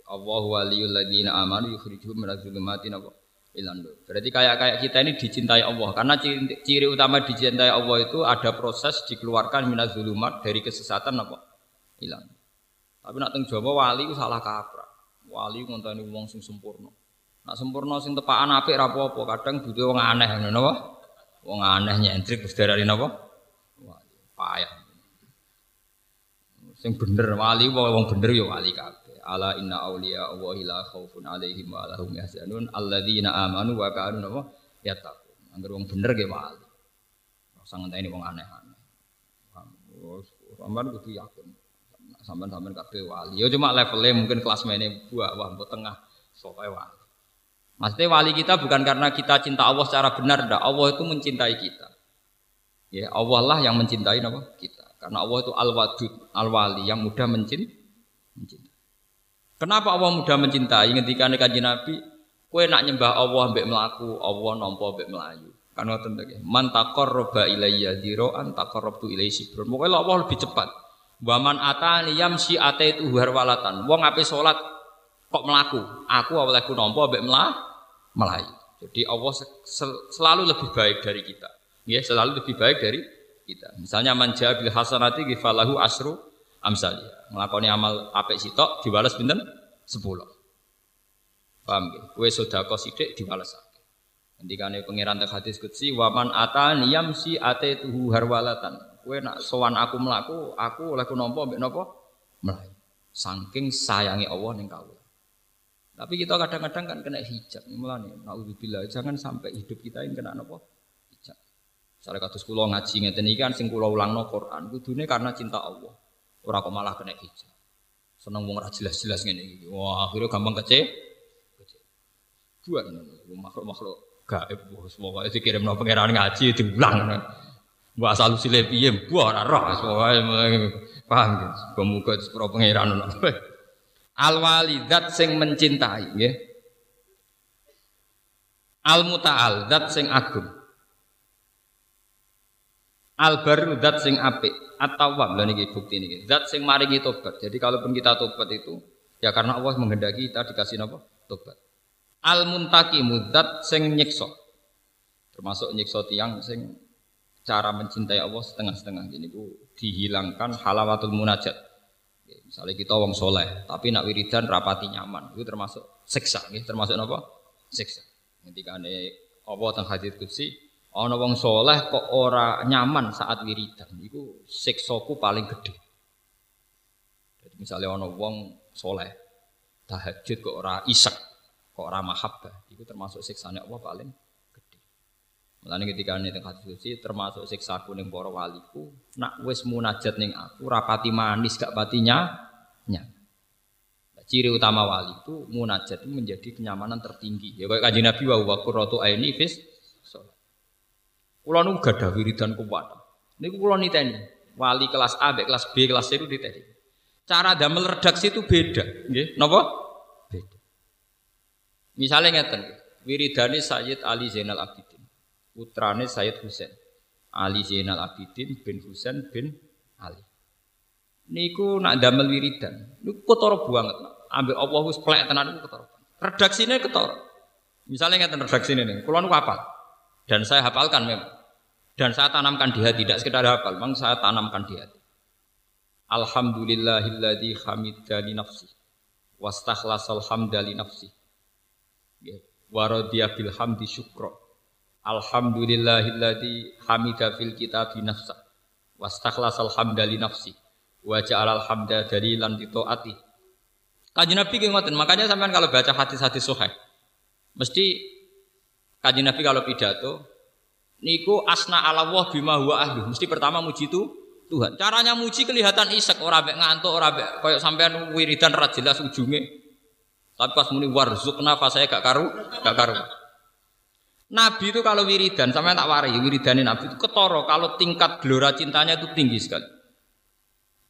Allah waliyul ladina amanu yukhrijuhum minadz zulumati ilan Berarti kayak kayak kita ini dicintai Allah karena ciri, ciri utama dicintai Allah itu ada proses dikeluarkan minaz zulumat dari kesesatan apa? Hilang. Tapi nak teng Jawa wali itu salah kaprah. Wali ngonteni wong sing sempurna. Nak sempurna sing tepakan apik ra apa-apa, kadang butuh wong aneh ngono napa? Wong aneh nyentrik wis darani napa? Payah. Sing bener wali wong bener ya wali kabeh. Ala inna awliya Allahi la khaufun alaihim wa lahum yahzanun. Alladzina amanu wa kanu apa yattaqun. Angger wong bener ge wali. Ora ngenteni wong aneh-aneh. Sampean kudu yakin. Sampean-sampean kabeh wali. Ya cuma levelnya mungkin kelas mene buah wah tengah sokai wali Maksudnya wali kita bukan karena kita cinta Allah secara benar, dah. Allah itu mencintai kita. Ya Allah lah yang mencintai apa? kita. Karena Allah itu al-wadud, al-wali yang mudah mencintai. Kenapa Allah mudah mencintai ketika kanjeng Nabi kue nak nyembah Allah mbek melaku, Allah nompo mbek melayu. Kan ngoten to Man taqarraba ilayya dzira'an taqarrabtu ilaihi sibran. Pokoke Allah lebih cepat. Wa man atani yamsi ataitu harwalatan. Wong ape salat kok melaku, aku olehku nompo mbek melayu. Jadi Allah selalu lebih baik dari kita. Ya, selalu lebih baik dari kita. Misalnya manja bil hasanati gifalahu asru amsaliyah nglakoni amal apik sitok dibalas pinten? 10. Paham nggih? Kowe sedekah sithik dibalas akeh. Ngendikane pangeran teng hadis qudsi wa man atani yamsi tuhu harwalatan. Kowe nak sowan aku mlaku, aku oleh ku nampa mbek napa? Melayu. Saking sayangi Allah ning kawula. Tapi kita kadang-kadang kan kena hijab. Mulane naudzubillah jangan sampai hidup kita ini kena napa? Hijab. Misalnya kados kula ngaji ngeten iki kan sing kula ulangno Quran kudune karena cinta Allah. Ora kok malah kena hijab. Seneng wong ora jelas-jelas ngene iki. Wah, akhirnya gampang kece. Buat makhluk-makhluk gaib itu kirim no pangeran ngaji diulang. Mbak asal usile piye mbok ora roh pokoke paham. Semoga sepuro pangeran Al walidat sing mencintai nggih. Al zat sing agung. Al baru zat sing apik atau wab lah niki bukti niki. Zat sing maringi tobat. Jadi kalaupun kita tobat itu ya karena Allah menghendaki kita dikasih apa? Tobat. Al muntaki mudat sing nyiksa. Termasuk nyiksa tiang sing cara mencintai Allah setengah-setengah. Jadi ku dihilangkan halawatul munajat. Misalnya kita wong soleh, tapi nak wiridan rapati nyaman, itu termasuk siksa, termasuk apa? Siksa. Ketika ini Allah tentang hadits kutsi, ana wong soleh kok ora nyaman saat wiridan. Iku siksaku paling gede jadi misalnya ana wong soleh tahajud kok ora isak kok ora mahabbah itu termasuk siksane Allah paling gede Mulane ketika ini teng hadis termasuk siksaku ning para waliku nak wis munajat ning aku rapati manis gak patinya nya ciri utama wali itu munajat itu menjadi kenyamanan tertinggi ya kayak kanjeng Nabi wa wa qurratu aini fis Kulo nu gadah wiridan kuat. Niku kulo niteni. Wali kelas A, kelas B, kelas C itu niteni. Cara damel redaksi itu beda, nggih. Napa? Beda. Misalnya ngeten, wiridane Sayyid Ali Zainal Abidin, putrane Sayyid Husain. Ali Zainal Abidin bin Husain bin Ali. Niku nak damel wiridan. Niku ketara banget. Ambek Allah wis plek tenan niku ketara. Redaksine ketara. Misalnya ngeten redaksine nih, kula niku hafal. Dan saya hafalkan memang. Dan saya tanamkan di hati, tidak sekedar hafal, memang saya tanamkan di hati. Alhamdulillahilladzi hamidani nafsi wastakhlasal hamda li nafsi. Ya, wa radiya bil hamdi syukra. Alhamdulillahilladzi hamida fil kitabi nafsa wastakhlasal hamda li nafsi wa ja'alal hamda dalilan li taati. Kanjeng Nabi ki makanya sampean kalau baca hadis-hadis sahih mesti Kanjeng Nabi kalau pidato niku asna ala Allah bima huwa ahli. Mesti pertama muji itu Tuhan. Caranya muji kelihatan isek, ora mek ngantuk, ora mek koyo sampean wiridan ra jelas ujunge. Tapi pas muni warzukna fa saya gak karu, gak karu. Nabi itu kalau wiridan, sampean tak wari, wiridanin Nabi itu ketoro kalau tingkat gelora cintanya itu tinggi sekali.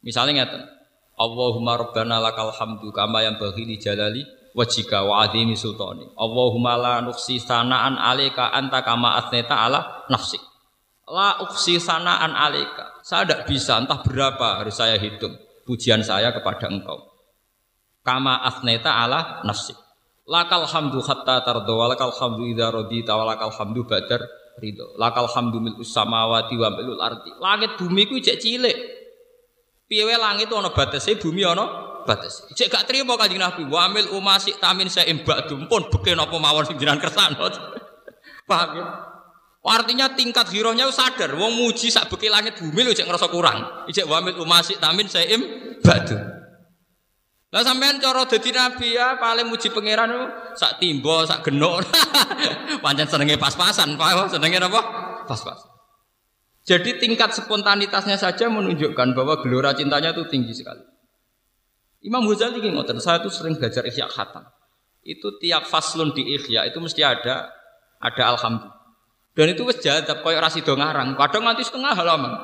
Misalnya ngeten, Allahumma rabbana lakal hamdu kama yang bagi li jalali wajika wa adhimi sultani. Allahumma la nuksi sanaan alika anta kama asneta ala nafsi. La uksi sanaan alika. Saya tidak bisa, entah berapa harus saya hitung pujian saya kepada engkau. Kama asneta ala nafsi. Lakal hamdu hatta tardo walakal hamdu rodita walakal hamdu badar ridho. Lakal hamdu mil usamawati wa milul arti. Langit bumi ku cek cilik. Piye langit ana batese, bumi ana batese. Cek gak trimo Kanjeng Nabi, wa amil umasi tamin saya imbak dumpun beke napa mawon sing jenengan. [laughs] Paham ya? Artinya tingkat hirohnya sadar, wong muji sak beki langit bumi lho cek ngerasa kurang. Ijek wa amil umasi tamin saya imbak Lah sampean cara dadi nabi ya paling muji pangeran sak timbo, sak genuk. [laughs] Pancen senenge pas-pasan, Pak. Senenge apa? Pas-pasan. Jadi tingkat spontanitasnya saja menunjukkan bahwa gelora cintanya itu tinggi sekali. Imam Ghazali ini ngoten, saya itu sering belajar Ihya Khatam. Itu tiap faslun di Ihya itu mesti ada ada alhamdulillah. Dan itu wis jadab koyo rasido ngarang, kadang nanti setengah halaman.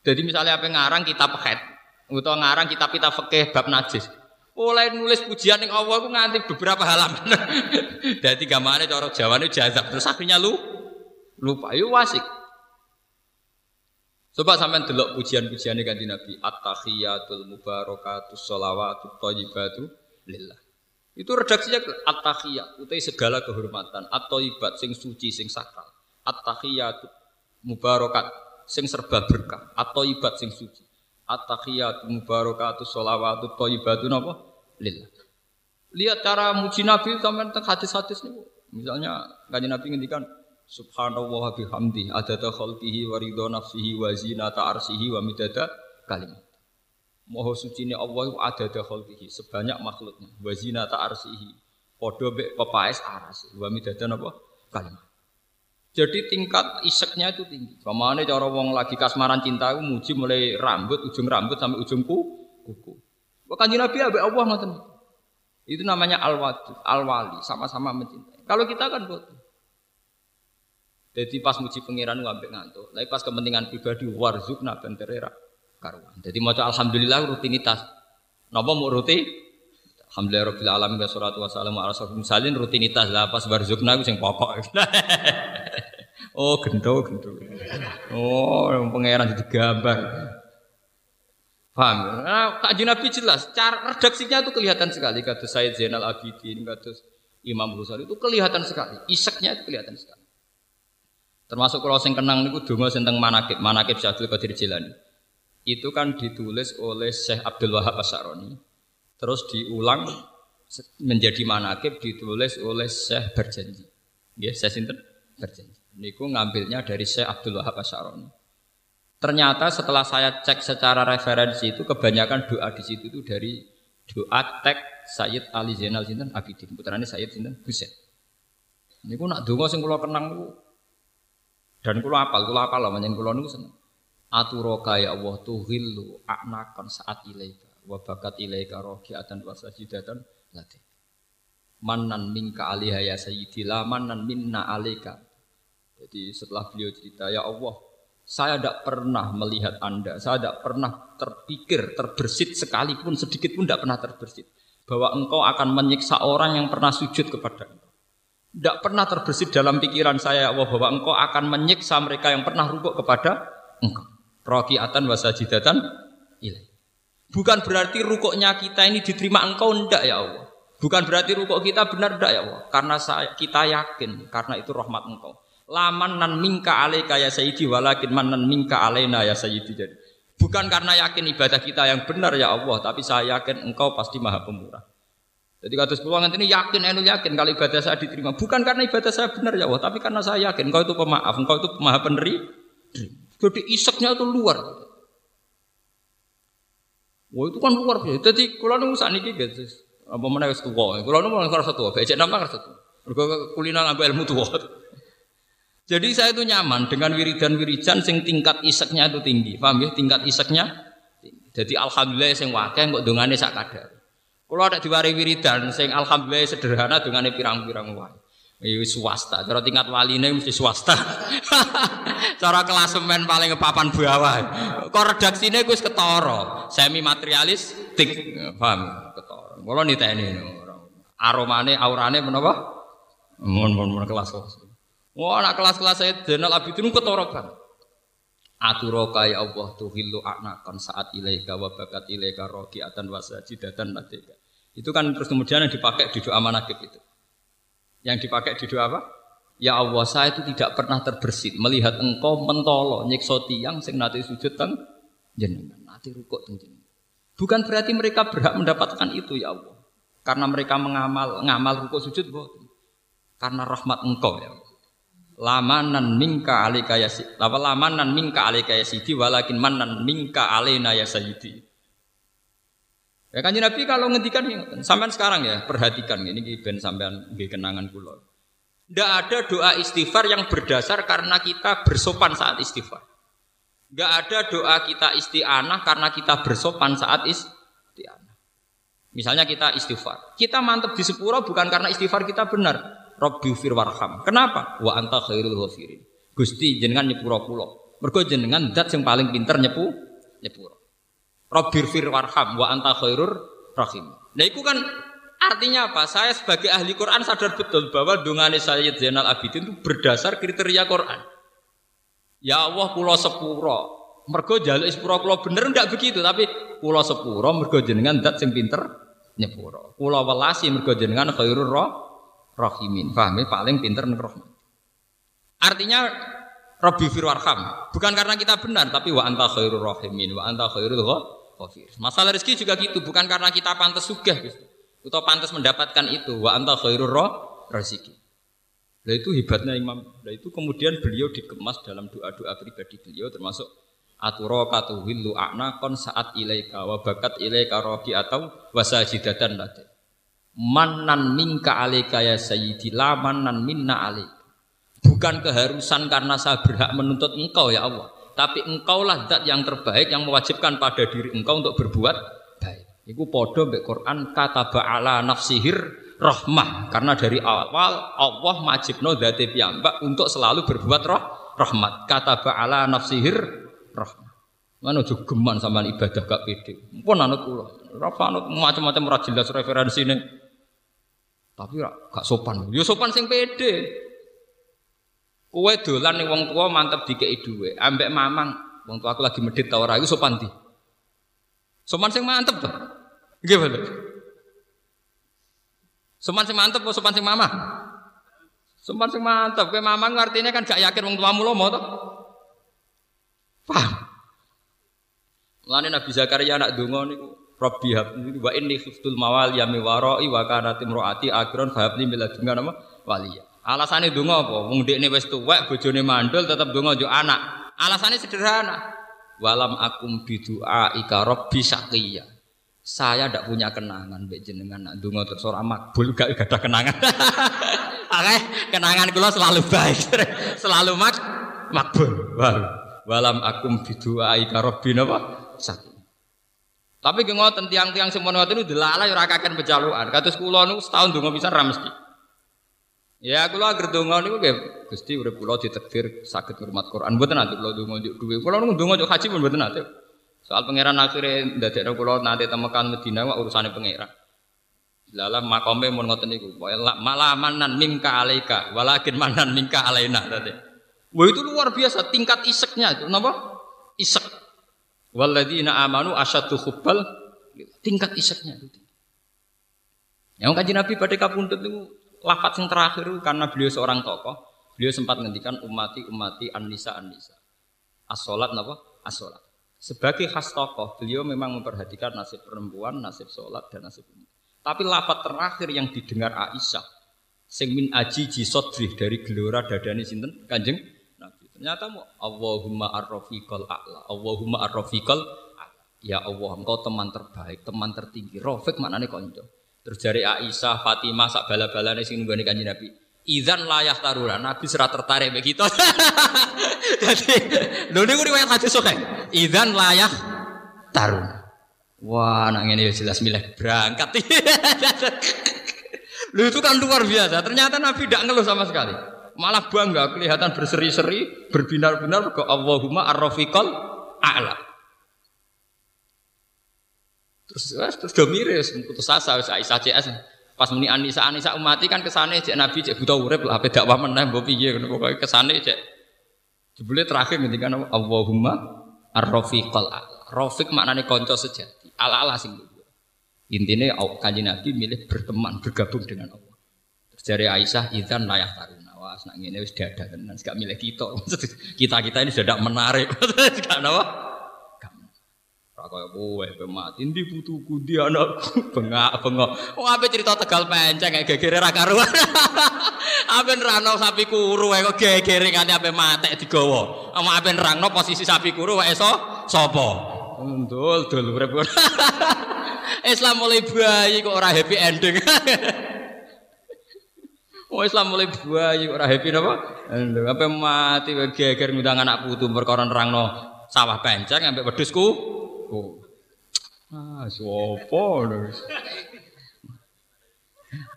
Jadi misalnya apa ngarang kitab head, atau ngarang kitab kita fikih bab najis. Mulai nulis pujian yang Allah itu nganti beberapa halaman. [laughs] Jadi gambarnya cara Jawa itu jadab terus akhirnya lu lupa. Yuk wasik. Coba sampean delok pujian-pujiane Kanjeng Nabi, at-tahiyatul mubarakatus sholawatut thayyibatu lillah. Itu redaksinya at-tahiyat, utai segala kehormatan, at-thayyibat sing suci sing sakral. At-tahiyatu mubarakat sing serba berkah, at-thayyibat sing suci. At-tahiyatu mubarakatus sholawatut thayyibatu napa? Lillah. Lihat cara muji Nabi sampean teng hadis-hadis niku. Misalnya Kanjeng Nabi ngendikan Subhanallah bihamdi adada khalqihi wa ridha nafsihi wa zinata arsihi wa midada kalimat. Maha suci ini Allah adada khalqihi sebanyak makhluknya wa zinata arsihi padha mek pepaes aras wa midada napa kalimat. Jadi tingkat iseknya itu tinggi. Ke mana cara wong lagi kasmaran cinta itu muji mulai rambut, ujung rambut sampai ujung kuku. Bahkan Nabi abe Allah ngoten. Itu namanya al-wali, al-wali, sama-sama mencintai. Kalau kita kan bodoh. Jadi pas muji pangeran ngambil ngantuk. Tapi pas kepentingan pribadi warzukna ben terera karuan. Jadi maca alhamdulillah rutinitas. Napa mau rutin? Alhamdulillah rabbil alamin wa salatu wassalamu ala salin rutinitas lah pas warzukna ku sing pokok. [laughs] oh, gento gento. Oh, pangeran jadi gambar. Paham? Nah, Kak Nabi jelas, cara redaksinya itu kelihatan sekali. Kata Said Zainal Abidin, kata Imam Ghazali itu kelihatan sekali. Iseknya itu kelihatan sekali. Termasuk kalau sing kenang niku donga sing teng manakib, manakib Syaikhul Qadir Jilani. Itu kan ditulis oleh Syekh Abdul Wahab Asy'arani. Terus diulang menjadi manakib ditulis oleh Syekh Berjanji. Nggih, Syekh sinten? Berjanji. Niku ngambilnya dari Syekh Abdul Wahab Asy'arani. Ternyata setelah saya cek secara referensi itu kebanyakan doa di situ itu dari doa tek Sayyid Ali Zainal sinten Abidin, putrane Sayyid sinten Husain. Niku nak donga sing kula kenang niku dan kulo apal, kulo apal lah manjen kulo niku seneng. Aturoka ya Allah tuhillu aknakan saat ilaika wa bakat ilaika rokiatan wa sajidatan lati. Manan minka alaiha ya sayyidi la manan minna alaika. Jadi setelah beliau cerita ya Allah saya tidak pernah melihat Anda, saya tidak pernah terpikir, terbersit sekalipun, sedikit pun tidak pernah terbersit. Bahwa engkau akan menyiksa orang yang pernah sujud kepada engkau. Tidak pernah terbesit dalam pikiran saya ya Allah bahwa engkau akan menyiksa mereka yang pernah rukuk kepada engkau. Rokiatan wasajidatan ilai. Bukan berarti rukuknya kita ini diterima engkau ndak ya Allah. Bukan berarti rukuk kita benar ndak ya Allah. Karena saya, kita yakin karena itu rahmat engkau. Laman nan mingka alaika ya sayyidi walakin manan mingka alaina ya sayyidi. Jadi bukan karena yakin ibadah kita yang benar ya Allah, tapi saya yakin engkau pasti maha pemurah. Jadi kata sepuluh ini yakin, enu yakin kalau ibadah saya diterima. Bukan karena ibadah saya benar ya Allah, tapi karena saya yakin engkau itu pemaaf, engkau itu maha peneri. Jadi iseknya itu luar. Wah itu kan luar biasa. Jadi kalau nunggu saat ini gitu, apa mana wis tua. Kalau nunggu ngerasa tua, becek nama ngerasa ngambil ilmu tua. Jadi saya itu nyaman dengan wiridan-wiridan sing tingkat iseknya itu tinggi. Paham ya? Tingkat iseknya Jadi alhamdulillah sing wakil kok dongane sak kadar. Kalau ada diwari wiridan, sing alhamdulillah sederhana dengan pirang-pirang wae. Ini swasta, cara tingkat waline mesti swasta. [laughs] cara klasemen paling papan bawah. Kok redaksine wis ketara, semi materialis tik, paham? Ketara. Kula niteni aromane aurane menapa? Mun-mun kelas kelas. Wah, anak kelas-kelas saya Zainal Abidin ketara kan. Aturoka ya Allah tuhillu anakan saat ilaika wa bakat ilaika rokiatan wasajidatan ladika. Itu kan terus kemudian yang dipakai di doa manakib itu. Yang dipakai di doa apa? Ya Allah, saya itu tidak pernah terbersit melihat engkau mentolo nyiksa tiang sing nate sujud teng jenengan, nate rukuk teng jenengan. Bukan berarti mereka berhak mendapatkan itu ya Allah. Karena mereka mengamal ngamal rukuk sujud boten. Karena rahmat engkau ya Allah lamanan mingka alika ya lamanan mingka alika ya sidi walakin manan mingka alena ya sayyidi ya kan Nabi kalau ngendikan sampean sekarang ya perhatikan ini ben sampean nggih kenangan kula tidak ada doa istighfar yang berdasar karena kita bersopan saat istighfar Enggak ada doa kita isti'anah karena kita bersopan saat isti'anah. Misalnya kita istighfar. Kita mantep di sepuro bukan karena istighfar kita benar. Rabbi fir warham. Kenapa? Wa anta khairul ghafirin. Gusti jenengan nyepuro kula. Mergo jenengan zat sing paling pinter nyepu nyepuro. Rabbi fir warham wa anta khairur rahim. Nah itu kan artinya apa? Saya sebagai ahli Quran sadar betul bahwa dungane Sayyid Zainal Abidin itu berdasar kriteria Quran. Ya Allah kula sepuro. Mergo jaluk sepuro kula bener ndak begitu tapi kula sepuro mergo jenengan zat sing pinter nyepuro. Kula welasi mergo jenengan khairur roh rohimin. Paham ya? Paling pinter rohman. Artinya Rabbi firwarham. Bukan karena kita benar, tapi wa anta khairur rohimin, wa anta khairul ghafir. Masalah rezeki juga gitu, bukan karena kita pantas sugih gitu. Atau pantas mendapatkan itu, wa anta khairur rezeki. Nah itu hebatnya Imam. Nah itu kemudian beliau dikemas dalam doa-doa pribadi beliau termasuk aturokatu hillu kon saat ilaika wa bakat ilaika roki atau wasajidatan ladai manan minka alika ya sayyidi la manan minna alik bukan keharusan karena saya berhak menuntut engkau ya Allah tapi engkaulah zat yang terbaik yang mewajibkan pada diri engkau untuk berbuat baik itu podo mbek Quran kata ba'ala nafsihir rahmah karena dari awal Allah majibno dzati piyambak untuk selalu berbuat roh rahmat kata ba'ala nafsihir rahmah Mana juga geman sama ibadah gak pede. Pun anut kula. Rafa anut macam-macam ora jelas referensine. Tapi gak sopan. Yo sopan sing pede. Kowe dolan ning wong tua mantep dikei dhuwit, ambek mamang wong tua aku lagi medit ta ora iku sopan di. Sopan sing mantep. Nggih bener. Sopan sing mantep apa sopan sing mama? Sopan sing mantep. Kowe mamang artinya kan gak yakin wong tuamu lomo to. Paham? Mulane Nabi Zakaria anak donga niku Rabbi habli wa inni khiftul mawali yami warai wa kanat imraati akhiran fa habli min nama waliya. Alasane donga apa? Wong dekne wis tuwek, bojone mandul tetep donga yo anak. Alasane sederhana. Walam akum bidua ika rabbi saqiya. Saya ndak punya kenangan mbek jenengan nak donga terus ora makbul gak ada kenangan. [laughs] Oke, kenangan kula selalu baik. [laughs] selalu mak makbul. Walam akum bidua ika rabbi napa? Saqiya. Tapi ki ngoten tiang-tiang sing ngoten niku delala ya ora kaken pecalukan. Kados setahun donga pisan ra. Ya kula agar donga niku nggih Gusti urip kula ditakdir saged ngurmat Quran. Mboten nanti kula donga njuk dhuwit. Kula niku donga njuk haji pun mboten nanti. Soal pangeran akhirnya ndadekno kula nanti temekan Madinah wak urusane pangeran. Lala makome mun ngoten niku. Malah manan mimka alaika, walakin manan mimka alaina tadi. Wah itu luar biasa tingkat iseknya itu. Kenapa? Isek. Walladzina amanu asyaddu hubbal tingkat iseknya itu. Yang kaji Nabi pada kapundut itu lafaz yang terakhir karena beliau seorang tokoh, beliau sempat ngendikan umati umati anisa anisa. As-salat napa? As-salat. Sebagai khas tokoh, beliau memang memperhatikan nasib perempuan, nasib sholat, dan nasib umat. Tapi lafat terakhir yang didengar Aisyah sing min aji jisodri dari gelora dadani sinten Kanjeng Nabi. Ternyata mau Allahumma arrofiqal a'la. Allahumma arrofiqal Ya Allah, engkau teman terbaik, teman tertinggi. Rafiq maknane kanca. Terus dari Aisyah, Fatimah sak bala-balane sing nunggone Kanjeng Nabi. Idzan layah taruna, Nabi serah tertarik begitu. [laughs] Jadi, lho niku riwayat hadis sahih. Idzan layah taruna. Wah, anak ini ya jelas milih berangkat. [laughs] Lu itu kan luar biasa. Ternyata Nabi tidak ngeluh sama sekali. Malah bangga, kelihatan berseri-seri, berbinar-binar ke Allahumma ar-rafiqal a'la. Terus terus do miris, putus asa wis Aisyah CS. Pas muni Anisa Anisa umati kan kesane cek Nabi cek buta urip lah ape dakwah meneh mbok piye ngono pokoke kesane cek. Jebule terakhir ngendikan Allahumma ar-rafiqal. Rafiq maknane kanca sejati ala-ala sing Intinya kanjeng Nabi milih berteman, bergabung dengan Allah. Terus dari Aisyah, izan layak taruna. Wah, senang ini dada tenan, gak milih kita. [laughs] kita kita ini sudah menarik. [laughs] Gak apa? Ora kaya kowe mati ndi putuku ndi anakku [laughs] bengak bengok. Wong ape cerita Tegal penceng kayak gegere ra karuan. [laughs] ape nerangno sapi kuru kok gegere kan ape mati digawa. Ape nerangno posisi sapi kuru wae so sapa? Ndul dul urip. [laughs] Islam mulai bayi kok ora happy ending. Oh Islam mulai bayi kok ora happy napa? Ending apa mati geger ngundang anak putu perkara nerangno sawah penceng ambek wedhusku. Oh. Ah, sopo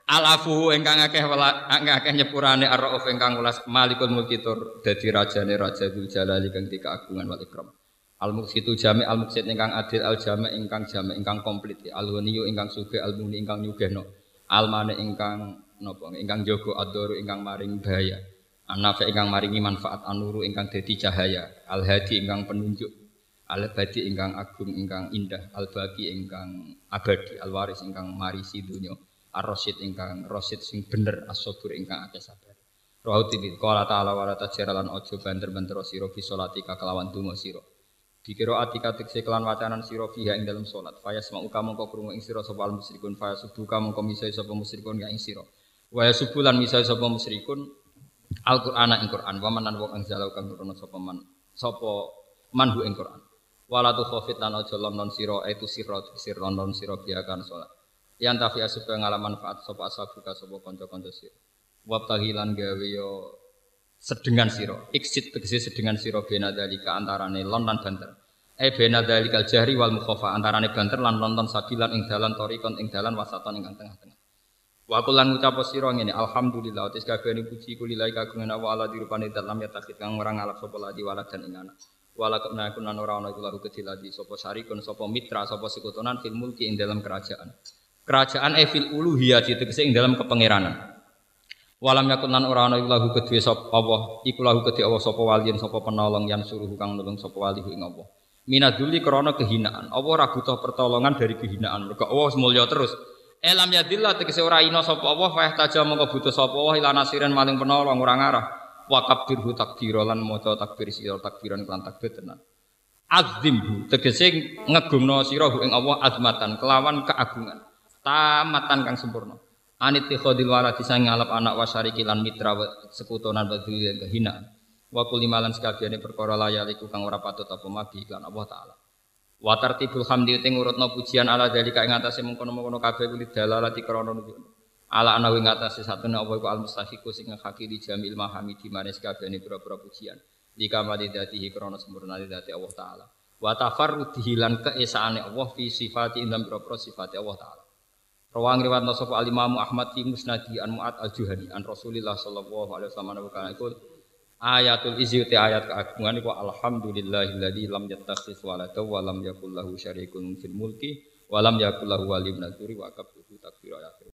Alafu ingkang akeh akeh nyepurane ar-rauf ingkang ulas malikul mulki dadi rajane raja Dzul Jalali kang dikagungan wal ikram. Al muksitu jami al muksit ingkang adil al jami ingkang jami ingkang komplit al ghaniyu ingkang sugih al muni ingkang nyugihno al mane ingkang napa ingkang jaga adoru ingkang maring bahaya anafa ingkang maringi manfaat anuru ingkang dadi cahaya al hadi ingkang penunjuk al badi ingkang agung ingkang indah al bagi ingkang abadi al waris ingkang marisi dunya ar rasyid ingkang rasyid sing bener as ingkang akeh sabar Rahu tibi, kala ta'ala wa la tajaralan ojo banter-banter siro fi solatika kelawan dungo siro Dikira atika tekse kelan wacanan sira fiha ing dalam salat. Faya semau kamu kau krungu ing sira sapa al musyrikun faya subuh kamu kau misai sapa musyrikun ya ing sira. Wa subulan misai sapa musyrikun Al-Qur'an ing Qur'an wa manan wong ing jalau kang nurono man sapa manhu ing Qur'an. Wala tu khofit lan aja london sira itu sira sir london sira biya kan salat. Yang tafi supaya ngalaman manfaat sapa asabuka sapa kanca-kanca sira. Wa tahilan gawe yo sedengan siro iksit tegese sedengan siro bena dalika antarane lon lan banter eh bena dalikal jahri wal mukhafa antarane banter lan nonton sabilan ing dalan torikon ing dalan wasatan ing tengah-tengah Wa kulan ngucap sira ngene alhamdulillah tis kabehane puji kulilai kagungan Allah ala dirupane dalam ya takhid kang ora ngalap sapa ladi walad dan ing anak wala kena kunan ora ana iku laru kecil ladi sapa sarikun sapa mitra sapa sekutonan fil mulki ing dalam kerajaan kerajaan e fil uluhiyah tegese ing dalam kepangeranan Walam yakun lan ora ana iku kedue sapa Allah, iku lahu kedue Allah sapa waliyin sapa penolong yang suruh kang nulung sapa wali ing Allah. Minaduli krana kehinaan. Allah ora butuh pertolongan dari kehinaan. Mergo Allah mulya terus. Elam yadillah tegese ora ina sapa Allah fa taja mongko butuh sapa Allah ila nasirin maling penolong ora ngarah. Wa kabirhu takbira lan maca takbir sira takbiran kelan takbir tenan. Azimhu tegese ngegungno sira ing Allah azmatan kelawan keagungan. Tamatan kang sempurna. Anit tikhodil walad bisa ngalap anak wasariki lan mitra sekutonan yang kehinaan. Wa kulimalan sekabiane perkara layaliku kang ora patut apa magi lan Allah taala. Wa tartibul hamdi te ngurutno pujian ala dalika ing atase mengkono-mengkono kabeh kulit dalalati krana. Ala ana ing atase satune apa iku al mustahiqu sing ngakaki di jamil mahamidi manes kabehane pira-pira pujian. Lika mali datihi krana sempurna dati Allah taala. Wa tafarrudihi lan keesaane Allah fi sifati indam pira-pira sifati Allah taala. Rawang riwayat sapa Al Imam Ahmad fi Musnadi an Muad Al Juhani an Rasulillah sallallahu alaihi wasallam kana iku ayatul izzati ayat keagungan iku alhamdulillahilladzi lam yattakhidz walada wa lam yakul lahu syarikun fil mulki wa lam yakul lahu waliyyun wa kabtuhu takbir ya